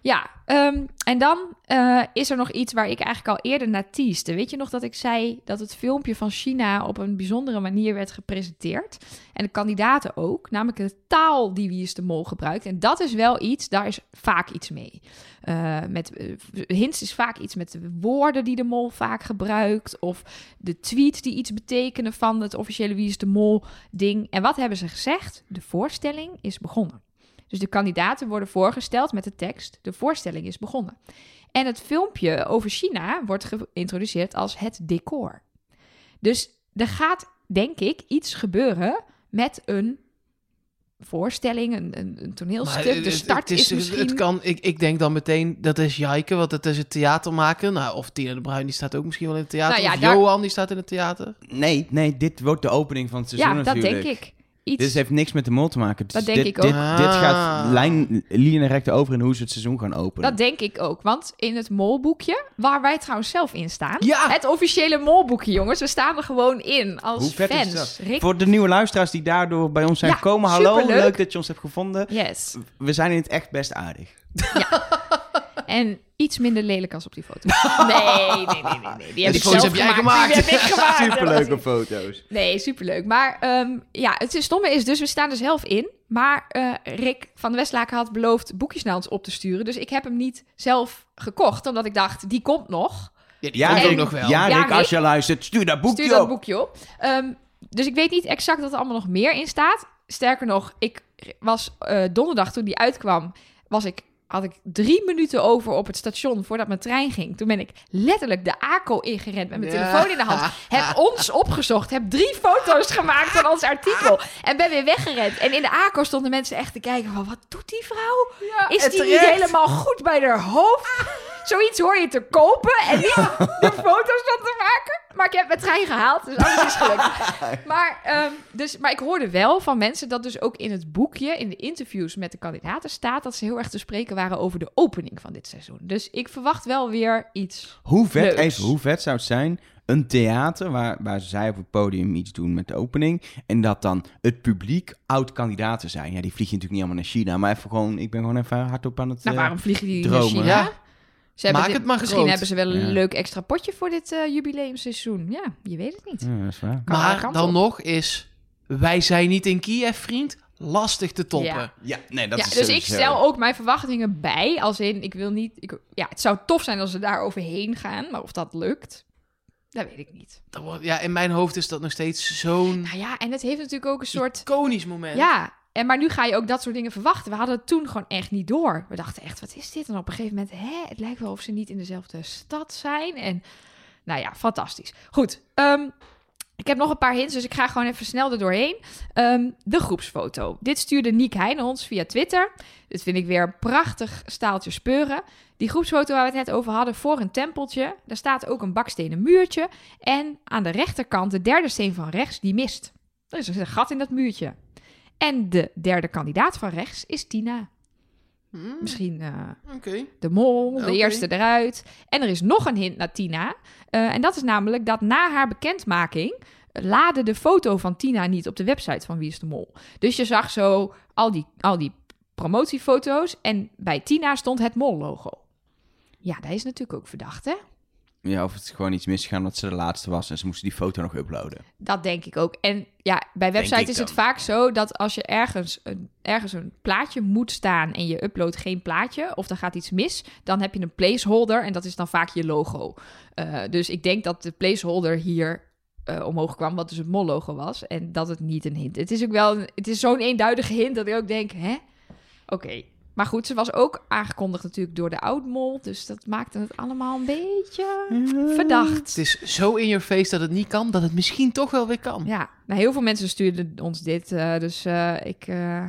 Ja, ehm, en dan eh, is er nog iets waar ik eigenlijk al eerder naar teaste. Weet je nog dat ik zei dat het filmpje van China op een bijzondere manier werd gepresenteerd? En de kandidaten ook, namelijk de taal die Wie is de Mol gebruikt. En dat is wel iets, daar is vaak iets mee. Eh, met, eh, hints is vaak iets met de woorden die de mol vaak gebruikt. Of de tweets die iets betekenen van het officiële Wie is de Mol ding. En wat hebben ze gezegd? De voorstelling is begonnen. Dus de kandidaten worden voorgesteld met de tekst: De voorstelling is begonnen. En het filmpje over China wordt geïntroduceerd als het decor. Dus er gaat, denk ik, iets gebeuren met een voorstelling, een, een, een toneelstuk. Maar, de start het is, misschien... Het kan, ik, ik denk dan meteen, dat is Jaike, want het is het theater maken. Nou, of Tina de Bruin, die staat ook misschien wel in het theater. Nou ja, of daar- Johan, die staat in het theater. Nee, nee, dit wordt de opening van het seizoen ja, dat natuurlijk. denk ik. Iets, Dit heeft niks met de mol te maken. Dat is- denk dit, ik ook. Dit, dit Ah. gaat lijn, lijnrecht over in hoe ze het seizoen gaan openen. Dat denk ik ook. Want in het molboekje, waar wij trouwens zelf in staan... Ja! Het officiële molboekje, jongens. We staan er gewoon in als Hoe vet fans. is dat? Rick- Voor de nieuwe luisteraars die daardoor bij ons zijn Ja, gekomen. Hallo, superleuk. leuk dat je ons hebt gevonden. Yes. We zijn in het echt best aardig. [laughs] En iets minder lelijk als op die foto. [laughs] Nee, nee, nee, nee. nee. Die, heb die ik foto's zelf heb jij Die gemaakt. heb ik gemaakt. [laughs] Superleuke foto's. Nee, superleuk. Maar ehm, ja, het stomme is dus, we staan er zelf in. Maar eh, Rick van de Westlaken had beloofd boekjes naar ons op te sturen. Dus ik heb hem niet zelf gekocht, omdat ik dacht, die komt nog. Ja, die komt ook Rick. nog wel. Ja, Rick, als je luistert, stuur dat boekje Stuur dat op. boekje op. Ehm, dus ik weet niet exact wat er allemaal nog meer in staat. Sterker nog, ik was eh, donderdag toen die uitkwam, was ik, had ik drie minuten over op het station voordat mijn trein ging. Toen ben ik letterlijk de ACO ingerend met mijn Ja. telefoon in de hand. Heb [laughs] ons opgezocht, heb drie foto's gemaakt van ons artikel en ben weer weggerend. En in de ACO stonden mensen echt te kijken van, wat doet die vrouw? Is die niet helemaal goed bij haar hoofd? Zoiets hoor je te kopen en niet de foto's van te maken. Maar ik heb mijn trein gehaald, dus alles is gelukt. [laughs] Maar, ehm, dus, maar ik hoorde wel van mensen dat dus ook in het boekje, in de interviews met de kandidaten staat, dat ze heel erg te spreken waren over de opening van dit seizoen. Dus ik verwacht wel weer iets. Hoe vet, Leuks. even, hoe vet zou het zijn? Een theater waar, waar zij op het podium iets doen met de opening. En dat dan het publiek oud-kandidaten zijn. Ja, die vlieg je natuurlijk niet allemaal naar China. Maar even gewoon, ik ben gewoon even hardop aan het... Nou, eh, waarom vliegen die dromen. naar China? Ze hebben Maak dit- het maar Misschien groot. hebben ze wel een Ja. leuk extra potje voor dit eh, jubileumseizoen. Ja, je weet het niet. Ja, dat is waar. Kan alle Maar dan op. nog is, wij zijn niet in Kiev, vriend. Lastig te toppen. Ja. Ja, nee, dat ja, is dus ik stel ook mijn verwachtingen bij. Als in, ik wil niet... Ik, ja, het zou tof zijn als ze daar overheen gaan. Maar of dat lukt, dat weet ik niet. Dat wordt- ja, in mijn hoofd is dat nog steeds zo'n Nou ja, en het heeft natuurlijk ook een soort... iconisch moment. Ja, en maar nu ga je ook dat soort dingen verwachten. We hadden het toen gewoon echt niet door. We dachten echt, wat is dit? En op een gegeven moment, hè, het lijkt wel of ze niet in dezelfde stad zijn. En nou ja, fantastisch. Goed, ehm, ik heb nog een paar hints, dus ik ga gewoon even snel er doorheen. Ehm, de groepsfoto. Dit stuurde Niek Heijn ons via Twitter. Dit vind ik weer een prachtig staaltje speuren. Die groepsfoto waar we het net over hadden, voor een tempeltje. Daar staat ook een bakstenen muurtje. En aan de rechterkant, de derde steen van rechts, die mist. Er is een gat in dat muurtje. En de derde kandidaat van rechts is Tina. Hmm, Misschien eh, de mol, de eerste eruit. En er is nog een hint naar Tina. Eh, en dat is namelijk dat na haar bekendmaking... laadde de foto van Tina niet op de website van Wie is de Mol. Dus je zag zo al die, al die promotiefoto's... en bij Tina stond het mol-logo. Ja, dat is natuurlijk ook verdacht, hè? Ja, of het is gewoon iets misgegaan dat ze de laatste was en ze moesten die foto nog uploaden. Dat denk ik ook. En ja, bij websites is het vaak zo dat als je ergens een, ergens een plaatje moet staan en je uploadt geen plaatje of er gaat iets mis, dan heb je een placeholder en dat is dan vaak je logo. Eh, dus ik denk dat de placeholder hier eh, omhoog kwam, wat dus het mol-logo was, en dat het niet een hint. Het is ook wel, een- het is zo'n eenduidige hint dat ik ook denk, hè? Oké. Maar goed, ze was ook aangekondigd natuurlijk door de oud-mol, dus dat maakte het allemaal een beetje verdacht. Het is zo in your face dat het niet kan, dat het misschien toch wel weer kan. Ja, nou, heel veel mensen stuurden ons dit. eh, dus eh, ik eh,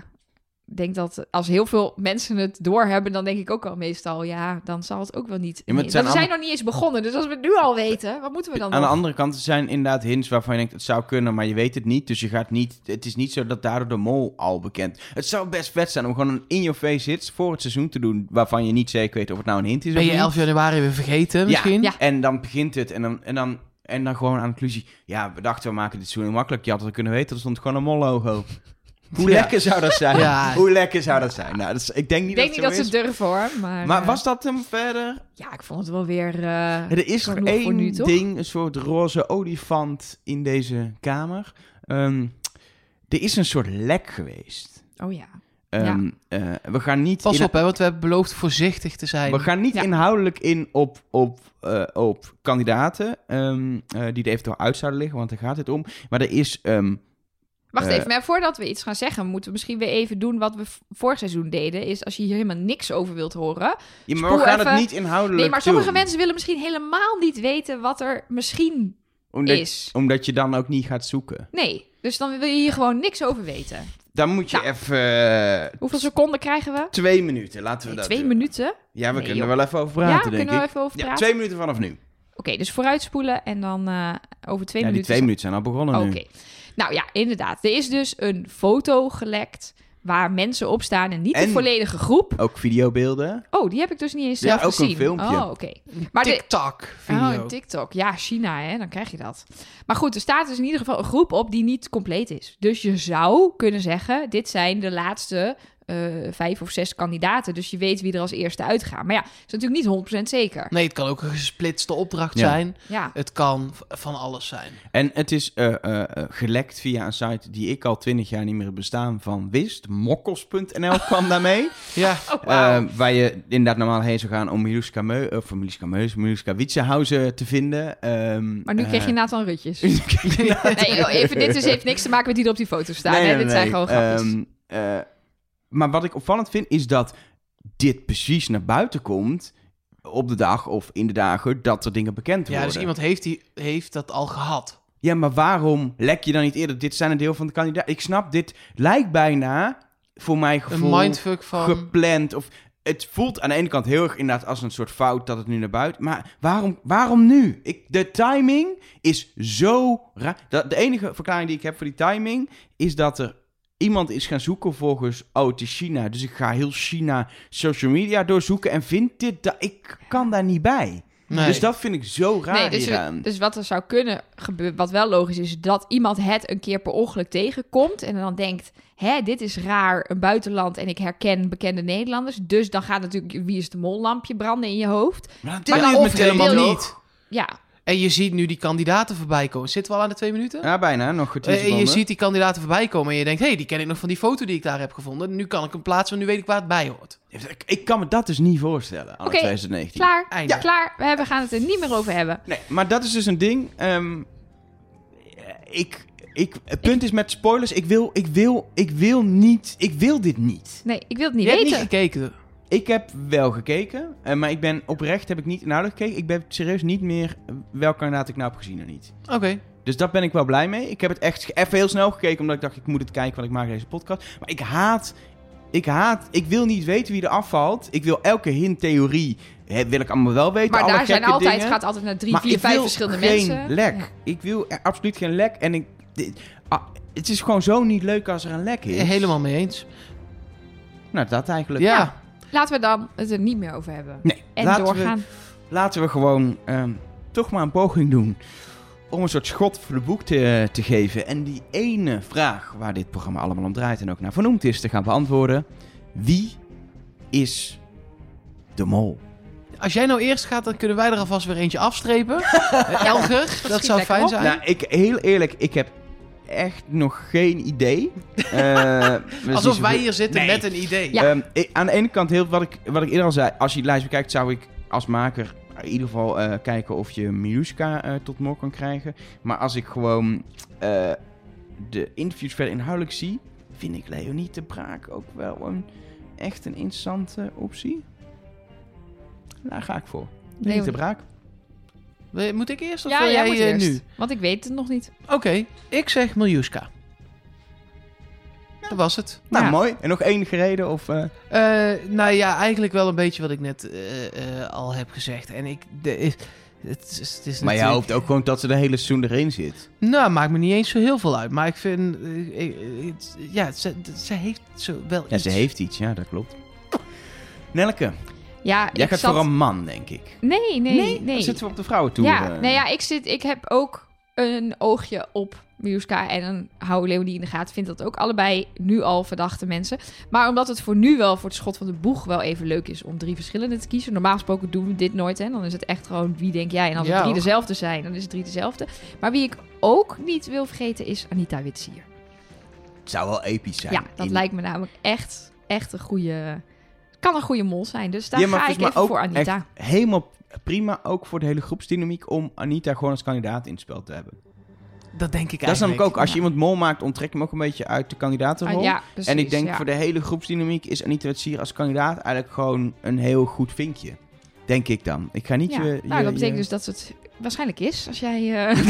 denk dat als heel veel mensen het doorhebben, dan denk ik ook al meestal, ja, dan zal het ook wel niet. Ja, zijn we zijn allemaal- nog niet eens begonnen, dus als we het nu al weten, wat moeten we dan Aan de andere kant zijn inderdaad hints waarvan je denkt het zou kunnen, maar je weet het niet. Dus je gaat niet. Het is niet zo dat daardoor de mol al bekend. Het zou best vet zijn om gewoon een in-your-face hits voor het seizoen te doen, waarvan je niet zeker weet of het nou een hint is Ben je niet. 11 januari weer vergeten misschien? Ja. En dan begint het en dan, en dan, en dan gewoon aan de conclusie. Ja, we dachten we maken dit seizoen heel makkelijk. Je had het kunnen weten, er stond gewoon een mol-logo. Hoe Ja. lekker zou dat zijn? Ja. Hoe lekker zou dat zijn? Nou, dat is, ik denk niet ik denk dat niet dat ze durven hoor, maar... Maar eh, was dat hem verder? Ja, ik vond het wel weer... eh, er is nog één nu, ding, een soort roze olifant in deze kamer. Ehm, er is een soort lek geweest. Oh ja. Ehm, eh, we gaan niet, Pas in- op, hè, want we hebben beloofd voorzichtig te zijn. we gaan niet Ja. inhoudelijk in op, op, eh, op kandidaten ehm, eh, die er eventueel uit zouden liggen, want daar gaat het om. Maar er is... ehm, Wacht Eh, even, maar voordat we iets gaan zeggen, moeten we misschien weer even doen wat we vorig seizoen deden. Is als je hier helemaal niks over wilt horen. ja, maar we gaan even. het niet inhoudelijk Nee, maar sommige doen. mensen willen misschien helemaal niet weten wat er misschien Omdat, is. omdat je dan ook niet gaat zoeken. Nee, dus dan wil je hier gewoon niks over weten. Dan moet je Nou. even... eh, Hoeveel seconden krijgen we? twee minuten, laten we Nee, dat twee doen. minuten? Ja, we Nee, kunnen er wel even over ja, praten, denk kunnen we ik. even over Ja, praten? twee minuten vanaf nu. Oké, dus vooruitspoelen en dan eh, over twee ja, die minuten... twee minuten zijn al begonnen Oké. Nou ja, inderdaad. Er is dus een foto gelekt waar mensen op staan en niet de volledige groep. Ook videobeelden. Oh, die heb ik dus niet eens Ja, zelf ook een gezien. filmpje. Oh, oké. Maar de. Oh, een TikTok. Ja, China, hè, dan krijg je dat. Maar goed, er staat dus in ieder geval een groep op die niet compleet is. Dus je zou kunnen zeggen, dit zijn de laatste eh, vijf of zes kandidaten. Dus je weet wie er als eerste uitgaan. Maar ja, dat is natuurlijk niet 100% zeker. Nee, het kan ook een gesplitste opdracht Ja. zijn. Ja, Het kan van alles zijn. En het is eh, eh, gelekt via een site die ik al twintig jaar niet meer bestaan van wist. Mokkels.nl kwam daarmee. [laughs] Ja, oh, wauw. Waar je inderdaad normaal heen zou gaan om Miluska Meu, of Miluska Meus, Miluska te vinden. Ehm, maar nu kreeg je Nathan Rutjes. [laughs] nee, even, dit dus heeft niks te maken met die er op die foto staan. Nee, dit nee. zijn gewoon grapjes. Ehm, eh, maar wat ik opvallend vind, is dat dit precies naar buiten komt op de dag of in de dagen dat er dingen bekend worden. ja dus iemand heeft, die, heeft dat al gehad. Ja, maar waarom lek je dan niet eerder? Dit zijn een deel van de kandidaat. Ik snap, dit lijkt bijna voor mij Een gevoel mindfuck van... gepland. Of het voelt aan de ene kant heel erg inderdaad als een soort fout dat het nu naar buiten. Maar waarom, waarom nu? Ik, de timing is zo raar. De enige verklaring die ik heb voor die timing is dat er iemand is gaan zoeken volgens, oh, het is China. Dus ik ga heel China social media doorzoeken en vind dit, dat, ik kan daar niet bij. Nee. Dus dat vind ik zo raar Nee, dus, hieraan. dus wat er zou kunnen gebeuren, wat wel logisch is, dat iemand het een keer per ongeluk tegenkomt en dan denkt, hè, dit is raar, een buitenland en ik herken bekende Nederlanders. Dus dan gaat natuurlijk wie is de mol lampje branden in je hoofd. Maar dat Maar het helemaal niet. Ja, En je ziet nu die kandidaten voorbij komen. Zitten we al aan de twee minuten? Ja, bijna. Nog Eh, en je seconden. ziet die kandidaten voorbij komen en je denkt... hé, hey, die ken ik nog van die foto die ik daar heb gevonden. Nu kan ik hem plaatsen, want nu weet ik waar het bij hoort. Ik, ik kan me dat dus niet voorstellen, 2019. klaar, Einde. klaar. We hebben- gaan het er niet meer over hebben. Nee, maar dat is dus een ding. ehm, ik, ik, het punt is met spoilers, ik wil, ik wil, ik wil niet, ik wil dit niet. Nee, ik wil het niet je hebt weten. niet gekeken. Ik heb wel gekeken, eh, maar ik ben oprecht, heb ik niet inhoudelijk gekeken. Ik ben serieus niet meer eh, welke kandidaat ik nou heb gezien en niet. Oké. Dus daar ben ik wel blij mee. Ik heb het echt even heel snel gekeken, omdat ik dacht, ik moet het kijken, want ik maak deze podcast. Maar ik haat, ik haat, ik wil niet weten wie er afvalt. Ik wil elke hint, theorie, hè, wil ik allemaal wel weten. maar alle daar zijn altijd, dingen. gaat altijd naar drie, maar vier, ik vijf wil verschillende geen mensen. lek. Ja. Ik wil er absoluut geen lek. En ik, dit- ah, het is gewoon zo niet leuk als er een lek is. Helemaal mee eens. Nou, dat eigenlijk. Ja. Laten we dan het er niet meer over hebben. Nee, En laten we, doorgaan. laten we gewoon ehm, toch maar een poging doen om een soort schot voor de boek te, te geven. En die ene vraag waar dit programma allemaal om draait en ook naar vernoemd is, te gaan beantwoorden. Wie is de mol? Als jij nou eerst gaat, dan kunnen wij er alvast weer eentje afstrepen. [laughs] Elger, dat zou fijn op. zijn. Nou, ik, heel eerlijk, ik heb echt nog geen idee. [laughs] Eh, Alsof wij hier zitten Nee. met een idee. Ja. Ehm, ik- aan de ene kant, heel, wat, ik, wat ik eerder al zei, als je de lijst bekijkt, zou ik als maker in ieder geval eh, kijken of je Miluska eh, tot mol kan krijgen. Maar als ik gewoon eh, de interviews verder inhoudelijk zie, vind ik Leonie de Braak ook wel een echt een interessante optie. Daar ga ik voor. Leonie de Leonie. Braak. Moet ik eerst of Ja, wil jij jij moet eh, eerst. nu? Want ik weet het nog niet. Oké, ik zeg Miljuska. Dat was het. Nou, Ja. mooi. En nog enige reden? Of, eh, Eh, nou ja, eigenlijk wel een beetje wat ik net eh, eh, al heb gezegd. En ik... De, is- het, is, het is maar jij hoopt ook gewoon dat ze de hele seizoen erin zit. Nou, maakt me niet eens zo heel veel uit. Maar ik vind... ik- het- ja, ze, ze heeft zo wel Ja, iets. ze heeft iets. Ja, dat klopt. Nelke, Ja, jij ik gaat zat... voor een man, denk ik. Nee, nee, nee. Dan zitten we op de vrouwentoer. Ja, eh. nee, ja, ik, zit, ik heb ook een oogje op Miuska en dan hou Leonie in de gaten. Vindt dat ook allebei nu al verdachte mensen. Maar omdat het voor nu wel voor het schot van de boeg wel even leuk is om drie verschillende te kiezen. Normaal gesproken doen we dit nooit. Hè? Dan is het echt gewoon wie denk jij. En als Ja, het drie dezelfde zijn, dan is het drie dezelfde. Maar wie ik ook niet wil vergeten is Anita Witsier. Het zou wel episch zijn. Ja, dat In- lijkt me namelijk echt, echt een goede... Kan een goede mol zijn. Dus daar Ja, maar ga ik even voor Anita. helemaal prima, ook voor de hele groepsdynamiek, om Anita gewoon als kandidaat in het spel te hebben. Dat denk ik Dat is namelijk eigenlijk. ook, als je ja. iemand mol maakt, onttrek hem ook een beetje uit de kandidatenrol. Ah, ja, precies, en ik denk ja. voor de hele groepsdynamiek is Anita Wetsier als kandidaat eigenlijk gewoon een heel goed vinkje. Denk ik dan. Ik ga niet Ja, je... nou, je- dat betekent je- dus dat het waarschijnlijk is als jij. eh, [laughs]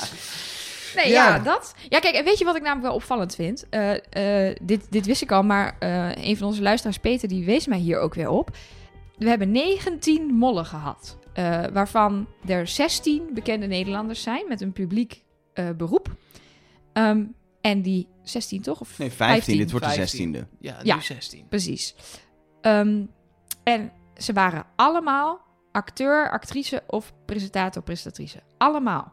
[laughs] nee, ja. Ja. dat. Ja, kijk, en weet je wat ik namelijk wel opvallend vind? Eh, eh, dit, dit wist ik al, maar eh, een van onze luisteraars, Peter, die wees mij hier ook weer op. We hebben 19 mollen gehad, eh, waarvan er 16 bekende Nederlanders zijn met een publiek eh, beroep. Ehm, en die 16 toch? Of Nee, 15. Dit wordt de 15. 16e. Ja, Ja. nu 16. Precies. Ehm, en ze waren allemaal acteur, actrice of presentator, presentatrice. Allemaal.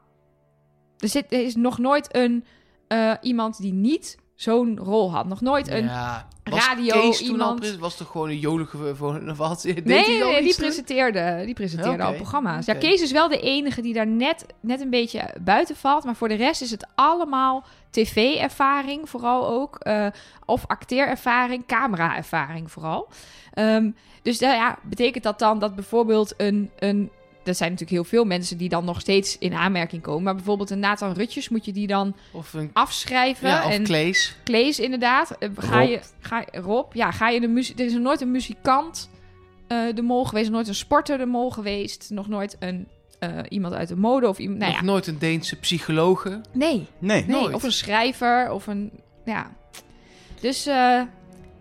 Er, zit, er is nog nooit een, eh, iemand die niet zo'n rol had. Nog nooit een... ja. Was radio Kees toen al iemand- pres- was toch gewoon een jolige voor [laughs] wat? Deed Nee, die toen? presenteerde, die presenteerde al programma's. Ja. Kees is wel de enige die daar net, net een beetje buiten valt. Maar voor de rest is het allemaal tv-ervaring vooral ook. eh, of acteerervaring, camera-ervaring vooral. Ehm, dus nou ja, betekent dat dan dat bijvoorbeeld een... een er zijn natuurlijk heel veel mensen die dan nog steeds in aanmerking komen. Maar bijvoorbeeld een Nathan Rutjes moet je die dan Of een afschrijven. ja, of en Klees. Klees inderdaad. Eh, Ga Rob. je, ga, Rob, ja, ga je de muziek... Er is nog nooit een muzikant eh, de mol geweest. Nooit een sporter de mol geweest. Nog nooit een, eh, iemand uit de mode of iemand... Nou ja, nooit een Deense psychologe. nee, Nee. nee. Nooit. Of een schrijver of een... Ja. Dus eh,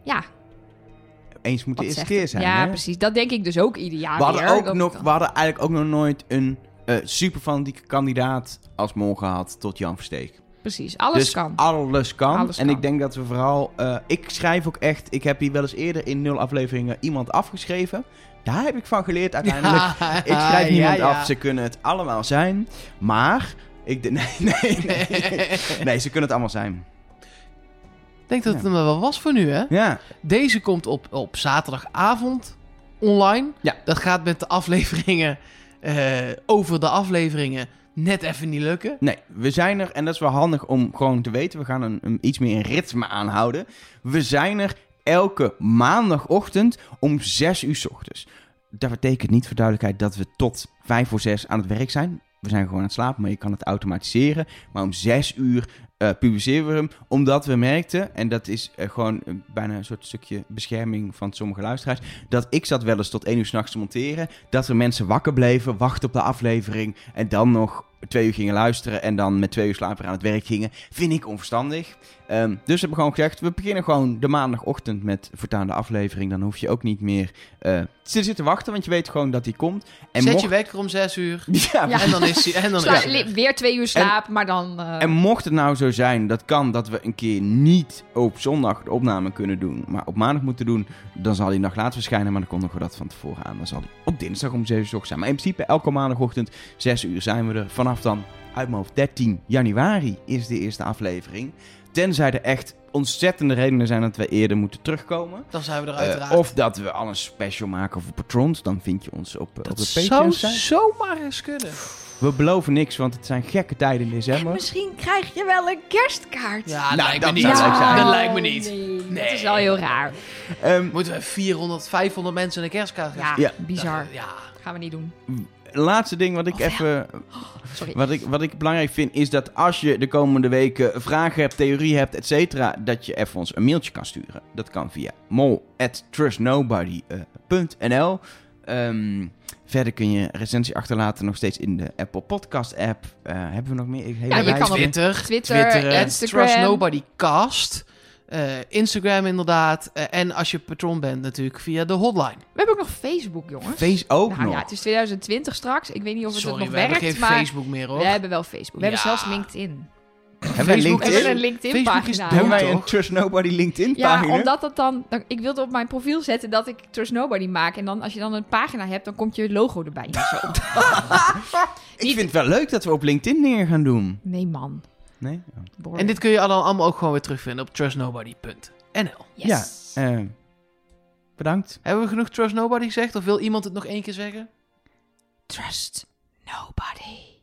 ja, Eens moet de eerste keer zijn, Ja, hè? precies. Dat denk ik dus ook ieder jaar we, hadden weer. ook nog, we hadden eigenlijk ook nog nooit een eh super fanatieke kandidaat als mol gehad tot Jan Versteeg. Precies, alles dus kan. alles kan. Alles en kan. ik denk dat we vooral... eh, ik schrijf ook echt... Ik heb hier wel eens eerder in nul afleveringen iemand afgeschreven. Daar heb ik van geleerd uiteindelijk. [laughs] ik schrijf niemand ja, ja. af. Ze kunnen het allemaal zijn. Maar... Ik, [laughs] nee, nee, nee. [laughs] nee, ze kunnen het allemaal zijn. Ik denk dat het hem wel was voor nu, hè? Ja. Deze komt op, op zaterdagavond online. Ja. Dat gaat met de afleveringen eh, over de afleveringen net even niet lukken. Nee, we zijn er, en dat is wel handig om gewoon te weten. We gaan een, een iets meer een ritme aanhouden. We zijn er elke maandagochtend om 6 uur 's ochtends. Dat betekent niet voor duidelijkheid dat we tot 5 voor 6 aan het werk zijn. We zijn gewoon aan het slapen, maar je kan het automatiseren. Maar om 6 uur eh, publiceren we hem, omdat we merkten, en dat is eh, gewoon eh, bijna een soort stukje bescherming van sommige luisteraars, dat ik zat wel eens tot 1 uur s'nachts te monteren, dat er mensen wakker bleven, wachten op de aflevering en dan nog twee uur gingen luisteren en dan met twee uur slaap weer aan het werk gingen, vind ik onverstandig. Ehm, dus hebben we gewoon gezegd, we beginnen gewoon de maandagochtend met voortaan de aflevering. Dan hoef je ook niet meer eh te zitten wachten, want je weet gewoon dat die komt. En Zet mocht... je wekker om zes uur. Ja, [laughs] Ja. En dan is hij. En dan Sla- is hij. li- weer twee uur slaap, maar dan... eh, En mocht het nou zo zijn, dat kan dat we een keer niet op zondag de opname kunnen doen, maar op maandag moeten doen, dan zal hij nog later verschijnen, maar dan kondigen we dat van tevoren aan. Dan zal hij op dinsdag om 7 uur zijn. Maar in principe, elke maandagochtend 6 uur zijn we er. Vanaf dan, uit mijn hoofd, 13 januari is de eerste aflevering. Tenzij er echt ontzettende redenen zijn dat we eerder moeten terugkomen. Dan zijn we er Eh, uiteraard. of dat we al een special maken voor patrons. Dan vind je ons op, eh, op dat de zou Patreon site. zomaar eens kunnen. We beloven niks, want het zijn gekke tijden in en december. misschien krijg je wel een kerstkaart. Ja, Nou, dat lijkt me dat niet. zou leuk zijn. Dat lijkt me niet. Nee, Nee. Dat is wel heel raar. Ehm, Moeten we 400, 500 mensen een kerstkaart Ja, geven? Ja. bizar. Ja. Gaan we niet doen. Laatste ding wat ik ja. even Sorry. Wat ik, wat ik belangrijk vind is dat als je de komende weken vragen hebt, theorie hebt, et cetera, dat je even ons een mailtje kan sturen. Dat kan via mol@trustnobody.nl. Ehm, verder kun je recensie achterlaten nog steeds in de Apple Podcast app. Eh, hebben we nog meer? Hele Ja, je kan op Twitter. Twitter, Twitter, Instagram. Trust Nobody Cast. Eh, Instagram inderdaad. Eh, en als je patron bent natuurlijk via de hotline. We hebben ook nog Facebook, jongens. Face ook nou nog. ja, het is 2020 straks. Ik weet niet of het Sorry, nog we werkt, hebben geen maar Facebook meer hoor. we hebben wel Facebook. We hebben Ja. zelfs LinkedIn. hebben wij We hebben LinkedIn? een LinkedIn-pagina. dood. Hebben wij een? Trust Nobody LinkedIn Ja, pagina? omdat dat dan, dan... Ik wilde op mijn profiel zetten dat ik Trust Nobody maak. En dan, als je dan een pagina hebt, dan komt je logo erbij. Zo. [laughs] Ik vind het wel leuk dat we op LinkedIn dingen gaan doen. Nee, man. Nee? Oh. Boring. En dit kun je allemaal, allemaal ook gewoon weer terugvinden op trustnobody.nl. Yes. Ja, eh, bedankt. Hebben we genoeg Trust Nobody gezegd? Of wil iemand het nog één keer zeggen? Trust Nobody.